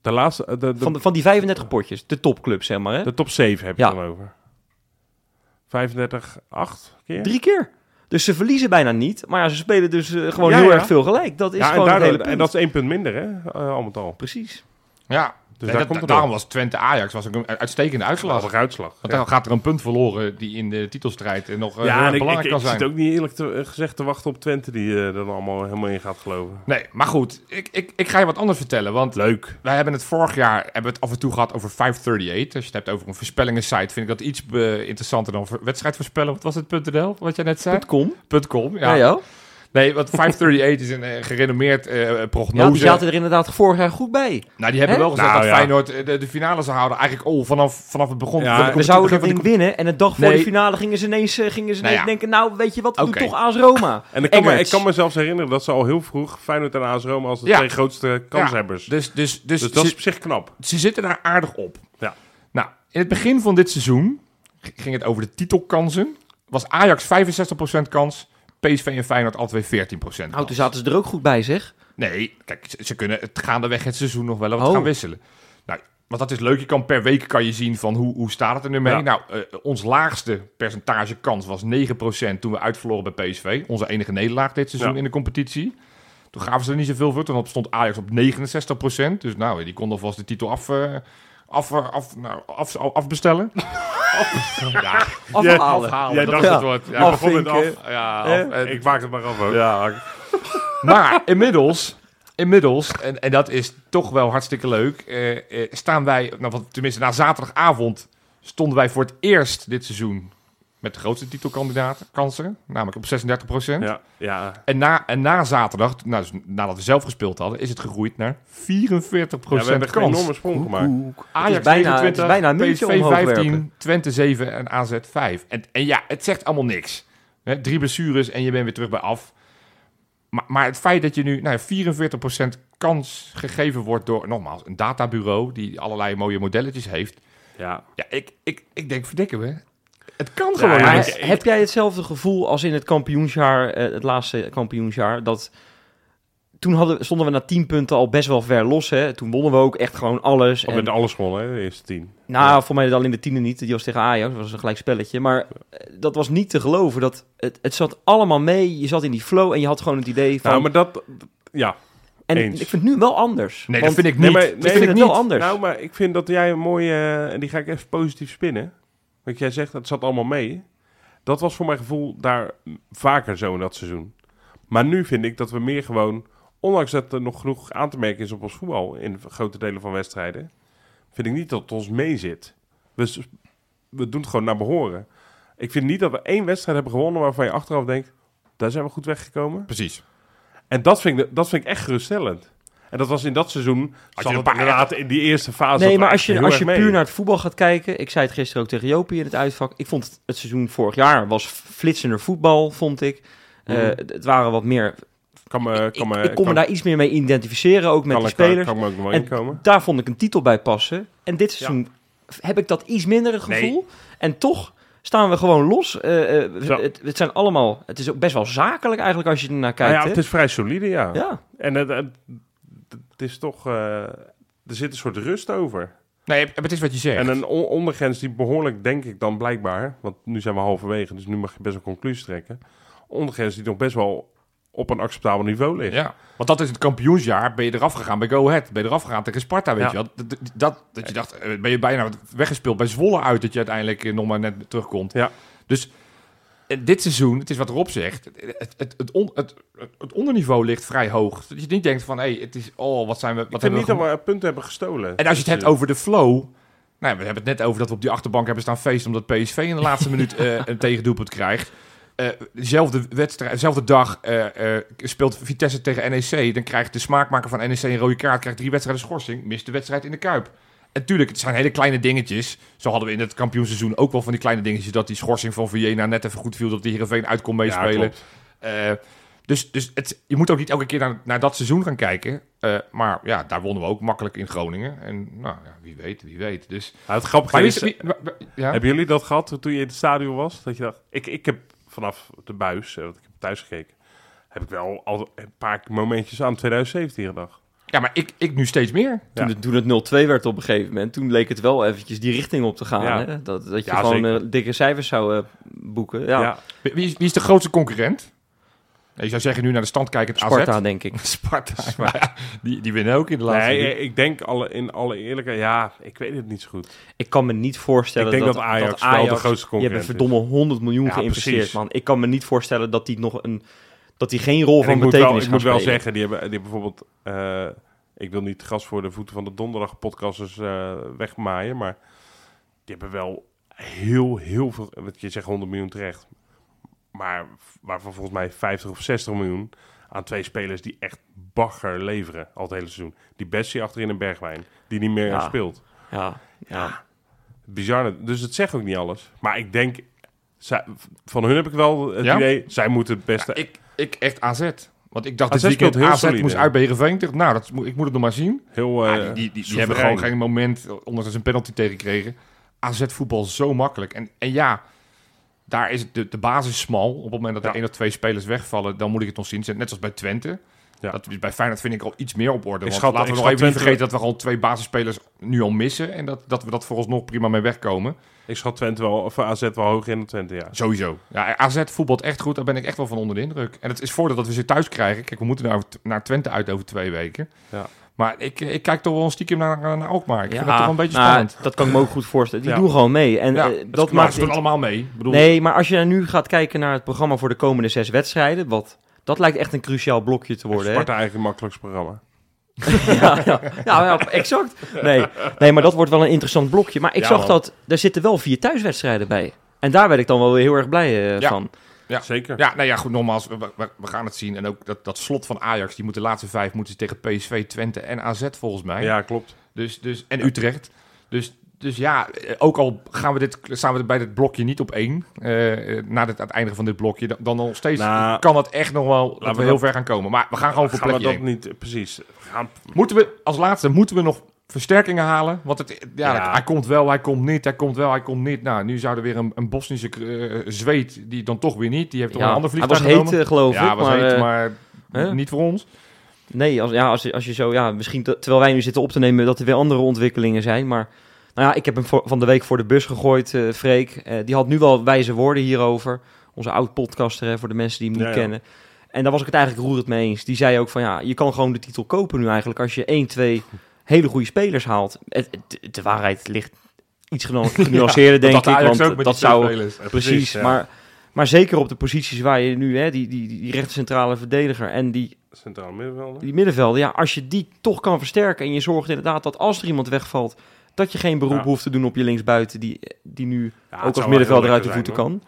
Speaker 3: De laatste, de, de,
Speaker 4: Van, de, van die 35 potjes. De topclubs, zeg maar. Hè?
Speaker 3: de top 7 heb je
Speaker 4: Ja.
Speaker 3: dan over. 35, 8 keer?
Speaker 4: Drie keer. Dus ze verliezen bijna niet. Maar ja, ze spelen dus eh, gewoon
Speaker 3: Ja,
Speaker 4: heel
Speaker 3: ja.
Speaker 4: erg veel gelijk. Dat is
Speaker 3: ja, en,
Speaker 4: gewoon het hele punt.
Speaker 3: en dat is één punt minder, hè? eh, al met al.
Speaker 4: Precies.
Speaker 2: Ja,
Speaker 3: Dus daar
Speaker 2: dat-
Speaker 3: komt het
Speaker 2: daarom
Speaker 3: op.
Speaker 2: was Twente-Ajax was ook een uitstekende uitslag.
Speaker 3: Lastige uitslag.
Speaker 2: Want
Speaker 3: Ja.
Speaker 2: dan gaat er een punt verloren die in de titelstrijd nog eh,
Speaker 3: Ja,
Speaker 2: heel
Speaker 3: ik,
Speaker 2: belangrijk
Speaker 3: ik,
Speaker 2: kan
Speaker 3: ik
Speaker 2: zijn.
Speaker 3: zit ook niet eerlijk te, eh, gezegd te wachten op Twente die eh, er dan allemaal helemaal in gaat geloven.
Speaker 2: Nee, maar goed, ik, ik, ik ga je wat anders vertellen. Want
Speaker 3: Leuk.
Speaker 2: wij hebben het vorig jaar hebben we het af en toe gehad over 538. Als je het hebt over een voorspellingen-site, vind ik dat iets interessanter dan wedstrijd voorspellen. Wat was het .nl, wat jij net zei?
Speaker 4: .com.
Speaker 2: .com,
Speaker 4: Ja,
Speaker 2: ja.
Speaker 4: Ja.
Speaker 2: Nee, want 538 is een eh, gerenommeerd eh,
Speaker 4: Ja,
Speaker 2: prognose.
Speaker 4: die zaten er inderdaad vorig jaar goed bij.
Speaker 2: nou, die hebben
Speaker 4: Hè?
Speaker 2: wel gezegd
Speaker 3: Nou,
Speaker 2: dat
Speaker 3: ja.
Speaker 2: Feyenoord eh, de, de finale zou houden. Eigenlijk al vanaf, vanaf het begon.
Speaker 3: Ja,
Speaker 2: van de
Speaker 3: we
Speaker 2: competitie-
Speaker 4: zouden dat
Speaker 2: begin
Speaker 4: ding
Speaker 2: van de
Speaker 4: winnen. En de dag voor
Speaker 2: Nee.
Speaker 4: de finale gingen ze ineens, eh, gingen ze
Speaker 2: Nou
Speaker 4: ineens
Speaker 2: ja.
Speaker 4: denken... Nou, weet je wat, we
Speaker 2: Oké.
Speaker 4: doen toch AS Roma.
Speaker 3: En ik kan, me, ik
Speaker 4: Eggerts.
Speaker 3: kan me zelfs herinneren dat ze al heel vroeg Feyenoord en AS Roma als de
Speaker 2: Ja.
Speaker 3: twee grootste kanshebbers.
Speaker 2: Dus, dus, dus,
Speaker 3: Dus dat
Speaker 2: ze,
Speaker 3: is op zich knap.
Speaker 2: ze zitten daar aardig op.
Speaker 3: Ja.
Speaker 2: Nou, in het begin van dit seizoen g- ging het over de titelkansen. Was Ajax 65% kans, PSV en Feyenoord al twee 14%
Speaker 4: Nou, toen zaten ze er ook goed bij, zeg.
Speaker 2: Nee, kijk, ze, ze kunnen het gaandeweg het seizoen nog wel wat
Speaker 4: Oh.
Speaker 2: gaan wisselen. Nou, want dat is leuk. Je kan per week kan je zien van hoe, hoe staat het er nu mee.
Speaker 3: Ja.
Speaker 2: Nou, eh, ons laagste percentage kans was 9% toen we uitverloren bij PSV. Onze enige nederlaag dit seizoen
Speaker 3: Ja.
Speaker 2: in de competitie. Toen gaven ze er niet zoveel voor. Toen stond Ajax op 69%. Dus nou, die kon alvast de titel af, eh, af, eh, af, nou, af, afbestellen. ja,
Speaker 4: Afhalen.
Speaker 2: afhalen.
Speaker 3: Jij
Speaker 2: dat
Speaker 3: dacht
Speaker 2: is
Speaker 4: het.
Speaker 2: het woord.
Speaker 3: Ja, met af.
Speaker 2: Ja, af- en-
Speaker 3: Ik maak het maar af ook.
Speaker 2: ja. Maar inmiddels, inmiddels en, en dat is toch wel hartstikke leuk, eh, eh, staan wij, nou, tenminste na zaterdagavond stonden wij voor het eerst dit seizoen met de grootste titelkandidaten, kansen, namelijk op 36
Speaker 3: Ja, ja.
Speaker 2: En, na, en na zaterdag, nou, dus nadat we zelf gespeeld hadden, is het gegroeid naar 44%
Speaker 3: ja, we hebben een enorme sprong gemaakt.
Speaker 2: Ajax
Speaker 4: het is bijna,
Speaker 2: 29,
Speaker 4: het is bijna een muntje
Speaker 2: PSV
Speaker 4: omhoog
Speaker 2: 15,
Speaker 4: werpen.
Speaker 2: Twente 7 en AZ 5. En, en ja, het zegt allemaal niks. Hè, drie blessures en je bent weer terug bij af. Maar, maar het feit dat je nu nou, ja, 44% kans gegeven wordt door, nogmaals, een databureau die allerlei mooie modelletjes heeft.
Speaker 3: Ja.
Speaker 2: Ja, ik, ik, ik denk, verdikken we. Het kan
Speaker 3: Ja,
Speaker 2: gewoon
Speaker 3: ja, ik-
Speaker 4: heb jij hetzelfde gevoel als in het kampioensjaar, eh, het laatste kampioensjaar, dat toen hadden, stonden we na 10 punten al best wel ver los. Hè? Toen wonnen we ook echt gewoon alles.
Speaker 3: Of
Speaker 4: En,
Speaker 3: met alles gewonnen, hè, de eerste tien.
Speaker 4: nou, voor mij alleen de tiende niet. Die was tegen Ajax, dat was een gelijk spelletje. Maar eh, dat was niet te geloven. Dat het, het zat allemaal mee. Je zat in die flow en je had gewoon het idee van...
Speaker 3: Nou, maar dat... Ja.
Speaker 4: en
Speaker 3: eens.
Speaker 4: ik vind het nu wel anders.
Speaker 2: Nee,
Speaker 4: Want-
Speaker 2: dat vind ik
Speaker 3: Nee,
Speaker 2: niet.
Speaker 3: maar- nee,
Speaker 2: vind
Speaker 4: ik vind het wel anders.
Speaker 3: Nou, maar ik vind dat jij een mooie... eh, en die ga ik even positief spinnen. Want jij zegt, het zat allemaal mee. Dat was voor mijn gevoel daar vaker zo in dat seizoen. Maar nu vind ik dat we meer gewoon... Ondanks dat er nog genoeg aan te merken is op ons voetbal... in grote delen van wedstrijden... vind ik niet dat het ons mee zit. We, we doen het gewoon naar behoren. Ik vind niet dat we één wedstrijd hebben gewonnen... waarvan je achteraf denkt... daar zijn we goed weggekomen.
Speaker 2: Precies.
Speaker 3: En dat vind ik, dat vind ik echt geruststellend. En dat was in dat seizoen...
Speaker 2: je
Speaker 3: Zat
Speaker 2: een
Speaker 3: het
Speaker 2: paar-
Speaker 3: inderdaad in die eerste fase...
Speaker 4: Nee, maar als je, als je
Speaker 3: mee.
Speaker 4: puur naar het voetbal gaat kijken... Ik zei het gisteren ook tegen Jopie in het uitvak. Ik vond het, het seizoen vorig jaar was flitsender voetbal, vond ik. Eh,
Speaker 3: Mhm.
Speaker 4: het waren wat meer...
Speaker 3: Kan me, kan me,
Speaker 4: ik kon me daar iets meer mee identificeren, ook met
Speaker 3: kan,
Speaker 4: de spelers.
Speaker 3: Kan, me ook nog wel
Speaker 4: En
Speaker 3: inkomen.
Speaker 4: Daar vond ik een titel bij passen. En dit seizoen heb ik dat iets minder het
Speaker 2: Nee.
Speaker 4: gevoel. En toch staan we gewoon los. Eh, eh, het, het zijn allemaal, het is ook best wel zakelijk eigenlijk als je ernaar
Speaker 3: Nou
Speaker 4: kijkt.
Speaker 3: ja,
Speaker 4: hè?
Speaker 3: het is vrij solide, ja.
Speaker 4: ja.
Speaker 3: En het, het, het is toch... eh, er zit een soort rust over.
Speaker 2: Nee, het is wat je zegt.
Speaker 3: En een on- ondergrens die behoorlijk, denk ik dan blijkbaar... Want nu zijn we halverwege, dus nu mag je best wel conclusie trekken. Ondergrens die nog best wel op een acceptabel niveau ligt.
Speaker 2: Ja, want dat is het kampioensjaar. Ben je eraf gegaan bij Go Ahead. Ben je eraf gegaan tegen Sparta, weet
Speaker 3: Ja.
Speaker 2: je wel. Dat, dat, dat je dacht, eh, ben je bijna weggespeeld bij Zwolle uit... dat je uiteindelijk eh, nog maar net terugkomt.
Speaker 3: Ja.
Speaker 2: Dus dit seizoen, het is wat erop zegt... het, het, het, on- het, het onderniveau ligt vrij hoog. Dat je niet denkt van, hé, hey, het is... Oh, wat zijn we... Wat
Speaker 3: Ik vind niet
Speaker 2: we
Speaker 3: dat we punten hebben gestolen.
Speaker 2: En als je het hebt over de flow... Nou, we hebben het net over dat we op die achterbank hebben staan feesten... omdat PSV in de laatste minuut eh, een tegendoelpunt krijgt. Eh, dezelfde, wedstrijd, dezelfde dag eh, eh, speelt Vitesse tegen NEC. Dan krijgt de smaakmaker van NEC een rode kaart... krijgt drie wedstrijden schorsing, mist de wedstrijd in de Kuip. En tuurlijk, het zijn hele kleine dingetjes. Zo hadden we in het kampioenseizoen ook wel van die kleine dingetjes... dat die schorsing van Vienna net even goed viel... dat die Heerenveen uit kon
Speaker 3: Ja,
Speaker 2: meespelen.
Speaker 3: klopt.
Speaker 2: Eh, dus dus het, je moet ook niet elke keer naar, naar dat seizoen gaan kijken. Eh, maar ja, daar wonnen we ook makkelijk in Groningen. En nou ja, wie weet, wie weet. Dus,
Speaker 3: Nou, het grappige is...
Speaker 2: wie- ja?
Speaker 3: Hebben jullie dat gehad toen je in het stadion was? Dat je dacht, ik, ik heb vanaf de buis, eh, want ik heb thuis gekeken, heb ik wel al een paar momentjes aan 2017 gedacht.
Speaker 2: Ja, maar ik, ik nu steeds meer.
Speaker 4: Toen,
Speaker 3: Ja.
Speaker 4: het, toen het 0-2 werd op een gegeven moment, toen leek het wel eventjes die richting op te gaan.
Speaker 3: Ja.
Speaker 4: Hè? Dat, dat je
Speaker 3: Ja,
Speaker 4: gewoon eh, dikke cijfers zou eh, boeken. Ja,
Speaker 3: Ja.
Speaker 2: Wie, wie is, wie is de grootste concurrent? Je zou zeggen nu naar de stand kijken, het
Speaker 4: Sparta
Speaker 2: AZ.
Speaker 4: denk ik.
Speaker 2: Sparta. Die, die winnen ook in de laatste
Speaker 3: Nee,
Speaker 2: week.
Speaker 3: ik denk alle, in alle eerlijkheid, ja, ik weet het niet zo goed.
Speaker 4: Ik kan me niet voorstellen
Speaker 3: ik denk dat,
Speaker 4: dat,
Speaker 3: Ajax,
Speaker 4: dat
Speaker 3: wel de grootste concurrent is.
Speaker 4: verdomme 100 miljoen
Speaker 3: Ja,
Speaker 4: geïnvesteerd,
Speaker 3: precies.
Speaker 4: man. Ik kan me niet voorstellen dat die nog een dat die geen rol
Speaker 3: En
Speaker 4: van betekenis
Speaker 3: wel, ik moet wel
Speaker 4: spelen.
Speaker 3: zeggen, die hebben, die hebben bijvoorbeeld... eh, ik wil niet gas voor de voeten van de donderdag podcasters eh, wegmaaien, maar die hebben wel heel, heel veel... Want je zegt 100 miljoen terecht. Maar waarvan volgens mij 50 of 60 miljoen aan twee spelers die echt bagger leveren al het hele seizoen. Die Bessie achterin een Bergwijn, die niet meer
Speaker 4: Ja.
Speaker 3: speelt.
Speaker 4: Ja, ja.
Speaker 3: Bizar. Dus het zegt ook niet alles. Maar ik denk, zij- van hun heb ik wel het
Speaker 2: Ja?
Speaker 3: idee, zij moeten het beste...
Speaker 2: ik, ik echt AZ. Want ik dacht
Speaker 3: AZ
Speaker 2: dit weekend, AZ
Speaker 3: solide.
Speaker 2: moest uit bij Heerenveen. Ik dacht, Nou, dat, moet- ik moet het nog maar zien.
Speaker 3: heel, eh,
Speaker 2: die, die, die, die
Speaker 3: soeverein.
Speaker 2: hebben gewoon geen moment, ondanks dat ze een penalty tegenkregen. AZ voetbal zo makkelijk. En, en ja, daar is het de, de basis smal. Op het moment dat er
Speaker 3: Ja.
Speaker 2: één of twee spelers wegvallen, dan moet ik het nog zien. Net als bij Twente.
Speaker 3: Ja.
Speaker 2: Dat is bij Feyenoord vind ik al iets meer op orde. Want
Speaker 3: schat-
Speaker 2: laten
Speaker 3: ik
Speaker 2: we nog even niet vergeten dat we al twee basisspelers nu al missen. En dat, dat we dat vooralsnog prima mee wegkomen.
Speaker 3: Ik schat Twente wel, of AZ wel hoog in de Twente, ja.
Speaker 2: Sowieso. Ja, AZ voetbalt echt goed. Daar ben ik echt wel van onder de indruk. En het is voordeel dat we ze thuis krijgen. Kijk, we moeten naar, naar Twente uit over twee weken.
Speaker 3: Ja.
Speaker 2: Maar ik, ik kijk toch wel een stiekem naar, naar Alkmaar. Ik vind
Speaker 4: Ja,
Speaker 2: dat toch wel een beetje
Speaker 4: nou,
Speaker 2: spannend.
Speaker 4: Dat kan ik me ook goed voorstellen. Die
Speaker 3: Ja.
Speaker 4: doen gewoon mee. En
Speaker 2: Ja,
Speaker 4: eh,
Speaker 2: dat
Speaker 4: dat
Speaker 2: maakt ze doen
Speaker 4: het...
Speaker 2: allemaal mee. Ik bedoel,
Speaker 4: Nee, maar als je nu gaat kijken naar het programma voor de komende zes wedstrijden, wat, dat lijkt echt een cruciaal blokje te worden. hè?
Speaker 3: Sparta eigenlijk het makkelijkste programma.
Speaker 4: ja, ja, ja, ja, exact. Nee, nee, maar dat wordt wel een interessant blokje. Maar ik
Speaker 3: Ja,
Speaker 4: zag
Speaker 3: man.
Speaker 4: dat er zitten wel vier thuiswedstrijden bij. En daar werd ik dan wel weer heel erg blij eh,
Speaker 2: Ja.
Speaker 4: van.
Speaker 2: Ja.
Speaker 3: Zeker.
Speaker 2: Ja, nou ja, goed, nogmaals, we, we, we gaan het zien. En ook dat, dat slot van Ajax, die moeten de laatste vijf moeten ze tegen PSV, Twente en AZ volgens mij.
Speaker 3: Ja, klopt.
Speaker 2: Dus, dus, en Utrecht. Dus, dus ja, eh, ook al gaan we dit, staan we bij dit blokje niet op één, eh, eh, na het, het eindigen van dit blokje, dan, dan nog steeds
Speaker 3: Nou,
Speaker 2: kan het echt nog wel, dat
Speaker 3: we
Speaker 2: we heel
Speaker 3: dat-
Speaker 2: ver gaan komen. Maar we gaan gewoon voor
Speaker 3: Gaan we
Speaker 2: plekje
Speaker 3: dat
Speaker 2: één.
Speaker 3: niet, precies. Gaan,
Speaker 2: Moeten we, als laatste, moeten we nog versterkingen halen? Want het, ja,
Speaker 3: Ja.
Speaker 2: hij komt wel, hij komt niet, hij komt wel, hij komt niet. Nou, nu zou er weer een, een Bosnische eh, zweet, die dan toch weer niet. Die heeft toch een ander
Speaker 4: hij
Speaker 2: vliegtuig
Speaker 4: was heet,
Speaker 2: genomen.
Speaker 4: eh, geloof
Speaker 2: ja,
Speaker 4: ik.
Speaker 2: was
Speaker 4: maar,
Speaker 2: heet, maar
Speaker 4: hè?
Speaker 2: niet voor ons.
Speaker 4: Nee, als, ja, als, als je zo, ja, misschien te- terwijl wij nu zitten op te nemen dat er weer andere ontwikkelingen zijn. Maar nou ja, ik heb hem voor- van de week voor de bus gegooid, eh Freek. Eh, die had nu wel wijze woorden hierover. Onze oud-podcaster, hè, voor de mensen die hem niet
Speaker 3: Ja,
Speaker 4: kennen. En daar was ik het eigenlijk roerend mee eens. Die zei ook van ja, je kan gewoon de titel kopen nu eigenlijk als je 1, 2 hele goede spelers haalt. Het, de waarheid ligt iets genu- genuanceerder, denk ik. Want dat zou, Precies, maar, maar zeker op de posities waar je nu, hè, die, die, die rechtercentrale verdediger en die,
Speaker 3: Centraal middenvelder.
Speaker 4: die middenvelden, ja, als je die toch kan versterken en je zorgt inderdaad dat als er iemand wegvalt, dat je geen beroep
Speaker 3: Ja.
Speaker 4: hoeft te doen op je linksbuiten, die, die nu
Speaker 3: Ja,
Speaker 4: ook als middenvelder uit de voeten
Speaker 3: zijn,
Speaker 4: kan.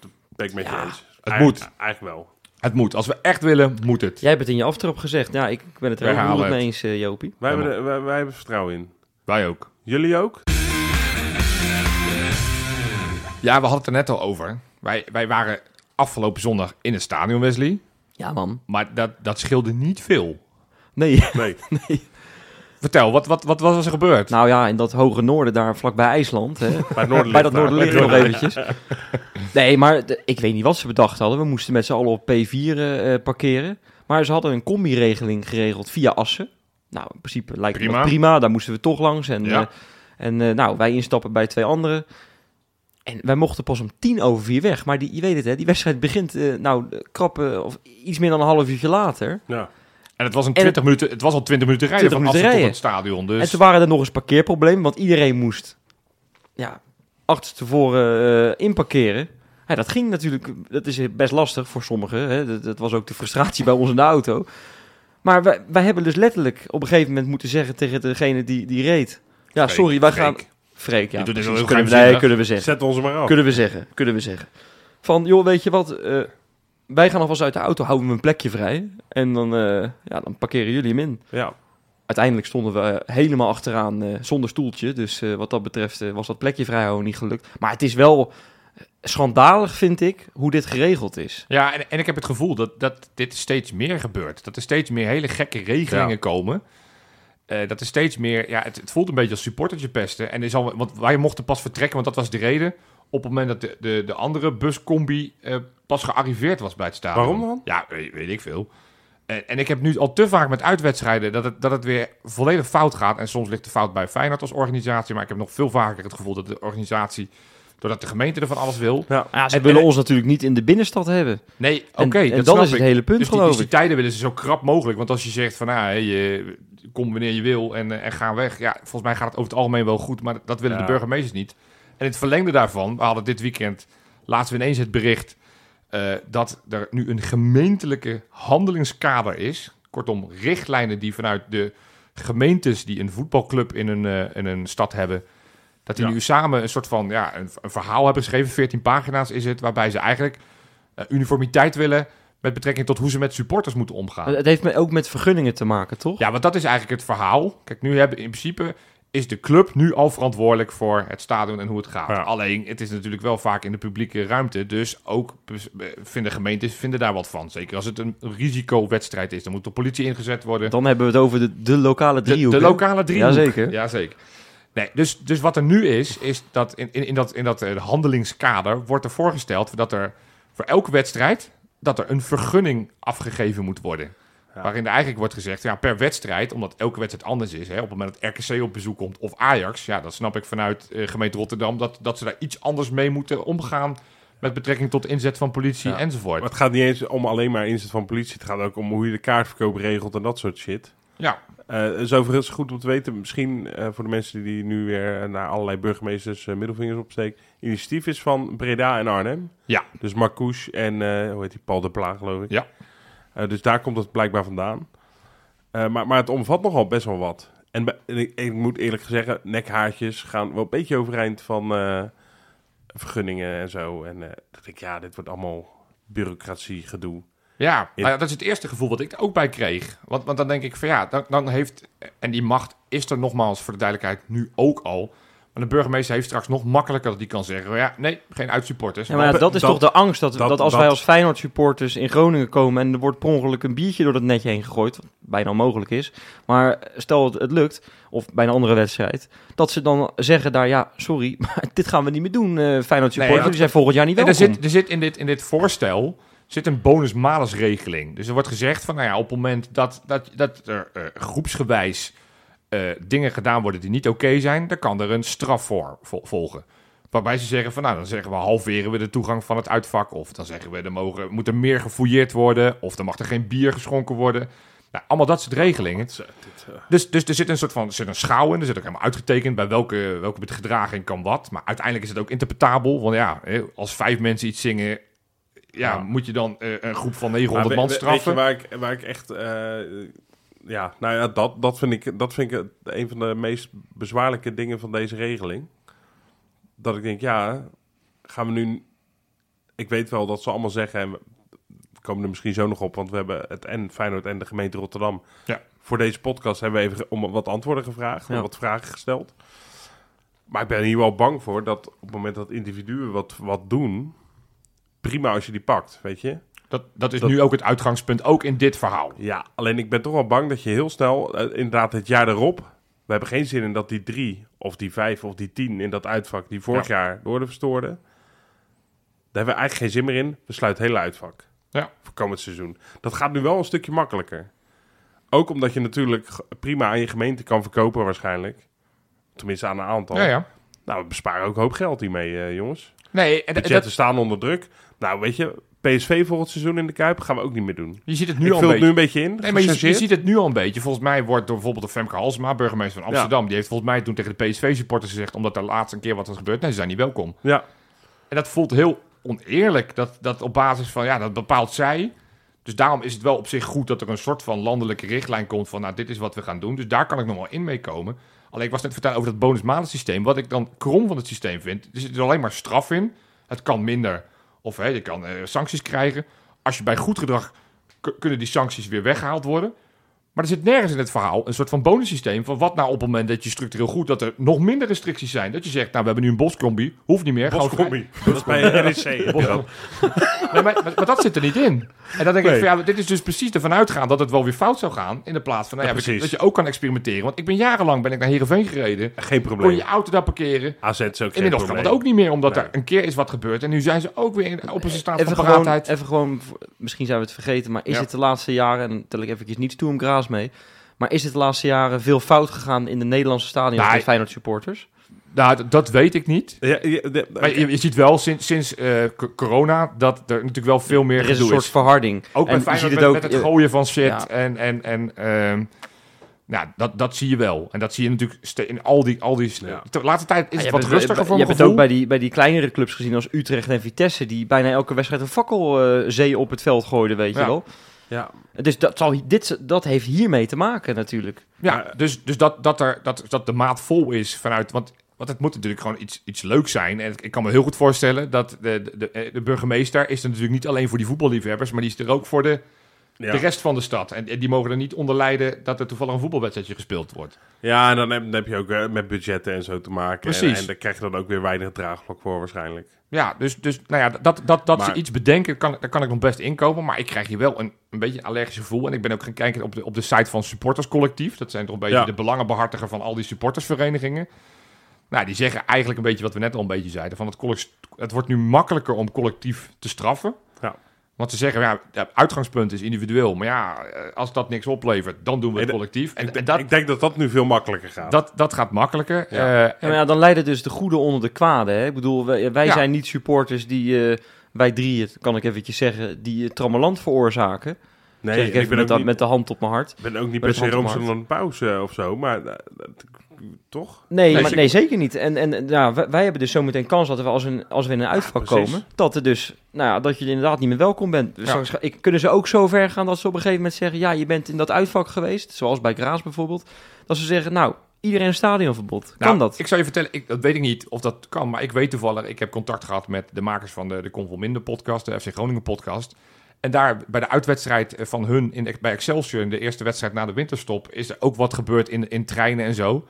Speaker 3: hoor. Ben ik met je
Speaker 4: Ja,
Speaker 3: eens.
Speaker 2: het
Speaker 3: Eigen-
Speaker 2: moet.
Speaker 3: Eigenlijk wel.
Speaker 2: Het moet. Als we echt willen, moet het.
Speaker 4: Jij hebt het in je aftrap gezegd. Ja, ik ben het er roerend mee eens, eh, Jopie.
Speaker 3: Wij, hebben, er- wij, wij hebben vertrouwen in.
Speaker 2: Wij ook.
Speaker 3: Jullie ook?
Speaker 2: Ja, we hadden het er net al over. Wij, wij waren afgelopen zondag in het stadion, Wesley.
Speaker 4: Ja, man.
Speaker 2: Maar dat, dat scheelde niet veel.
Speaker 4: Nee,
Speaker 3: Nee.
Speaker 2: Vertel, wat, wat, wat was er gebeurd?
Speaker 4: Nou ja, in dat hoge noorden, daar vlakbij IJsland. Hè,
Speaker 3: Bij, het noorden
Speaker 4: bij dat
Speaker 3: daar.
Speaker 4: nog eventjes. Nee, maar de- ik weet niet wat ze bedacht hadden. We moesten met z'n allen op P4 eh, parkeren. Maar ze hadden een combi-regeling geregeld via Assen. Nou, in principe lijkt
Speaker 2: Prima.
Speaker 4: dat prima. Daar moesten we toch langs. En,
Speaker 2: Ja.
Speaker 4: eh, en eh, nou, wij instappen bij twee anderen. En wij mochten pas om tien over vier weg. Maar die, je weet het, hè, die wedstrijd begint nou krappen of iets meer dan een half uurtje later.
Speaker 3: Ja.
Speaker 2: En het was, een
Speaker 4: En
Speaker 2: 20 minuten, het was al 20 minuten rijden
Speaker 4: 20
Speaker 2: van
Speaker 4: minuten
Speaker 2: tot het stadion. Dus
Speaker 4: En toen waren er nog eens parkeerproblemen, want iedereen moest ja, achterstevoren eh inparkeren. Ja, dat ging natuurlijk, dat is best lastig voor sommigen. Hè. Dat, dat was ook de frustratie bij ons in de auto. Maar wij, wij hebben dus letterlijk op een gegeven moment moeten zeggen tegen degene die, die reed. Ja,
Speaker 2: Freek,
Speaker 4: sorry, wij
Speaker 2: Freek.
Speaker 4: gaan... Freek, ja. Precies.
Speaker 2: heel
Speaker 4: kunnen, we, nee, kunnen we zeggen.
Speaker 3: Zet ons maar af.
Speaker 4: Kunnen we zeggen, kunnen we zeggen. Van, joh, weet je wat, eh, wij gaan alvast uit de auto, houden we een plekje vrij. En dan, eh, ja, dan parkeren jullie hem in.
Speaker 3: Ja.
Speaker 4: Uiteindelijk stonden we eh, helemaal achteraan eh, zonder stoeltje. Dus wat dat betreft was dat plekje vrijhouden niet gelukt. Maar het is wel schandalig, vind ik, hoe dit geregeld is.
Speaker 2: Ja, en, en ik heb het gevoel dat, dat dit steeds meer gebeurt. Dat er steeds meer hele gekke regelingen
Speaker 3: Ja.
Speaker 2: komen. Dat er steeds meer... Ja, het, het voelt een beetje als supportertje pesten. En is al, want wij mochten pas vertrekken, want dat was de reden. Op het moment dat de, de, de andere buscombi eh, pas gearriveerd was bij het stadion.
Speaker 3: Waarom dan?
Speaker 2: Ja, weet, weet ik veel. En, en ik heb nu al te vaak met uitwedstrijden dat het, dat het weer volledig fout gaat. En soms ligt de fout bij Feyenoord als organisatie. Maar ik heb nog veel vaker het gevoel dat de organisatie... Doordat de gemeente er van alles wil.
Speaker 3: Ja.
Speaker 4: Ja, ze
Speaker 2: En-
Speaker 4: willen
Speaker 2: en-
Speaker 4: ons natuurlijk niet in de binnenstad hebben.
Speaker 2: Nee,
Speaker 4: En-
Speaker 2: oké,
Speaker 4: en,
Speaker 2: dat
Speaker 4: dat
Speaker 2: snap
Speaker 4: is het
Speaker 2: ik.
Speaker 4: hele punt,
Speaker 2: Dus die,
Speaker 4: geloof
Speaker 2: dus die tijden willen ze zo krap mogelijk. Want als je zegt van, nou, je, kom wanneer je wil en, eh, en ga weg. Ja, volgens mij gaat het over het algemeen wel goed, maar dat willen
Speaker 3: Ja.
Speaker 2: de burgemeesters niet. En het verlengde daarvan, we hadden dit weekend, laatst weer ineens het bericht, eh, dat er nu een gemeentelijke handelingskader is. Kortom, richtlijnen die vanuit de gemeentes die een voetbalclub in een, eh, in een stad hebben, dat die
Speaker 3: Ja.
Speaker 2: nu samen een soort van ja, een, een verhaal hebben geschreven, 14 pagina's is het, waarbij ze eigenlijk eh, uniformiteit willen met betrekking tot hoe ze met supporters moeten omgaan.
Speaker 4: Het heeft ook met vergunningen te maken, toch?
Speaker 2: Ja, want dat is eigenlijk het verhaal. Kijk, nu hebben in principe is de club nu al verantwoordelijk voor het stadion en hoe het gaat.
Speaker 3: Ja.
Speaker 2: Alleen, het is natuurlijk wel vaak in de publieke ruimte. Dus ook eh, vinden gemeentes vinden daar wat van. Zeker als het een risicowedstrijd is. Dan moet de politie ingezet worden.
Speaker 4: Dan hebben we het over de, de lokale driehoek.
Speaker 2: de lokale driehoek.
Speaker 4: Jazeker.
Speaker 2: Jazeker. Nee, dus, dus wat er nu is, is dat in, in, in dat, in dat eh, handelingskader wordt er voorgesteld dat er voor elke wedstrijd dat er een vergunning afgegeven moet worden.
Speaker 3: Ja.
Speaker 2: Waarin er eigenlijk wordt gezegd, ja, per wedstrijd, omdat elke wedstrijd anders is. Hè, op het moment dat RKC op bezoek komt of Ajax, ja, dat snap ik vanuit eh, gemeente Rotterdam, dat, dat ze daar iets anders mee moeten omgaan met betrekking tot inzet van politie
Speaker 3: Ja.
Speaker 2: enzovoort.
Speaker 3: Maar het gaat niet eens om alleen maar inzet van politie. Het gaat ook om hoe je de kaartverkoop regelt en dat soort shit.
Speaker 2: Ja,
Speaker 3: het is overigens goed om te weten, misschien eh, voor de mensen die nu weer naar allerlei burgemeesters middelvingers opsteken. Initiatief is van Breda en Arnhem.
Speaker 2: Ja.
Speaker 3: Dus Marcouch en, hoe heet die, Paul de Pla, geloof ik.
Speaker 2: Ja.
Speaker 3: Eh, dus daar komt het blijkbaar vandaan. Eh, maar, maar het omvat nogal best wel wat. En, bij- en ik, ik moet eerlijk zeggen, nekhaartjes gaan wel een beetje overeind van eh, vergunningen en zo. En dat ik, ja, dit wordt allemaal bureaucratie, gedoe.
Speaker 2: Ja, nou ja, dat is het eerste gevoel wat ik er ook bij kreeg. Want, want dan denk ik van ja, dan, dan heeft... En die macht is er nogmaals voor de duidelijkheid nu ook al. Maar de burgemeester heeft straks nog makkelijker dat hij kan zeggen... Ja, nee, geen uitsupporters.
Speaker 4: Ja, maar ja,
Speaker 3: Dat-
Speaker 4: dat is
Speaker 3: dat-
Speaker 4: toch de angst dat, dat,
Speaker 3: dat-
Speaker 4: als
Speaker 3: dat-
Speaker 4: wij als Feyenoord supporters in Groningen komen en er wordt per ongeluk een biertje door dat netje heen gegooid, wat bijna onmogelijk is, maar stel het, het lukt, of bij een andere wedstrijd, dat ze dan zeggen daar, ja, sorry, maar dit gaan we niet meer doen, eh Feyenoord supporters,
Speaker 2: Nee, dat-
Speaker 4: jullie zijn volgend jaar niet
Speaker 2: En
Speaker 4: welkom.
Speaker 2: er zit, er zit in, dit, in dit voorstel zit een bonus-malus regeling. Dus er wordt gezegd van, nou ja, op het moment dat, dat, dat er eh, groepsgewijs eh, dingen gedaan worden die niet oké zijn, dan kan er een straf voor vol- volgen. Waarbij ze zeggen van, nou, dan zeggen we halveren we de toegang van het uitvak. Of dan zeggen we, er mogen, moet er meer gefouilleerd worden. Of dan mag er geen bier geschonken worden. Nou, allemaal dat soort regelingen.
Speaker 3: Eh,
Speaker 2: Dus, dus er zit een soort van er zit een schouw in. Er zit ook helemaal uitgetekend bij welke, welke gedraging kan wat. Maar uiteindelijk is het ook interpretabel. Want ja, als vijf mensen iets zingen... Ja,
Speaker 3: Ja.
Speaker 2: moet je dan eh, een groep van
Speaker 3: Maar
Speaker 2: 900
Speaker 3: we-
Speaker 2: man straffen?
Speaker 3: Weet je waar ik, waar ik echt... ja, nou ja, dat, dat, vind ik, dat vind ik een van de meest bezwaarlijke dingen van deze regeling. Dat ik denk, ja, gaan we nu... Ik weet wel dat ze allemaal zeggen... En we komen er misschien zo nog op, want we hebben het en Feyenoord en de gemeente Rotterdam...
Speaker 2: Ja.
Speaker 3: Voor deze podcast hebben we even om wat antwoorden gevraagd,
Speaker 4: Ja.
Speaker 3: wat vragen gesteld. Maar ik ben hier wel bang voor dat op het moment dat individuen wat, wat doen... Prima als je die pakt, weet je.
Speaker 2: Dat, dat is
Speaker 3: Dat-
Speaker 2: nu ook het uitgangspunt, ook in dit verhaal.
Speaker 3: Ja, alleen ik ben toch wel bang dat je heel snel, eh, inderdaad het jaar erop... We hebben geen zin in dat die drie, of die vijf, of die tien in dat uitvak... die vorig jaar de orde verstoorden. Daar hebben we eigenlijk geen zin meer in. We sluiten het hele uitvak.
Speaker 2: Ja.
Speaker 3: Voor komend seizoen. Dat gaat nu wel een stukje makkelijker. Ook omdat je natuurlijk prima aan je gemeente kan verkopen waarschijnlijk. Tenminste aan een aantal.
Speaker 2: Ja, ja.
Speaker 3: Nou, we besparen ook een hoop geld hiermee, eh, jongens.
Speaker 2: Nee, en, en
Speaker 3: Budgetten staan onder druk. Nou, weet je, PSV volgend seizoen in de Kuip gaan we ook niet meer doen.
Speaker 2: je ziet het nu
Speaker 3: ik
Speaker 2: al een
Speaker 3: het nu
Speaker 2: beetje.
Speaker 3: een beetje in.
Speaker 2: Nee, maar je, ziet het nu al een beetje. Volgens mij wordt door bijvoorbeeld de Femke Halsema, burgemeester van Amsterdam, die heeft volgens mij toen tegen de PSV-supporters gezegd, omdat er laatst een keer wat is gebeurd, nee, ze zijn niet welkom.
Speaker 3: Ja,
Speaker 2: En dat voelt heel oneerlijk, dat, dat op basis van, ja, dat bepaalt zij. Dus daarom is het wel op zich goed dat er een soort van landelijke richtlijn komt van, nou, dit is wat we gaan doen. Dus daar kan ik nog wel in meekomen. Alleen ik was net vertellen over dat bonusmalensysteem. Wat ik dan krom van het systeem vind, er zit er alleen maar straf in. Het kan minder, of hè, je kan eh, sancties krijgen. Als je bij goed gedrag kunnen die sancties weer weggehaald worden. Maar er zit nergens in het verhaal een soort van bonussysteem van wat nou op het moment dat je structureel goed, dat er nog minder restricties zijn. Dat je zegt, nou we hebben nu een boscombi, hoeft niet meer.
Speaker 3: Boscombi. Dat is bij NEC. dat.
Speaker 2: Nee, maar, maar, maar dat zit er niet in. En dan denk
Speaker 3: Nee.
Speaker 2: ik van ja, dit is dus precies ervan uitgaan dat het wel weer fout zou gaan. In de plaats van nou ja,
Speaker 3: Ja, precies.
Speaker 2: dat je ook kan experimenteren. Want ik ben jarenlang ben ik naar Heerenveen gereden.
Speaker 3: Geen
Speaker 2: Kon je
Speaker 3: probleem.
Speaker 2: je auto daar parkeren.
Speaker 3: AZ is ook geen
Speaker 2: Inmiddels kan
Speaker 3: probleem.
Speaker 2: dat ook niet meer, omdat
Speaker 3: Nee.
Speaker 2: er een keer is wat gebeurd. En nu zijn ze ook weer in, op een staat
Speaker 4: Even
Speaker 2: van
Speaker 4: gewoon,
Speaker 2: paraatheid.
Speaker 4: even gewoon, misschien zijn we het vergeten, maar is
Speaker 2: Ja.
Speaker 4: het de laatste jaren, en tel ik eventjes niet toe om Graas mee, maar is het de laatste jaren veel fout gegaan in de Nederlandse stadions
Speaker 2: Nee.
Speaker 4: met Feyenoord supporters?
Speaker 2: Nou, dat weet ik niet.
Speaker 3: Ja, ja, de-
Speaker 2: Maar je, je ziet wel sinds, sinds eh, corona dat er natuurlijk wel veel meer
Speaker 4: Er is een soort
Speaker 2: is.
Speaker 4: verharding.
Speaker 2: Ook bij
Speaker 4: en je
Speaker 2: Feyenoord
Speaker 4: ziet
Speaker 2: met,
Speaker 4: het ook,
Speaker 2: met het
Speaker 4: eh,
Speaker 2: gooien van shit
Speaker 4: ja.
Speaker 2: en, en, en ehm, nou, dat, dat zie je wel. En dat zie je natuurlijk in al die... Al die
Speaker 3: Ja.
Speaker 2: De laatste tijd is
Speaker 4: Ja,
Speaker 2: het wat
Speaker 4: hebt
Speaker 2: rustiger
Speaker 4: het,
Speaker 2: voor
Speaker 4: Je hebt het ook bij die, bij die kleinere clubs gezien als Utrecht en Vitesse, die bijna elke wedstrijd een fakkelzee op het veld gooiden, weet je wel.
Speaker 3: Ja.
Speaker 4: Dus dat, zal, dit, dat heeft hiermee te maken natuurlijk.
Speaker 2: Ja, dus, dus dat, dat, er, dat, dat de maat vol is vanuit... Want, want het moet natuurlijk gewoon iets, iets leuks zijn. En ik kan me heel goed voorstellen dat de, de, de, de burgemeester... is er natuurlijk niet alleen voor die voetballiefhebbers... maar die is er ook voor de,
Speaker 3: Ja.
Speaker 2: de rest van de stad. En, en die mogen er niet onder lijden dat er toevallig een voetbalwedstrijdje gespeeld wordt.
Speaker 3: ja, en dan heb, dan heb je ook eh, met budgetten en zo te maken.
Speaker 2: Precies.
Speaker 3: En, en daar krijg je dan ook weer weinig draagvlak voor waarschijnlijk.
Speaker 2: Ja, dus, dus nou ja, dat, dat, dat ze iets bedenken, kan, daar kan ik nog best inkomen. Maar ik krijg hier wel een, een beetje een allergisch gevoel. En ik ben ook gaan kijken op de, op de site van Supporterscollectief. Dat zijn toch een beetje
Speaker 3: Ja.
Speaker 2: de belangenbehartiger van al die supportersverenigingen. Nou, die zeggen eigenlijk een beetje wat we net al een beetje zeiden. Van het, het wordt nu makkelijker om collectief te straffen.
Speaker 3: Ja.
Speaker 2: Want ze zeggen, ja, het uitgangspunt is individueel. Maar ja, eh, als dat niks oplevert, dan doen we het collectief. En,
Speaker 3: ik,
Speaker 2: en dat,
Speaker 3: ik denk dat dat nu veel makkelijker gaat.
Speaker 2: dat, dat gaat makkelijker.
Speaker 3: Ja.
Speaker 2: Eh,
Speaker 4: Ja, maar ja, dan leiden dus de goede onder de kwade. Hè? Ik bedoel, wij, wij
Speaker 2: Ja.
Speaker 4: zijn niet supporters die, eh, wij drieën, kan ik eventjes zeggen, die uh, trammeland veroorzaken.
Speaker 3: nee,
Speaker 4: zeg ik
Speaker 3: ik ben
Speaker 4: met,
Speaker 3: niet,
Speaker 4: met de hand op mijn hart.
Speaker 3: ben ook niet per se roomser
Speaker 4: mijn
Speaker 3: dan een pauze of zo, maar toch?
Speaker 4: Nee,
Speaker 2: Nee,
Speaker 4: maar,
Speaker 2: zeker.
Speaker 4: nee zeker niet. En, en nou, wij, wij hebben dus zometeen kans dat we als, een, als we in een uitvak komen, dat, er dus, nou ja, dat je inderdaad niet meer welkom bent. Dus
Speaker 2: Ja.
Speaker 4: straks ga- ik, kunnen ze ook zo ver gaan dat ze op een gegeven moment zeggen, ja, je bent in dat uitvak geweest, zoals bij Graas bijvoorbeeld. Dat ze zeggen, nou, iedereen een stadionverbod. Kan
Speaker 2: Nou,
Speaker 4: dat?
Speaker 2: Ik zou je vertellen, ik, dat weet ik niet of dat kan, maar ik weet toevallig, ik heb contact gehad met de makers van de, de Convolminder podcast, de FC Groningen podcast. En daar bij de uitwedstrijd van hun in, bij Excelsior, in de eerste wedstrijd na de winterstop, is er ook wat gebeurd in, in treinen en zo.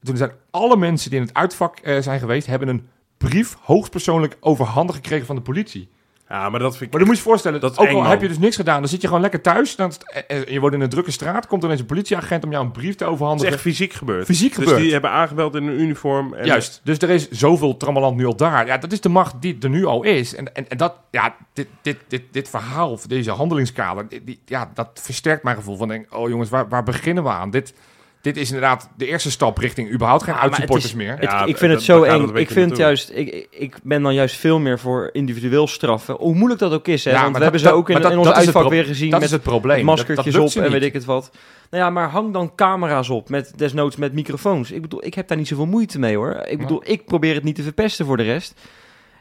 Speaker 2: En toen zijn alle mensen die in het uitvak eh, zijn geweest, hebben een brief hoogstpersoonlijk overhandig gekregen van de politie.
Speaker 3: Ja, maar dat vind ik...
Speaker 2: Maar dan moet je je voorstellen,
Speaker 3: Dat is
Speaker 2: ook
Speaker 3: eng,
Speaker 2: al heb je dus niks gedaan, dan zit je gewoon lekker thuis. Dan, eh, eh, je woont in een drukke straat, komt er ineens een politieagent om jou een brief te
Speaker 3: Het is
Speaker 2: overhandigen.
Speaker 3: echt fysiek gebeurd.
Speaker 2: Fysiek
Speaker 3: dus
Speaker 2: gebeurd.
Speaker 3: die hebben aangebeld in een uniform. En
Speaker 2: Juist, dus er is zoveel trammeland nu al daar. Ja, dat is de macht die er nu al is. En, en, en dat, ja, dit, dit, dit, dit verhaal, of deze handelingskader, die- ja, dat versterkt mijn gevoel van, denk, oh jongens, waar, waar beginnen we aan? Dit, dit is inderdaad de eerste stap richting überhaupt geen
Speaker 4: Ja,
Speaker 2: uitsupporters meer.
Speaker 4: Het-
Speaker 3: Ja,
Speaker 4: ik vind het zo eng. Ik vind
Speaker 3: naartoe.
Speaker 4: juist, ik, ik ben dan juist veel meer voor individueel straffen. Hoe moeilijk dat ook is, hè?
Speaker 2: Ja,
Speaker 4: Want we
Speaker 2: dat-
Speaker 4: hebben ze ook in,
Speaker 2: dat-
Speaker 4: in ons uitvak weer gezien
Speaker 2: Dat
Speaker 4: met
Speaker 2: is het probleem. Dat-
Speaker 4: maskertjes
Speaker 2: dat
Speaker 4: op en weet ik het wat. Nou ja, maar hang dan camera's op met desnoods met microfoons. Ik bedoel, ik heb daar niet zoveel moeite mee hoor. Ik bedoel, ik probeer het niet te verpesten voor de rest.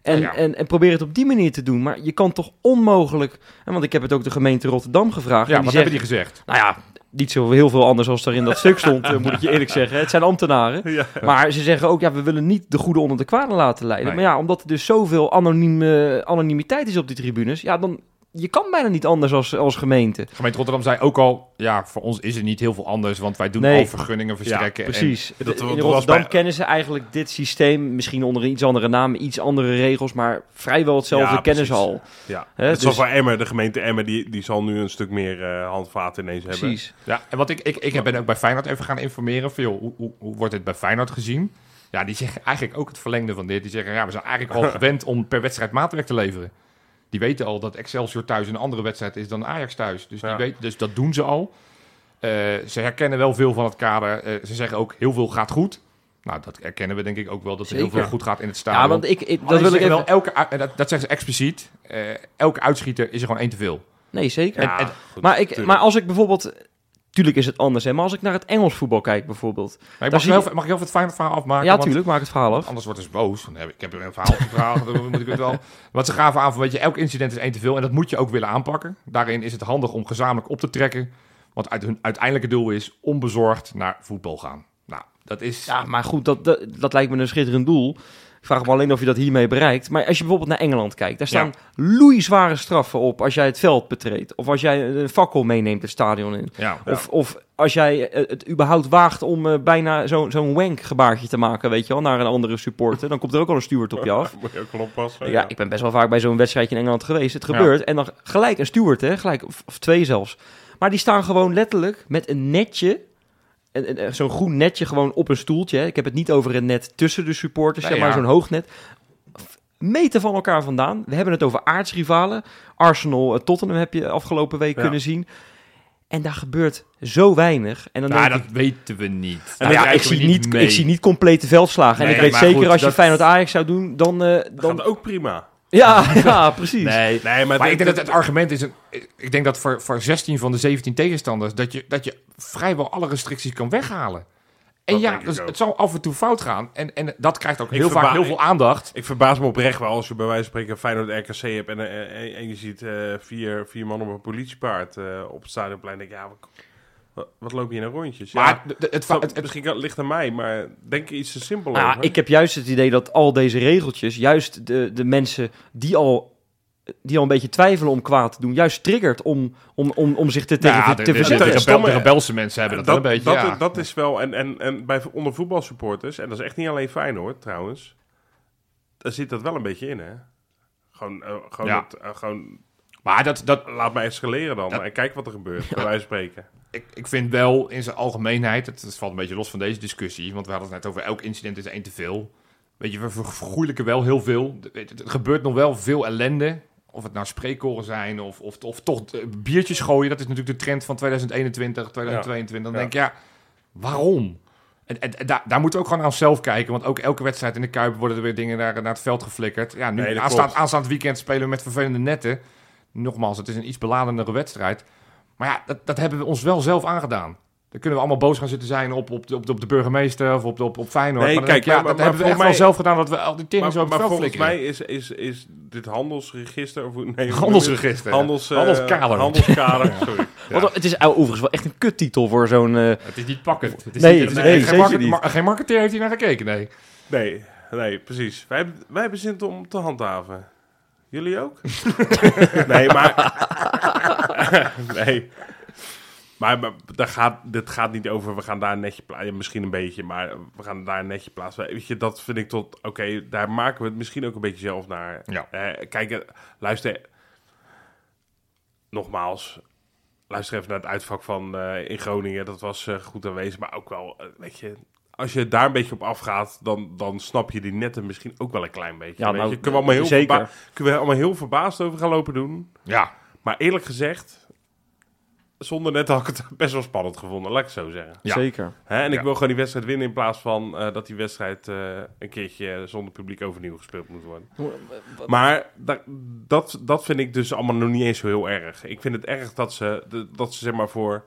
Speaker 4: En,
Speaker 2: Ja.
Speaker 4: en, en probeer het op die manier te doen. Maar je kan toch onmogelijk... Want ik heb het ook de gemeente Rotterdam gevraagd.
Speaker 2: Ja,
Speaker 4: en
Speaker 2: wat hebben die gezegd?
Speaker 4: Nou ja, niet zo heel veel anders als er in dat stuk stond, eh, moet ik je eerlijk zeggen. Het zijn ambtenaren.
Speaker 3: Ja.
Speaker 4: Maar ze zeggen ook, ja, we willen niet de goede onder de kwade laten leiden.
Speaker 2: Nee.
Speaker 4: Maar ja, omdat er dus zoveel anoniem, eh, anonimiteit is op die tribunes, ja, dan je kan bijna niet anders als, als gemeente.
Speaker 2: De gemeente Rotterdam zei ook al, ja, voor ons is er niet heel veel anders, want wij doen
Speaker 4: Nee.
Speaker 2: al vergunningen verstrekken. en-
Speaker 4: Precies.
Speaker 3: dat-
Speaker 4: De-
Speaker 3: dat
Speaker 4: in Rotterdam
Speaker 3: bij-
Speaker 4: kennen ze eigenlijk dit systeem, misschien onder een iets andere naam, iets andere regels, maar vrijwel hetzelfde
Speaker 3: Ja,
Speaker 4: kennen ze al.
Speaker 3: Ja,
Speaker 4: Hè,
Speaker 3: het is
Speaker 4: dus-
Speaker 3: voor Emmer, de gemeente Emmer, die, die zal nu een stuk meer eh handvaten ineens hebben.
Speaker 4: Precies.
Speaker 2: Ja, en wat ik, ik, ik ben ook bij Feyenoord even gaan informeren van, joh, hoe, hoe, hoe wordt dit bij Feyenoord gezien? Ja, die zeggen eigenlijk ook het verlengde van dit. Die zeggen, ja, we zijn eigenlijk al gewend om per wedstrijd maatwerk te leveren. Die weten al dat Excelsior thuis een andere wedstrijd is dan Ajax thuis. Dus, die
Speaker 3: Ja.
Speaker 2: weet, dus dat doen ze al. Eh, ze herkennen wel veel van het kader. Eh, ze zeggen ook, heel veel gaat goed. Nou, dat herkennen we denk ik ook wel, dat er heel veel goed gaat in het stadion.
Speaker 4: Ja, want ik, dat wil ik
Speaker 2: zeggen
Speaker 4: even...
Speaker 2: wel, elke, dat, dat zeggen ze expliciet. Eh, elke uitschieter is er gewoon één te veel.
Speaker 4: Nee, zeker.
Speaker 3: Ja,
Speaker 2: En-
Speaker 3: goed,
Speaker 4: maar, ik,
Speaker 3: tuurlijk.
Speaker 4: maar als ik bijvoorbeeld... Tuurlijk is het anders, hè. Maar als ik naar het Engels voetbal kijk bijvoorbeeld...
Speaker 2: Maar ik mag, heel,
Speaker 4: je-
Speaker 2: mag ik heel veel het fijne verhaal afmaken?
Speaker 4: ja,
Speaker 2: Want-
Speaker 4: tuurlijk, maak het verhaal af.
Speaker 2: Anders wordt ze boos. Dan heb ik, ik heb een verhaal gevraagd, dan moet ik het wel. Want ze gaven aan van, weet je, elk incident is één te veel. En dat moet je ook willen aanpakken. Daarin is het handig om gezamenlijk op te trekken. Want uit hun uiteindelijke doel is onbezorgd naar voetbal gaan. Nou, dat is...
Speaker 4: Ja, maar goed, dat, dat, dat lijkt me een schitterend doel. Ik vraag me alleen of je dat hiermee bereikt. Maar als je bijvoorbeeld naar Engeland kijkt, daar staan loeizware straffen op als jij het veld betreedt. Of als jij een fakkel meeneemt het stadion in.
Speaker 2: ja.
Speaker 4: Of, of als jij eh, het überhaupt waagt om eh, bijna zo'n zo'n wank gebaartje te maken, weet je wel, naar een andere supporter. Dan komt er ook al een steward op je af.
Speaker 3: Moet je ook wel oppassen.
Speaker 4: Ja, ik ben best wel vaak bij zo'n wedstrijdje in Engeland geweest. Het gebeurt. En dan gelijk een steward, hè? Gelijk, of, of twee zelfs. Maar die staan gewoon letterlijk met een netje. En- en- Zo'n groen netje gewoon op een stoeltje. Ik heb het niet over een net tussen de supporters,
Speaker 2: Nee,
Speaker 4: zeg maar
Speaker 2: ja.
Speaker 4: zo'n hoog net. Meter van elkaar vandaan. We hebben het over aardsrivalen. Arsenal, eh, Tottenham heb je afgelopen week
Speaker 3: Ja.
Speaker 4: kunnen zien. En daar gebeurt zo weinig. En dan
Speaker 2: Nou,
Speaker 4: denk
Speaker 2: dat
Speaker 4: ik,
Speaker 2: weten we niet.
Speaker 4: nou ja, ik, zie niet,
Speaker 2: mee.
Speaker 4: ik zie niet complete veldslagen. en ik weet zeker
Speaker 2: goed,
Speaker 4: als je
Speaker 2: dat-
Speaker 4: Feyenoord Ajax zou doen, dan... eh,
Speaker 3: Dan
Speaker 4: dan
Speaker 3: gaat ook prima.
Speaker 4: Ja, ja, precies.
Speaker 2: Nee,
Speaker 3: Nee, maar,
Speaker 2: ik denk dat het argument is... Een, ik denk dat voor, voor 16 van de 17 tegenstanders... dat je, dat je vrijwel alle restricties kan weghalen. En
Speaker 3: Dat
Speaker 2: ja, dus het zal af en toe fout gaan. En, en dat krijgt ook
Speaker 3: Ik
Speaker 2: heel vaak heel veel aandacht.
Speaker 3: Ik verbaas me oprecht wel als je bij wijze van spreken Feyenoord RKC hebt en, en, en- en je ziet eh, vier, vier man op een politiepaard eh, op het stadionplein. denk ik, ja, wat, loop je in een rondjes?
Speaker 2: Maar
Speaker 3: ja,
Speaker 2: het,
Speaker 3: het,
Speaker 2: het, het-
Speaker 3: misschien ligt aan mij, maar denk iets te simpel
Speaker 4: Nou,
Speaker 3: over.
Speaker 4: ik heb juist het idee dat al deze regeltjes, juist de, de mensen die al, die al een beetje twijfelen om kwaad te doen, juist triggert om, om, om, om zich te, tegen,
Speaker 2: ja,
Speaker 4: te
Speaker 2: de, de, de,
Speaker 4: verzetten.
Speaker 2: de,
Speaker 3: Stomme-
Speaker 2: rebel- de rebelse mensen hebben dat, wel een beetje.
Speaker 3: dat,
Speaker 2: ja.
Speaker 3: dat is wel, en, en, en bij onder voetbalsupporters, en dat is echt niet alleen Feyenoord trouwens, daar zit dat wel een beetje in, hè? Gewoon, eh, gewoon,
Speaker 2: Ja.
Speaker 3: dat, eh, gewoon
Speaker 2: maar dat, dat,
Speaker 3: laat mij escaleren dan
Speaker 2: Dat-
Speaker 3: en kijk wat er gebeurt, bij wijze van spreken.
Speaker 2: Ik, ik vind wel in zijn algemeenheid, het, het valt een beetje los van deze discussie, want we hadden het net over elk incident is één te veel. Weet je, we ver- vergoeilijken wel heel veel. Er gebeurt nog wel veel ellende. Of het nou spreekkoren zijn of, of, of toch eh, biertjes gooien. Dat is natuurlijk de trend van 2021, 2022. Dan denk je, ja, waarom? En, en, en daar, daar moeten we ook gewoon aan onszelf kijken. Want ook elke wedstrijd in de Kuip worden er weer dingen naar, naar het veld geflikkerd. Ja, nu
Speaker 3: Nee,
Speaker 2: aanstaand, aanstaand weekend spelen we met vervelende netten. Nogmaals, het is een iets beladendere wedstrijd. Maar ja, dat, dat hebben we ons wel zelf aangedaan. Dan kunnen we allemaal boos gaan zitten zijn op, op, de, op, de, op de burgemeester of op, de, op, op Feyenoord.
Speaker 3: Nee,
Speaker 2: maar
Speaker 3: kijk,
Speaker 2: ja,
Speaker 3: maar-
Speaker 2: dat
Speaker 3: maar
Speaker 2: hebben we echt
Speaker 3: mij-
Speaker 2: zelf gedaan dat we al die tering
Speaker 3: Maar,
Speaker 2: zo op
Speaker 3: maar volgens mij is, is, is dit handelsregister... Of, hoe- nee?
Speaker 2: Handelsregister.
Speaker 3: Handels, eh,
Speaker 2: Handelskader.
Speaker 3: Handelskader, sorry.
Speaker 2: Ja.
Speaker 4: Want het is overigens wel echt een kuttitel voor zo'n... eh,
Speaker 2: Het is niet pakkend. Het is
Speaker 4: Nee,
Speaker 2: niet, het is
Speaker 4: nee,
Speaker 2: geen, market-
Speaker 4: niet.
Speaker 2: geen marketeer heeft hier naar gekeken, nee.
Speaker 3: Nee, nee, precies. Wij, hebben- wij hebben zin om te handhaven. Jullie ook? nee, maar... nee. Maar, maar daar gaat, dit gaat niet over, we gaan daar een netje plaatsen. misschien een beetje, maar we gaan daar een netje plaatsen. Weet je, dat vind ik tot... Oké, daar maken we het misschien ook een beetje zelf naar.
Speaker 2: Ja.
Speaker 3: Eh, kijk, eh, luister... Nogmaals, luister even naar het uitvak van eh, in Groningen. Dat was eh, goed aanwezig, maar ook wel, weet je... Als je daar een beetje op afgaat, dan, dan snap je die netten misschien ook wel een klein beetje.
Speaker 4: Ja,
Speaker 3: weet
Speaker 4: nou,
Speaker 3: je. Kunnen we, allemaal heel
Speaker 4: zeker.
Speaker 3: kunnen we allemaal heel verbaasd over gaan lopen doen.
Speaker 2: Ja,
Speaker 3: Maar eerlijk gezegd, zonder net had ik het best wel spannend gevonden, laat ik het zo zeggen.
Speaker 2: Ja.
Speaker 4: Zeker.
Speaker 3: Hè? En ik
Speaker 2: Ja.
Speaker 3: wil gewoon die wedstrijd winnen in plaats van eh, dat die wedstrijd eh, een keertje zonder publiek overnieuw gespeeld moet worden. Maar da- dat, dat vind ik dus allemaal nog niet eens zo heel erg. Ik vind het erg dat ze, dat ze zeg maar voor,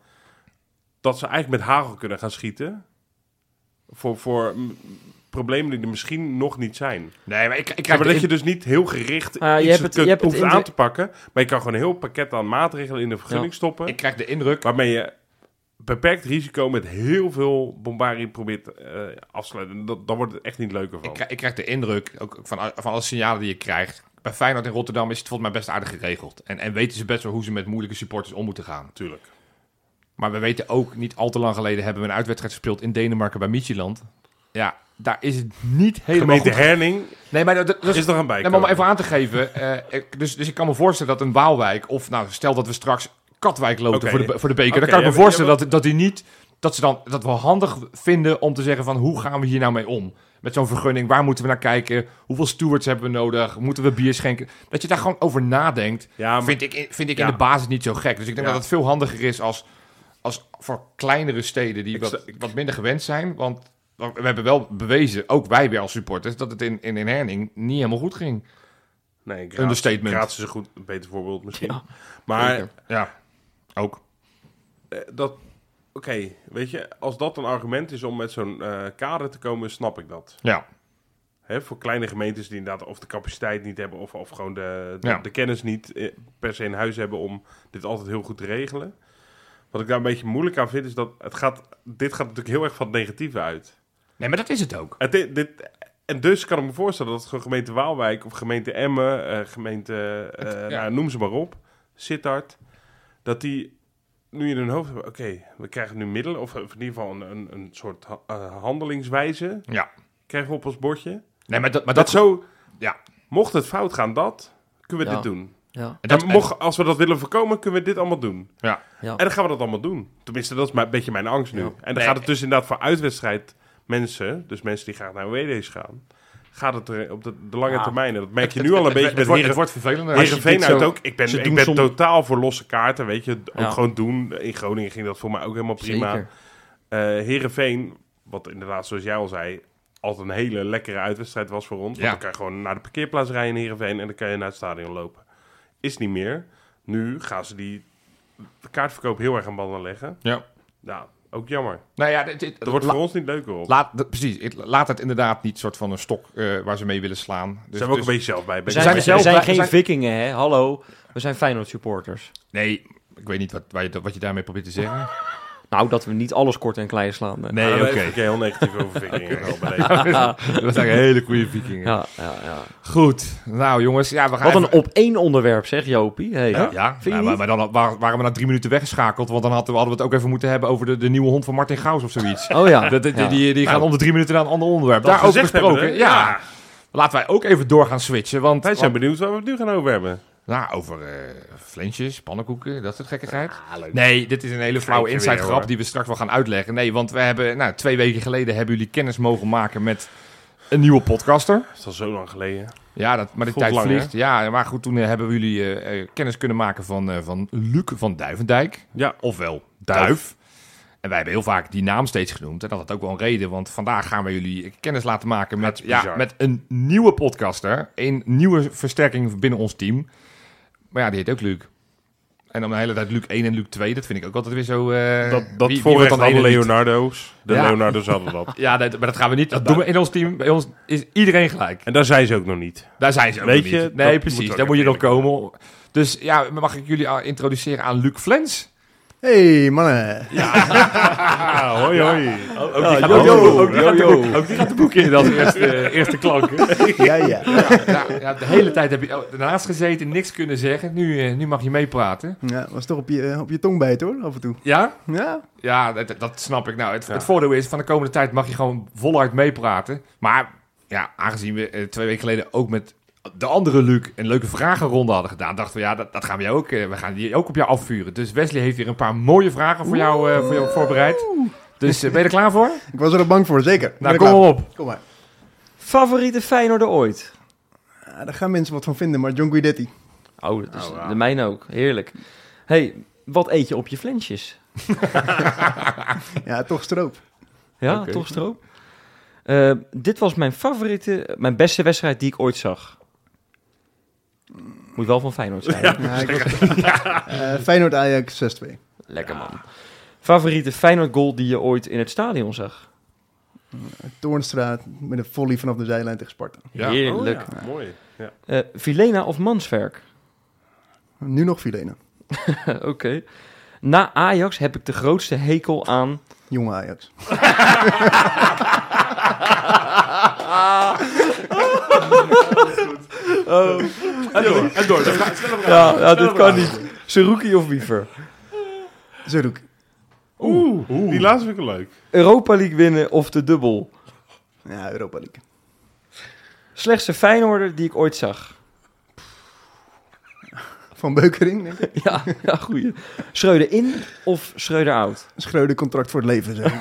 Speaker 3: dat ze eigenlijk met hagel kunnen gaan schieten. Voor, voor problemen die er misschien nog niet zijn.
Speaker 2: nee, maar ik, ik
Speaker 3: Ja,
Speaker 2: krijg
Speaker 3: maar dat je dus niet heel gericht
Speaker 4: Ah, je
Speaker 3: iets
Speaker 4: hebt het-
Speaker 3: kunt-
Speaker 4: je hebt het
Speaker 3: hoeft aan te pakken. Maar je kan gewoon een heel pakket aan maatregelen in de vergunning stoppen.
Speaker 2: ik krijg de indruk...
Speaker 3: Waarmee je beperkt risico met heel veel bombardie probeert eh af te sluiten. Dat, dan wordt het echt niet leuker van.
Speaker 2: Ik, krijg- ik krijg de indruk, ook van, van alle signalen die je krijgt, bij Feyenoord in Rotterdam is het volgens mij best aardig geregeld. En, en weten ze best wel hoe ze met moeilijke supporters om moeten gaan.
Speaker 3: Tuurlijk.
Speaker 2: Maar we weten ook, niet al te lang geleden hebben we een uitwedstrijd gespeeld in Denemarken bij Midtjylland. Ja, daar is het niet helemaal
Speaker 3: Gemeente
Speaker 2: goed.
Speaker 3: Nee,
Speaker 2: Nee, maar dat, dat is
Speaker 3: is nog een
Speaker 2: Nee,
Speaker 3: bij.
Speaker 2: maar om even aan te geven. eh, dus, dus ik kan me voorstellen dat een Waalwijk... Of nou, stel dat we straks Katwijk loten
Speaker 3: Oké.
Speaker 2: voor, de, voor de beker. Dan kan ik me
Speaker 3: ja,
Speaker 2: voorstellen
Speaker 3: ja,
Speaker 2: dat, dat die niet... Dat, ze dan, dat we handig vinden om te zeggen van... Hoe gaan we hier nou mee om? Met zo'n vergunning. Waar moeten we naar kijken? Hoeveel stewards hebben we nodig? Moeten we bier schenken? Dat je daar gewoon over nadenkt.
Speaker 3: Ja, maar-
Speaker 2: vind ik, in- vind ik in de basis niet zo gek. Dus ik denk dat het veel handiger is als, als voor kleinere steden... die wat, wat minder gewend zijn. Want we hebben wel bewezen, ook wij weer als supporters... dat het in, in, in Herning niet helemaal goed ging.
Speaker 3: Nee, Graz,
Speaker 2: Understatement.
Speaker 3: Graz is een goed, een beter voorbeeld misschien.
Speaker 4: Ja,
Speaker 3: maar
Speaker 4: zeker.
Speaker 2: Ja, ook.
Speaker 3: eh, dat, oké, weet je, als dat een argument is om met zo'n eh, kader te komen, snap ik dat.
Speaker 2: Ja,
Speaker 3: Hè, voor kleine gemeentes die inderdaad of de capaciteit niet hebben of, of gewoon de, de,
Speaker 2: Ja.
Speaker 3: de kennis niet eh, per se in huis hebben om dit altijd heel goed te regelen. Wat ik daar een beetje moeilijk aan vind, is dat het gaat, dit gaat natuurlijk heel erg van het negatieve uit.
Speaker 2: nee, maar dat is het ook.
Speaker 3: Het, dit, en dus kan ik me voorstellen dat gemeente Waalwijk of gemeente Emmen, eh, gemeente, eh,
Speaker 2: Het- ja.
Speaker 3: nou, noem ze maar op, Sittard, dat die nu in hun hoofd hebben, oké, we krijgen nu middelen, of in ieder geval een, een, een soort ha- eh, handelingswijze,
Speaker 2: Ja.
Speaker 3: krijgen we op ons bordje.
Speaker 2: Nee, maar dat, maar
Speaker 3: Dat
Speaker 2: dat,
Speaker 3: zo,
Speaker 2: ja.
Speaker 3: mocht het fout gaan, dat, kunnen we
Speaker 4: Ja.
Speaker 3: dit doen.
Speaker 4: Ja,
Speaker 2: En
Speaker 3: mocht, als we dat willen voorkomen, kunnen we dit allemaal doen.
Speaker 2: ja.
Speaker 4: ja.
Speaker 3: En dan gaan we dat allemaal doen. Tenminste, dat is een beetje mijn angst nu.
Speaker 4: Ja.
Speaker 3: En dan
Speaker 2: Nee.
Speaker 3: gaat het dus inderdaad voor uitwedstrijd mensen, dus mensen die graag naar WD's gaan, gaat het er op de, de lange
Speaker 4: Ja.
Speaker 3: termijn. Dat merk je
Speaker 2: Het-
Speaker 3: nu al een
Speaker 2: het-
Speaker 3: beetje
Speaker 2: het,
Speaker 3: met
Speaker 2: wordt, wordt vervelender.
Speaker 3: Heerenveen uit ook. Ik ben, ik ben totaal voor losse kaarten, weet je. Ook
Speaker 4: Ja.
Speaker 3: gewoon doen. In Groningen ging dat voor mij ook helemaal prima. Eh Heerenveen, wat inderdaad, zoals jij al zei, altijd een hele lekkere uitwedstrijd was voor ons. Want
Speaker 2: Ja.
Speaker 3: dan kan je gewoon naar de parkeerplaats rijden in Heerenveen en dan kan je naar het stadion lopen. Is niet meer. Nu gaan ze die de kaartverkoop heel erg aan banden leggen.
Speaker 2: Ja.
Speaker 3: Nou, ook jammer.
Speaker 2: Nou ja, dit, dit-
Speaker 3: Dat wordt voor ons niet leuker op.
Speaker 2: laat, precies. Ik- Laat het inderdaad niet soort van een stok eh, waar ze mee willen slaan. Dus,
Speaker 3: zijn we ook
Speaker 2: dus-
Speaker 3: een beetje zelf bij.
Speaker 4: We
Speaker 3: zijn
Speaker 4: zijn, we
Speaker 2: zelf
Speaker 4: zijn geen
Speaker 2: zijn-
Speaker 4: vikingen, hè? Hallo. We zijn Feyenoord supporters.
Speaker 2: Nee, ik weet niet wat, waar je, wat je daarmee probeert te zeggen.
Speaker 4: Nou, dat we niet alles kort en klein slaan.
Speaker 2: Nee, oké.
Speaker 3: Ik heel negatief over vikingen.
Speaker 2: We zijn hele goede vikingen.
Speaker 4: Ja, ja, ja.
Speaker 2: Goed. Nou jongens, ja, we gaan
Speaker 4: Wat een
Speaker 2: even-
Speaker 4: op één onderwerp, zeg Jopie. Hey.
Speaker 3: Ja.
Speaker 2: Ja,
Speaker 4: Vind je
Speaker 2: nou, maar, maar dan wa- waren we na drie minuten weggeschakeld. Want dan hadden we, hadden we het ook even moeten hebben over de, de nieuwe hond van Martin Gaus of zoiets.
Speaker 4: Oh ja.
Speaker 2: De- de- die
Speaker 4: Ja.
Speaker 2: die, die gaan
Speaker 3: Nou,
Speaker 2: om de drie minuten naar een ander onderwerp.
Speaker 3: Dat
Speaker 2: gesproken.
Speaker 3: hebben,
Speaker 2: Ja. Laten wij ook even door gaan switchen. Want,
Speaker 3: Wij zijn
Speaker 2: want-
Speaker 3: benieuwd waar we het nu gaan over hebben.
Speaker 2: Nou, over eh flensjes, pannenkoeken, dat soort gekkigheid.
Speaker 3: Ah.
Speaker 2: Nee, dit is een hele flauwe inside grap
Speaker 3: hoor.
Speaker 2: die we straks wel gaan uitleggen. Nee, want we hebben, nou, twee weken geleden hebben jullie kennis mogen maken met een nieuwe podcaster.
Speaker 3: Dat is al zo lang geleden.
Speaker 2: Ja, dat, maar de tijd
Speaker 3: lang,
Speaker 2: vliegt. Ja, maar goed, toen eh, hebben we jullie eh, eh, kennis kunnen maken van, eh, van Luc van Duivendijk.
Speaker 3: Ja.
Speaker 2: Ofwel Duif. En wij hebben heel vaak die naam steeds genoemd. En dat had ook wel een reden, want vandaag gaan we jullie kennis laten maken met, ja, met een nieuwe podcaster. Een nieuwe versterking binnen ons team. Maar ja, die heet ook Luc. En dan de hele tijd Luc 1 en Luc 2. Dat vind ik ook altijd weer zo... eh,
Speaker 3: Dat, dat
Speaker 2: wie- dan niet?
Speaker 3: Leonardo's. De
Speaker 2: Ja.
Speaker 3: Leonardo's hadden dat.
Speaker 2: Ja, dat, maar dat gaan we niet. Dat doen we in ons team. Bij ons is iedereen gelijk.
Speaker 3: En daar zijn ze ook nog niet.
Speaker 2: Daar zijn ze ook
Speaker 3: Weet
Speaker 2: nog
Speaker 3: je,
Speaker 2: niet. Nee, precies. Daar moet je nog komen. Dus ja, mag ik jullie al introduceren aan Luc Flens?
Speaker 5: Hey mannen.
Speaker 3: Ah, hoi hoi.
Speaker 2: Ook
Speaker 4: Ja,
Speaker 2: die gaat de boek- in als eerste, eerste klank.
Speaker 5: Ja, ja.
Speaker 2: Ja, ja, de hele tijd heb je ernaast gezeten, niks kunnen zeggen. Nu, eh, nu mag je meepraten.
Speaker 5: Ja, was toch op je, eh, op je tong bijt hoor, af en toe.
Speaker 2: Ja?
Speaker 5: Ja,
Speaker 2: Ja, dat, dat snap ik. Nou, het,
Speaker 3: Ja.
Speaker 2: het voordeel is, van de komende tijd mag je gewoon voluit meepraten. Maar ja, aangezien we eh, twee weken geleden ook met de andere Luc een leuke vragenronde hadden gedaan, dachten we, ja, dat, dat gaan we jou ook, eh, we gaan die ook op jou afvuren. Dus Wesley heeft hier een paar mooie vragen voor jou, eh, voor jou voorbereid. Dus eh, ben je er klaar voor?
Speaker 5: ik was er ook bang voor, zeker.
Speaker 2: Nou, kom maar op.
Speaker 5: Kom maar.
Speaker 4: Favoriete Feyenoorder ooit?
Speaker 5: Ja, daar gaan mensen wat van vinden, maar John Guidetti.
Speaker 4: Oh, dat is
Speaker 3: Oh,
Speaker 4: de mijne ook. Heerlijk. hey, wat eet je op je flensjes?
Speaker 5: Ja, toch stroop.
Speaker 4: Ja, toch stroop? Eh, dit was mijn favoriete, mijn beste wedstrijd die ik ooit zag. Moet wel van Feyenoord zijn.
Speaker 5: Ja, Eh, Feyenoord Ajax 6-2.
Speaker 4: Lekker man. Favoriete Feyenoord goal die je ooit in het stadion zag?
Speaker 5: Toornstraat met een volley vanaf de zijlijn tegen Sparta.
Speaker 2: Ja.
Speaker 4: Heerlijk.
Speaker 3: Oh, ja. Mooi. Ja.
Speaker 4: Eh, Vilena of Manswerk?
Speaker 5: Nu nog Filena.
Speaker 4: Oké. Na Ajax heb ik de grootste hekel aan...
Speaker 5: Jonge Ajax.
Speaker 4: Oh,
Speaker 2: En door, en door. Dat gaat- snelle vraag.
Speaker 4: Ja, ja dit kan niet. Seruki of Wiever?
Speaker 5: Zeroek.
Speaker 3: Oeh, die laatste vind ik wel leuk.
Speaker 4: Europa League winnen of de dubbel?
Speaker 5: Ja, Europa League.
Speaker 4: Slechtste Feyenoorder die ik ooit zag.
Speaker 5: Van Beukering, denk ik.
Speaker 4: Ja, ja goeie. Schreuder in of Schreuder out?
Speaker 5: Schreuder contract voor het leven, zeg.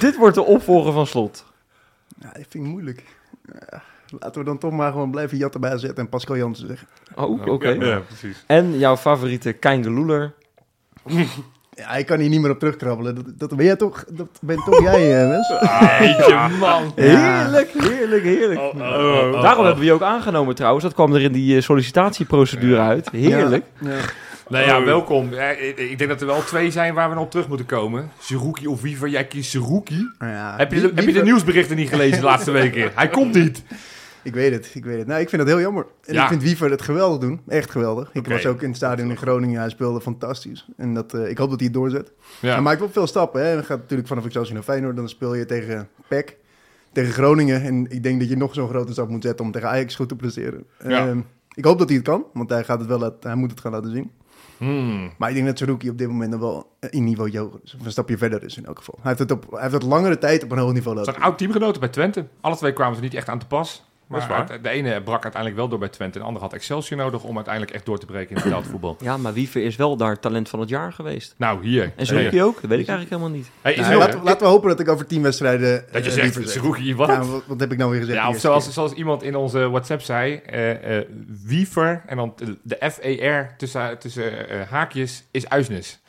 Speaker 4: Dit wordt de opvolger van Slot.
Speaker 5: Ja, dat vind ik moeilijk. Ja, laten we dan toch maar gewoon blijven jatten bij AZ en Pascal Jansen zeggen.
Speaker 4: Oh, oké.
Speaker 3: Ja, precies.
Speaker 4: En jouw favoriete Keingeloeler?
Speaker 5: Ja, ik kan hier niet meer op terugkrabbelen. Dat, dat ben jij toch, dat ben toch jij, eh, Wes?
Speaker 2: Jeetje, man.
Speaker 4: Heerlijk, heerlijk, heerlijk.
Speaker 2: Oh, oh, oh,
Speaker 4: Daarom
Speaker 2: oh.
Speaker 4: hebben we je ook aangenomen trouwens. Dat kwam er in die eh, sollicitatieprocedure uit. Heerlijk.
Speaker 5: Ja, ja.
Speaker 2: Nou ja, welkom. Ik, ik denk dat er wel twee zijn waar we nog op terug moeten komen. Zerouki of Wiever. Jij kiest Zerouki.
Speaker 5: Ja,
Speaker 2: Heb je, de,
Speaker 5: wie-
Speaker 2: heb je de
Speaker 5: wie-
Speaker 2: nieuwsberichten niet gelezen de laatste weken? Hij komt niet.
Speaker 5: Ik weet het, ik weet het. Nou, ik vind dat heel jammer. En
Speaker 2: Ja.
Speaker 5: ik vind Wiever het geweldig doen. Echt geweldig. Ik was ook in het stadion in Groningen. Hij speelde fantastisch. En dat, eh, ik hoop dat hij het doorzet.
Speaker 2: Ja.
Speaker 5: Hij maakt wel veel stappen. Hè. Hij gaat natuurlijk vanaf Excelsior naar Feyenoord. Dan speel je tegen PEC, tegen Groningen. En ik denk dat je nog zo'n grote stap moet zetten om tegen Ajax goed te presteren.
Speaker 2: Ja.
Speaker 5: Ehm, ik hoop dat hij het kan, want hij, gaat het wel laten- hij moet het gaan laten zien.
Speaker 2: Hmm.
Speaker 5: Maar ik denk dat Saruki op dit moment nog wel een niveau hoger is. Of een stapje verder is in elk geval. Hij heeft het, op, hij heeft het langere tijd op een hoog niveau laten
Speaker 2: zijn oud teamgenoten bij Twente. Alle twee kwamen ze niet echt aan te pas. Maar de ene brak uiteindelijk wel door bij Twente. En de andere had Excelsior nodig om uiteindelijk echt door te breken in het voetbal.
Speaker 4: Ja, maar Wiever is wel daar talent van het jaar geweest.
Speaker 2: Nou, hier.
Speaker 4: En Seruki ook? Dat weet ik eigenlijk helemaal niet.
Speaker 2: Hey, is
Speaker 5: Nou, laten, we- laten we hopen dat ik over tien wedstrijden...
Speaker 2: dat je
Speaker 5: eh,
Speaker 2: zegt. Zerouki, wat?
Speaker 5: Ja, wat, wat heb ik nou weer gezegd?
Speaker 2: Ja, of zoals, zoals iemand in onze WhatsApp zei, eh eh Wiever en dan de F-E-R tussen, tussen haakjes is uisnes.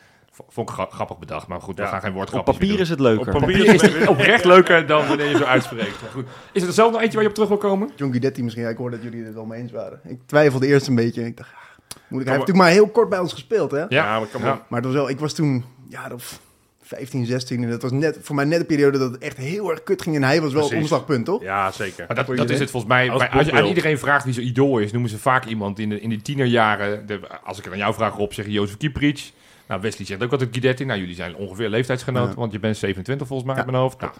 Speaker 2: Vond ik gra- grappig bedacht, maar goed, we
Speaker 3: Ja.
Speaker 2: gaan geen
Speaker 4: Op
Speaker 2: woordgrapjes
Speaker 4: papier
Speaker 2: meer
Speaker 4: is het leuker.
Speaker 3: Op papier.
Speaker 2: Papier is het oprecht leuker dan wanneer je zo uitspreekt. Maar goed. Is er zelf nog eentje waar je op terug wil komen?
Speaker 5: John Guidetti misschien. Ja, ik hoorde dat jullie het wel mee eens waren. Ik twijfelde eerst een beetje. Ik dacht, ah, moet ik, hij
Speaker 3: maar-
Speaker 5: heeft natuurlijk maar heel kort bij ons gespeeld, hè?
Speaker 3: Ja, maar kan
Speaker 2: Ja.
Speaker 3: wel.
Speaker 5: Maar het was wel, ik was toen, ja, of 15, 16. En dat was net, voor mij net een periode dat het echt heel erg kut ging. En hij was wel het omslagpunt, toch?
Speaker 3: Ja, zeker.
Speaker 2: Maar dat, is het volgens mij.
Speaker 3: Als
Speaker 2: bij- als je aan iedereen vraagt wie zijn idool is, noemen ze vaak iemand in, de, in die tienerjaren. De, als ik het aan jou vraag, Rob, zeg je Jozef Kieprits. Nou, Wesley zegt ook altijd Guidetti. Nou, jullie zijn ongeveer leeftijdsgenoten,
Speaker 5: Ja.
Speaker 2: want je bent 27 volgens mij
Speaker 5: Ja.
Speaker 2: uit mijn hoofd. Nou,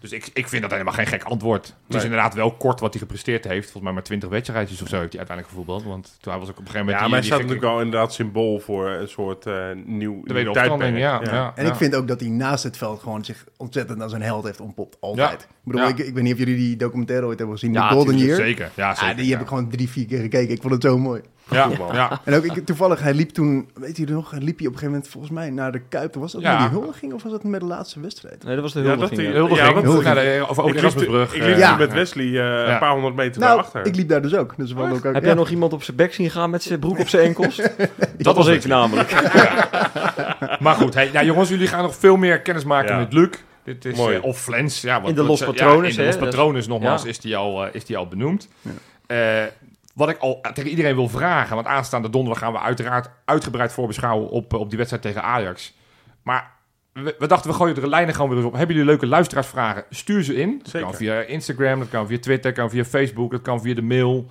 Speaker 2: dus ik, ik vind dat helemaal geen gek antwoord. Het is inderdaad wel kort wat hij gepresteerd heeft. Volgens mij maar 20 wedstrijdjes of zo heeft hij uiteindelijk gevoetbald. Want toen hij was ook op een gegeven moment...
Speaker 3: Ja, maar hij staat natuurlijk wel inderdaad symbool voor een soort eh nieuw,
Speaker 2: De
Speaker 3: nieuw
Speaker 2: wederopstanding, ja.
Speaker 3: tijdperk.
Speaker 2: ja,
Speaker 5: En
Speaker 2: ja.
Speaker 5: ik vind ook dat hij naast het veld gewoon zich ontzettend als een held heeft ontpopt. Altijd.
Speaker 2: Ja.
Speaker 5: Ik bedoel,
Speaker 2: Ja.
Speaker 5: ik, ik weet niet of jullie die documentaire ooit hebben gezien.
Speaker 2: Ja,
Speaker 5: The Golden Year.
Speaker 2: Zeker, ja, zeker.
Speaker 5: Ah, die
Speaker 2: ja.
Speaker 5: heb ik gewoon drie, vier keer gekeken. Ik vond het zo mooi.
Speaker 2: Ja, ja.
Speaker 5: En ook ik, toevallig, hij liep toen, weet je nog, hij liep hij op een gegeven moment volgens mij naar de Kuip. Was dat
Speaker 2: Ja.
Speaker 5: met die huldiging of was dat met de laatste wedstrijd?
Speaker 4: Nee, dat was de
Speaker 3: Ja, dat
Speaker 4: huldiging.
Speaker 3: die-
Speaker 4: ja.
Speaker 3: Dat-
Speaker 2: Nou, de- of over
Speaker 3: Ik
Speaker 2: de
Speaker 3: liep,
Speaker 2: Erasmusbrug.
Speaker 3: ik
Speaker 2: eh,
Speaker 3: liep
Speaker 5: Ja.
Speaker 3: toen met Wesley eh, een paar honderd meter
Speaker 5: Nou,
Speaker 3: daarachter.
Speaker 5: ik liep daar dus ook. Dus we ook, ook
Speaker 4: Heb
Speaker 5: ja.
Speaker 4: jij nog iemand op zijn bek zien gaan met zijn broek op zijn enkels? dat was
Speaker 2: was
Speaker 4: ik namelijk.
Speaker 2: Maar goed, hey, nou, jongens, jullie gaan nog veel meer kennis maken
Speaker 3: Ja.
Speaker 2: met Luc. Dit is,
Speaker 3: Mooi.
Speaker 2: eh, of Flens. Ja, wat,
Speaker 4: In de Los
Speaker 2: Ja, in de Los Patrones, nogmaals, is, die al, eh, is die al benoemd. Eh, wat ik al tegen iedereen wil vragen, want aanstaande donderdag gaan we uiteraard uitgebreid voorbeschouwen op, eh, op die wedstrijd tegen Ajax. Maar we, we dachten, we gooien de lijnen gewoon weer eens op. Hebben jullie leuke luisteraarsvragen? Stuur ze in. Dat
Speaker 3: Zeker.
Speaker 2: kan via Instagram, dat kan via Twitter, dat kan via Facebook, dat kan via de mail.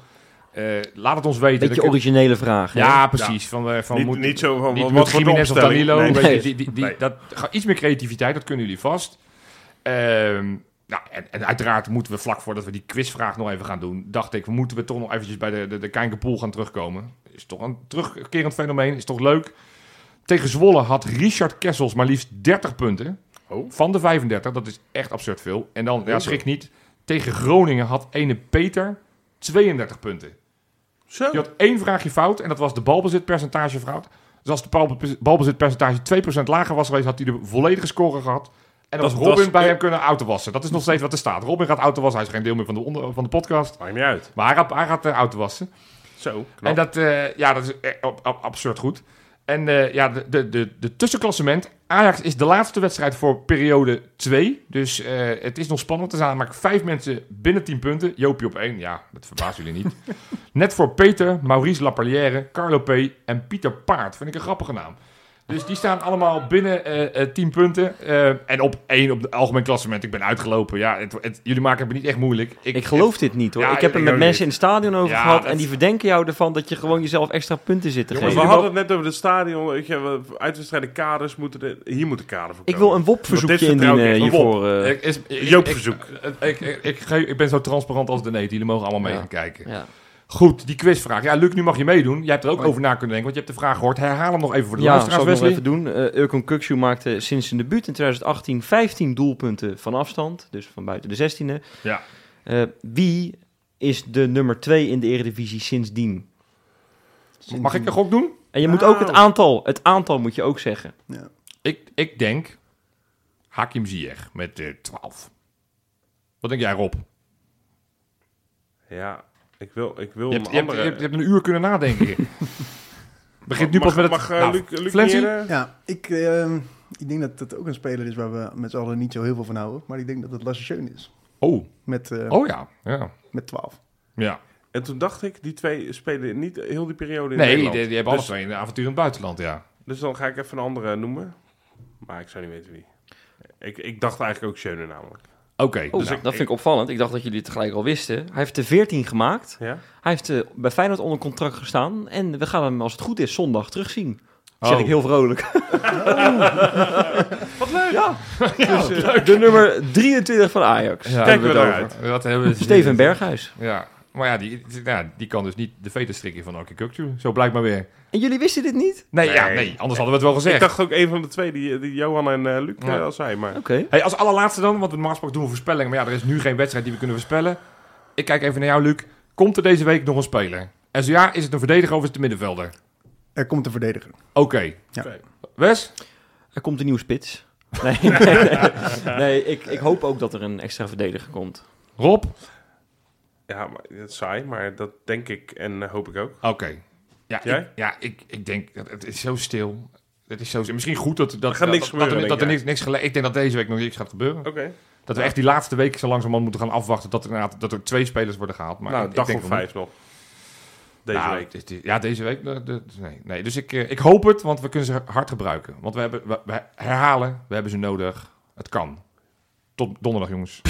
Speaker 2: Eh, laat het ons weten.
Speaker 4: Beetje originele vraag.
Speaker 2: ja, precies. Van, eh, van
Speaker 3: niet,
Speaker 2: moet-
Speaker 3: niet zo van,
Speaker 2: niet
Speaker 3: wat
Speaker 2: Jiménez of? Danilo.
Speaker 3: Nee,
Speaker 2: die, die, die,
Speaker 3: Nee.
Speaker 2: dat, ga- iets meer creativiteit, dat kunnen jullie vast. Ehm, nou, en, en uiteraard moeten we vlak voordat we die quizvraag nog even gaan doen... dacht ik, we moeten we toch nog eventjes bij de, de, de gaan terugkomen. Is toch een terugkerend fenomeen, is toch leuk. Tegen Zwolle had Richard Kessels maar liefst 30 punten.
Speaker 3: Oh.
Speaker 2: Van de 35, dat is echt absurd veel. En dan, ja, schrik niet, tegen Groningen had ene Peter 32 punten.
Speaker 3: Zo.
Speaker 2: Je had één vraagje fout en dat was de balbezitpercentage fout. Dus als de balbe- balbezitpercentage 2% lager was geweest, had hij de volledige score gehad. En dan
Speaker 3: Dat-
Speaker 2: Robin bij hem kunnen autowassen. Dat is nog steeds wat er staat. Robin gaat autowassen. Hij is geen deel meer van de, onder, van de podcast.
Speaker 3: Maakt niet uit.
Speaker 2: Maar hij gaat, hij gaat eh, autowassen.
Speaker 3: Zo, knap.
Speaker 2: En dat, eh, ja, dat is eh, ab- ab- absurd goed. En ja, de, de, de, de tussenklassement. Ajax is de laatste wedstrijd voor periode 2. Dus het is nog spannend. Er zijn maar vijf mensen binnen 10 punten. Joopie op 1. Ja, dat verbaast jullie niet. Net voor Peter, Maurice Laperlière, Carlo P. en Pieter Paard. Vind ik een grappige naam. Dus die staan allemaal binnen eh eh 10 punten. Eh, en op één op het algemeen klassement. Ik ben uitgelopen. Ja, het, het- jullie maken het me niet echt moeilijk.
Speaker 4: Ik geloof dit niet hoor.
Speaker 2: Ja,
Speaker 4: ik heb
Speaker 2: ik
Speaker 4: er met mensen
Speaker 2: niet.
Speaker 4: in het stadion over
Speaker 2: Ja,
Speaker 4: gehad.
Speaker 2: dat-
Speaker 4: En die verdenken jou ervan dat je gewoon jezelf extra punten zit te
Speaker 3: Jongens, we
Speaker 4: geven.
Speaker 3: hadden het net over het stadion. Weet je, we- uitwedstrijden kaders moeten er, hier moeten kader voor
Speaker 4: Ik
Speaker 3: komen.
Speaker 4: wil een WOP-verzoekje
Speaker 3: ik
Speaker 4: indienen.
Speaker 3: Een
Speaker 4: hiervoor. eh.
Speaker 2: Ik, is, ik,
Speaker 3: Joop-verzoek.
Speaker 2: Ik, ik, ik, ik, ik ben zo transparant als de neet. Jullie mogen allemaal mee
Speaker 4: Ja.
Speaker 2: gaan kijken.
Speaker 4: Ja.
Speaker 2: Goed, die quizvraag. Ja, Luc, nu mag je meedoen. Jij hebt er ook over na kunnen denken, want je hebt de vraag gehoord. Herhaal hem nog even voor de
Speaker 4: Ja,
Speaker 2: luisteraars,
Speaker 4: nog
Speaker 2: Wesley.
Speaker 4: even doen. Eh Urkon Kuksu maakte sinds zijn debuut in 2018 15 doelpunten van afstand. Dus van buiten de 16e.
Speaker 2: Ja.
Speaker 4: Eh, wie is de nummer 2 in de Eredivisie sindsdien?
Speaker 2: Mag ik een gok doen?
Speaker 4: En je moet
Speaker 3: Nou.
Speaker 4: ook het aantal, het aantal moet je ook zeggen.
Speaker 5: Ja.
Speaker 2: Ik, ik denk Hakim Ziyech met eh 12. Wat denk jij, Rob?
Speaker 3: Ja, ik wil, ik wil
Speaker 2: Je hebt,
Speaker 3: een
Speaker 2: je, hebt,
Speaker 3: andere...
Speaker 2: je, hebt, je hebt een uur kunnen nadenken. Begint nu
Speaker 3: mag,
Speaker 2: pas met het...
Speaker 3: mag eh,
Speaker 2: Nou,
Speaker 3: Luc, Luc
Speaker 2: Flensie?
Speaker 3: beginnen?
Speaker 5: Ja, ik, ehm, ik denk dat het ook een speler is waar we met z'n allen niet zo heel veel van houden. Maar ik denk dat het Lasse is.
Speaker 2: Oh,
Speaker 5: Met, eh,
Speaker 2: oh ja. ja.
Speaker 5: met 12.
Speaker 2: ja.
Speaker 3: En toen dacht ik, die twee spelen niet heel die periode in
Speaker 2: Nee, die,
Speaker 3: Nederland.
Speaker 2: die hebben alle
Speaker 3: dus,
Speaker 2: twee een avontuur in het buitenland, ja.
Speaker 3: dus dan ga ik even een andere noemen. Maar ik zou niet weten wie. Ik, ik dacht eigenlijk ook Schöne namelijk.
Speaker 2: Oké.
Speaker 4: Oh,
Speaker 2: dus
Speaker 4: dat vind ik opvallend. Ik dacht dat jullie het gelijk al wisten. Hij heeft er 14 gemaakt.
Speaker 3: Ja?
Speaker 4: Hij heeft eh, bij Feyenoord onder contract gestaan. En we gaan hem, als het goed is, zondag terugzien. Zeg
Speaker 2: Oh.
Speaker 4: ik heel vrolijk. Wat leuk! Ja, dus, de nummer 23 van Ajax.
Speaker 2: Ja,
Speaker 3: Kijken we
Speaker 4: over.
Speaker 3: uit.
Speaker 2: Wat hebben we
Speaker 4: Steven Berghuis.
Speaker 2: Ja. Maar ja, die, ja, die kan dus niet de veten strikken van Oki Kukcu. Zo blijkt maar weer.
Speaker 4: En jullie wisten dit niet?
Speaker 2: Nee,
Speaker 3: Nee.
Speaker 2: Ja, nee, anders hadden we het wel gezegd.
Speaker 3: Ik dacht ook een van de twee, die, die Johan en eh, Luc
Speaker 2: Ja.
Speaker 3: eh, al zei. Maar
Speaker 4: Oké.
Speaker 2: Hey, als allerlaatste dan, want normaal gesproken doen we voorspellingen. Maar ja, er is nu geen wedstrijd die we kunnen voorspellen. Ik kijk even naar jou, Luc. Komt er deze week nog een speler? En zo ja, is het een verdediger of is het een middenvelder?
Speaker 5: Er komt een verdediger.
Speaker 2: Oké.
Speaker 5: Ja.
Speaker 3: Oké.
Speaker 2: Wes?
Speaker 4: Er komt een nieuwe spits. Nee, nee, nee. Nee, ik, ik hoop ook dat er een extra verdediger komt.
Speaker 2: Rob?
Speaker 3: Ja, maar, dat is saai, maar dat denk ik en eh, hoop ik ook.
Speaker 2: Oké. Ja,
Speaker 3: Jij?
Speaker 2: ik, ja ik, ik denk, dat het is zo stil. Het is zo stil. Misschien goed dat, dat,
Speaker 3: Er gaat niks
Speaker 2: dat,
Speaker 3: gebeuren,
Speaker 2: dat, er, dat er niks, niks gele- Ik denk dat deze week nog niks gaat gebeuren.
Speaker 3: Oké.
Speaker 2: Dat we echt die laatste week zo langzamerhand moeten gaan afwachten dat er, inderdaad- dat er twee spelers worden gehaald. Maar
Speaker 3: nou,
Speaker 2: ik, denk
Speaker 3: of vijf nog. Deze
Speaker 2: Nou,
Speaker 3: week.
Speaker 2: ja, deze week. de- nee, nee. Dus ik, eh, ik hoop het, want we kunnen ze hard gebruiken. Want we, hebben, we, we herhalen, we hebben ze nodig. Het kan. Tot donderdag, jongens.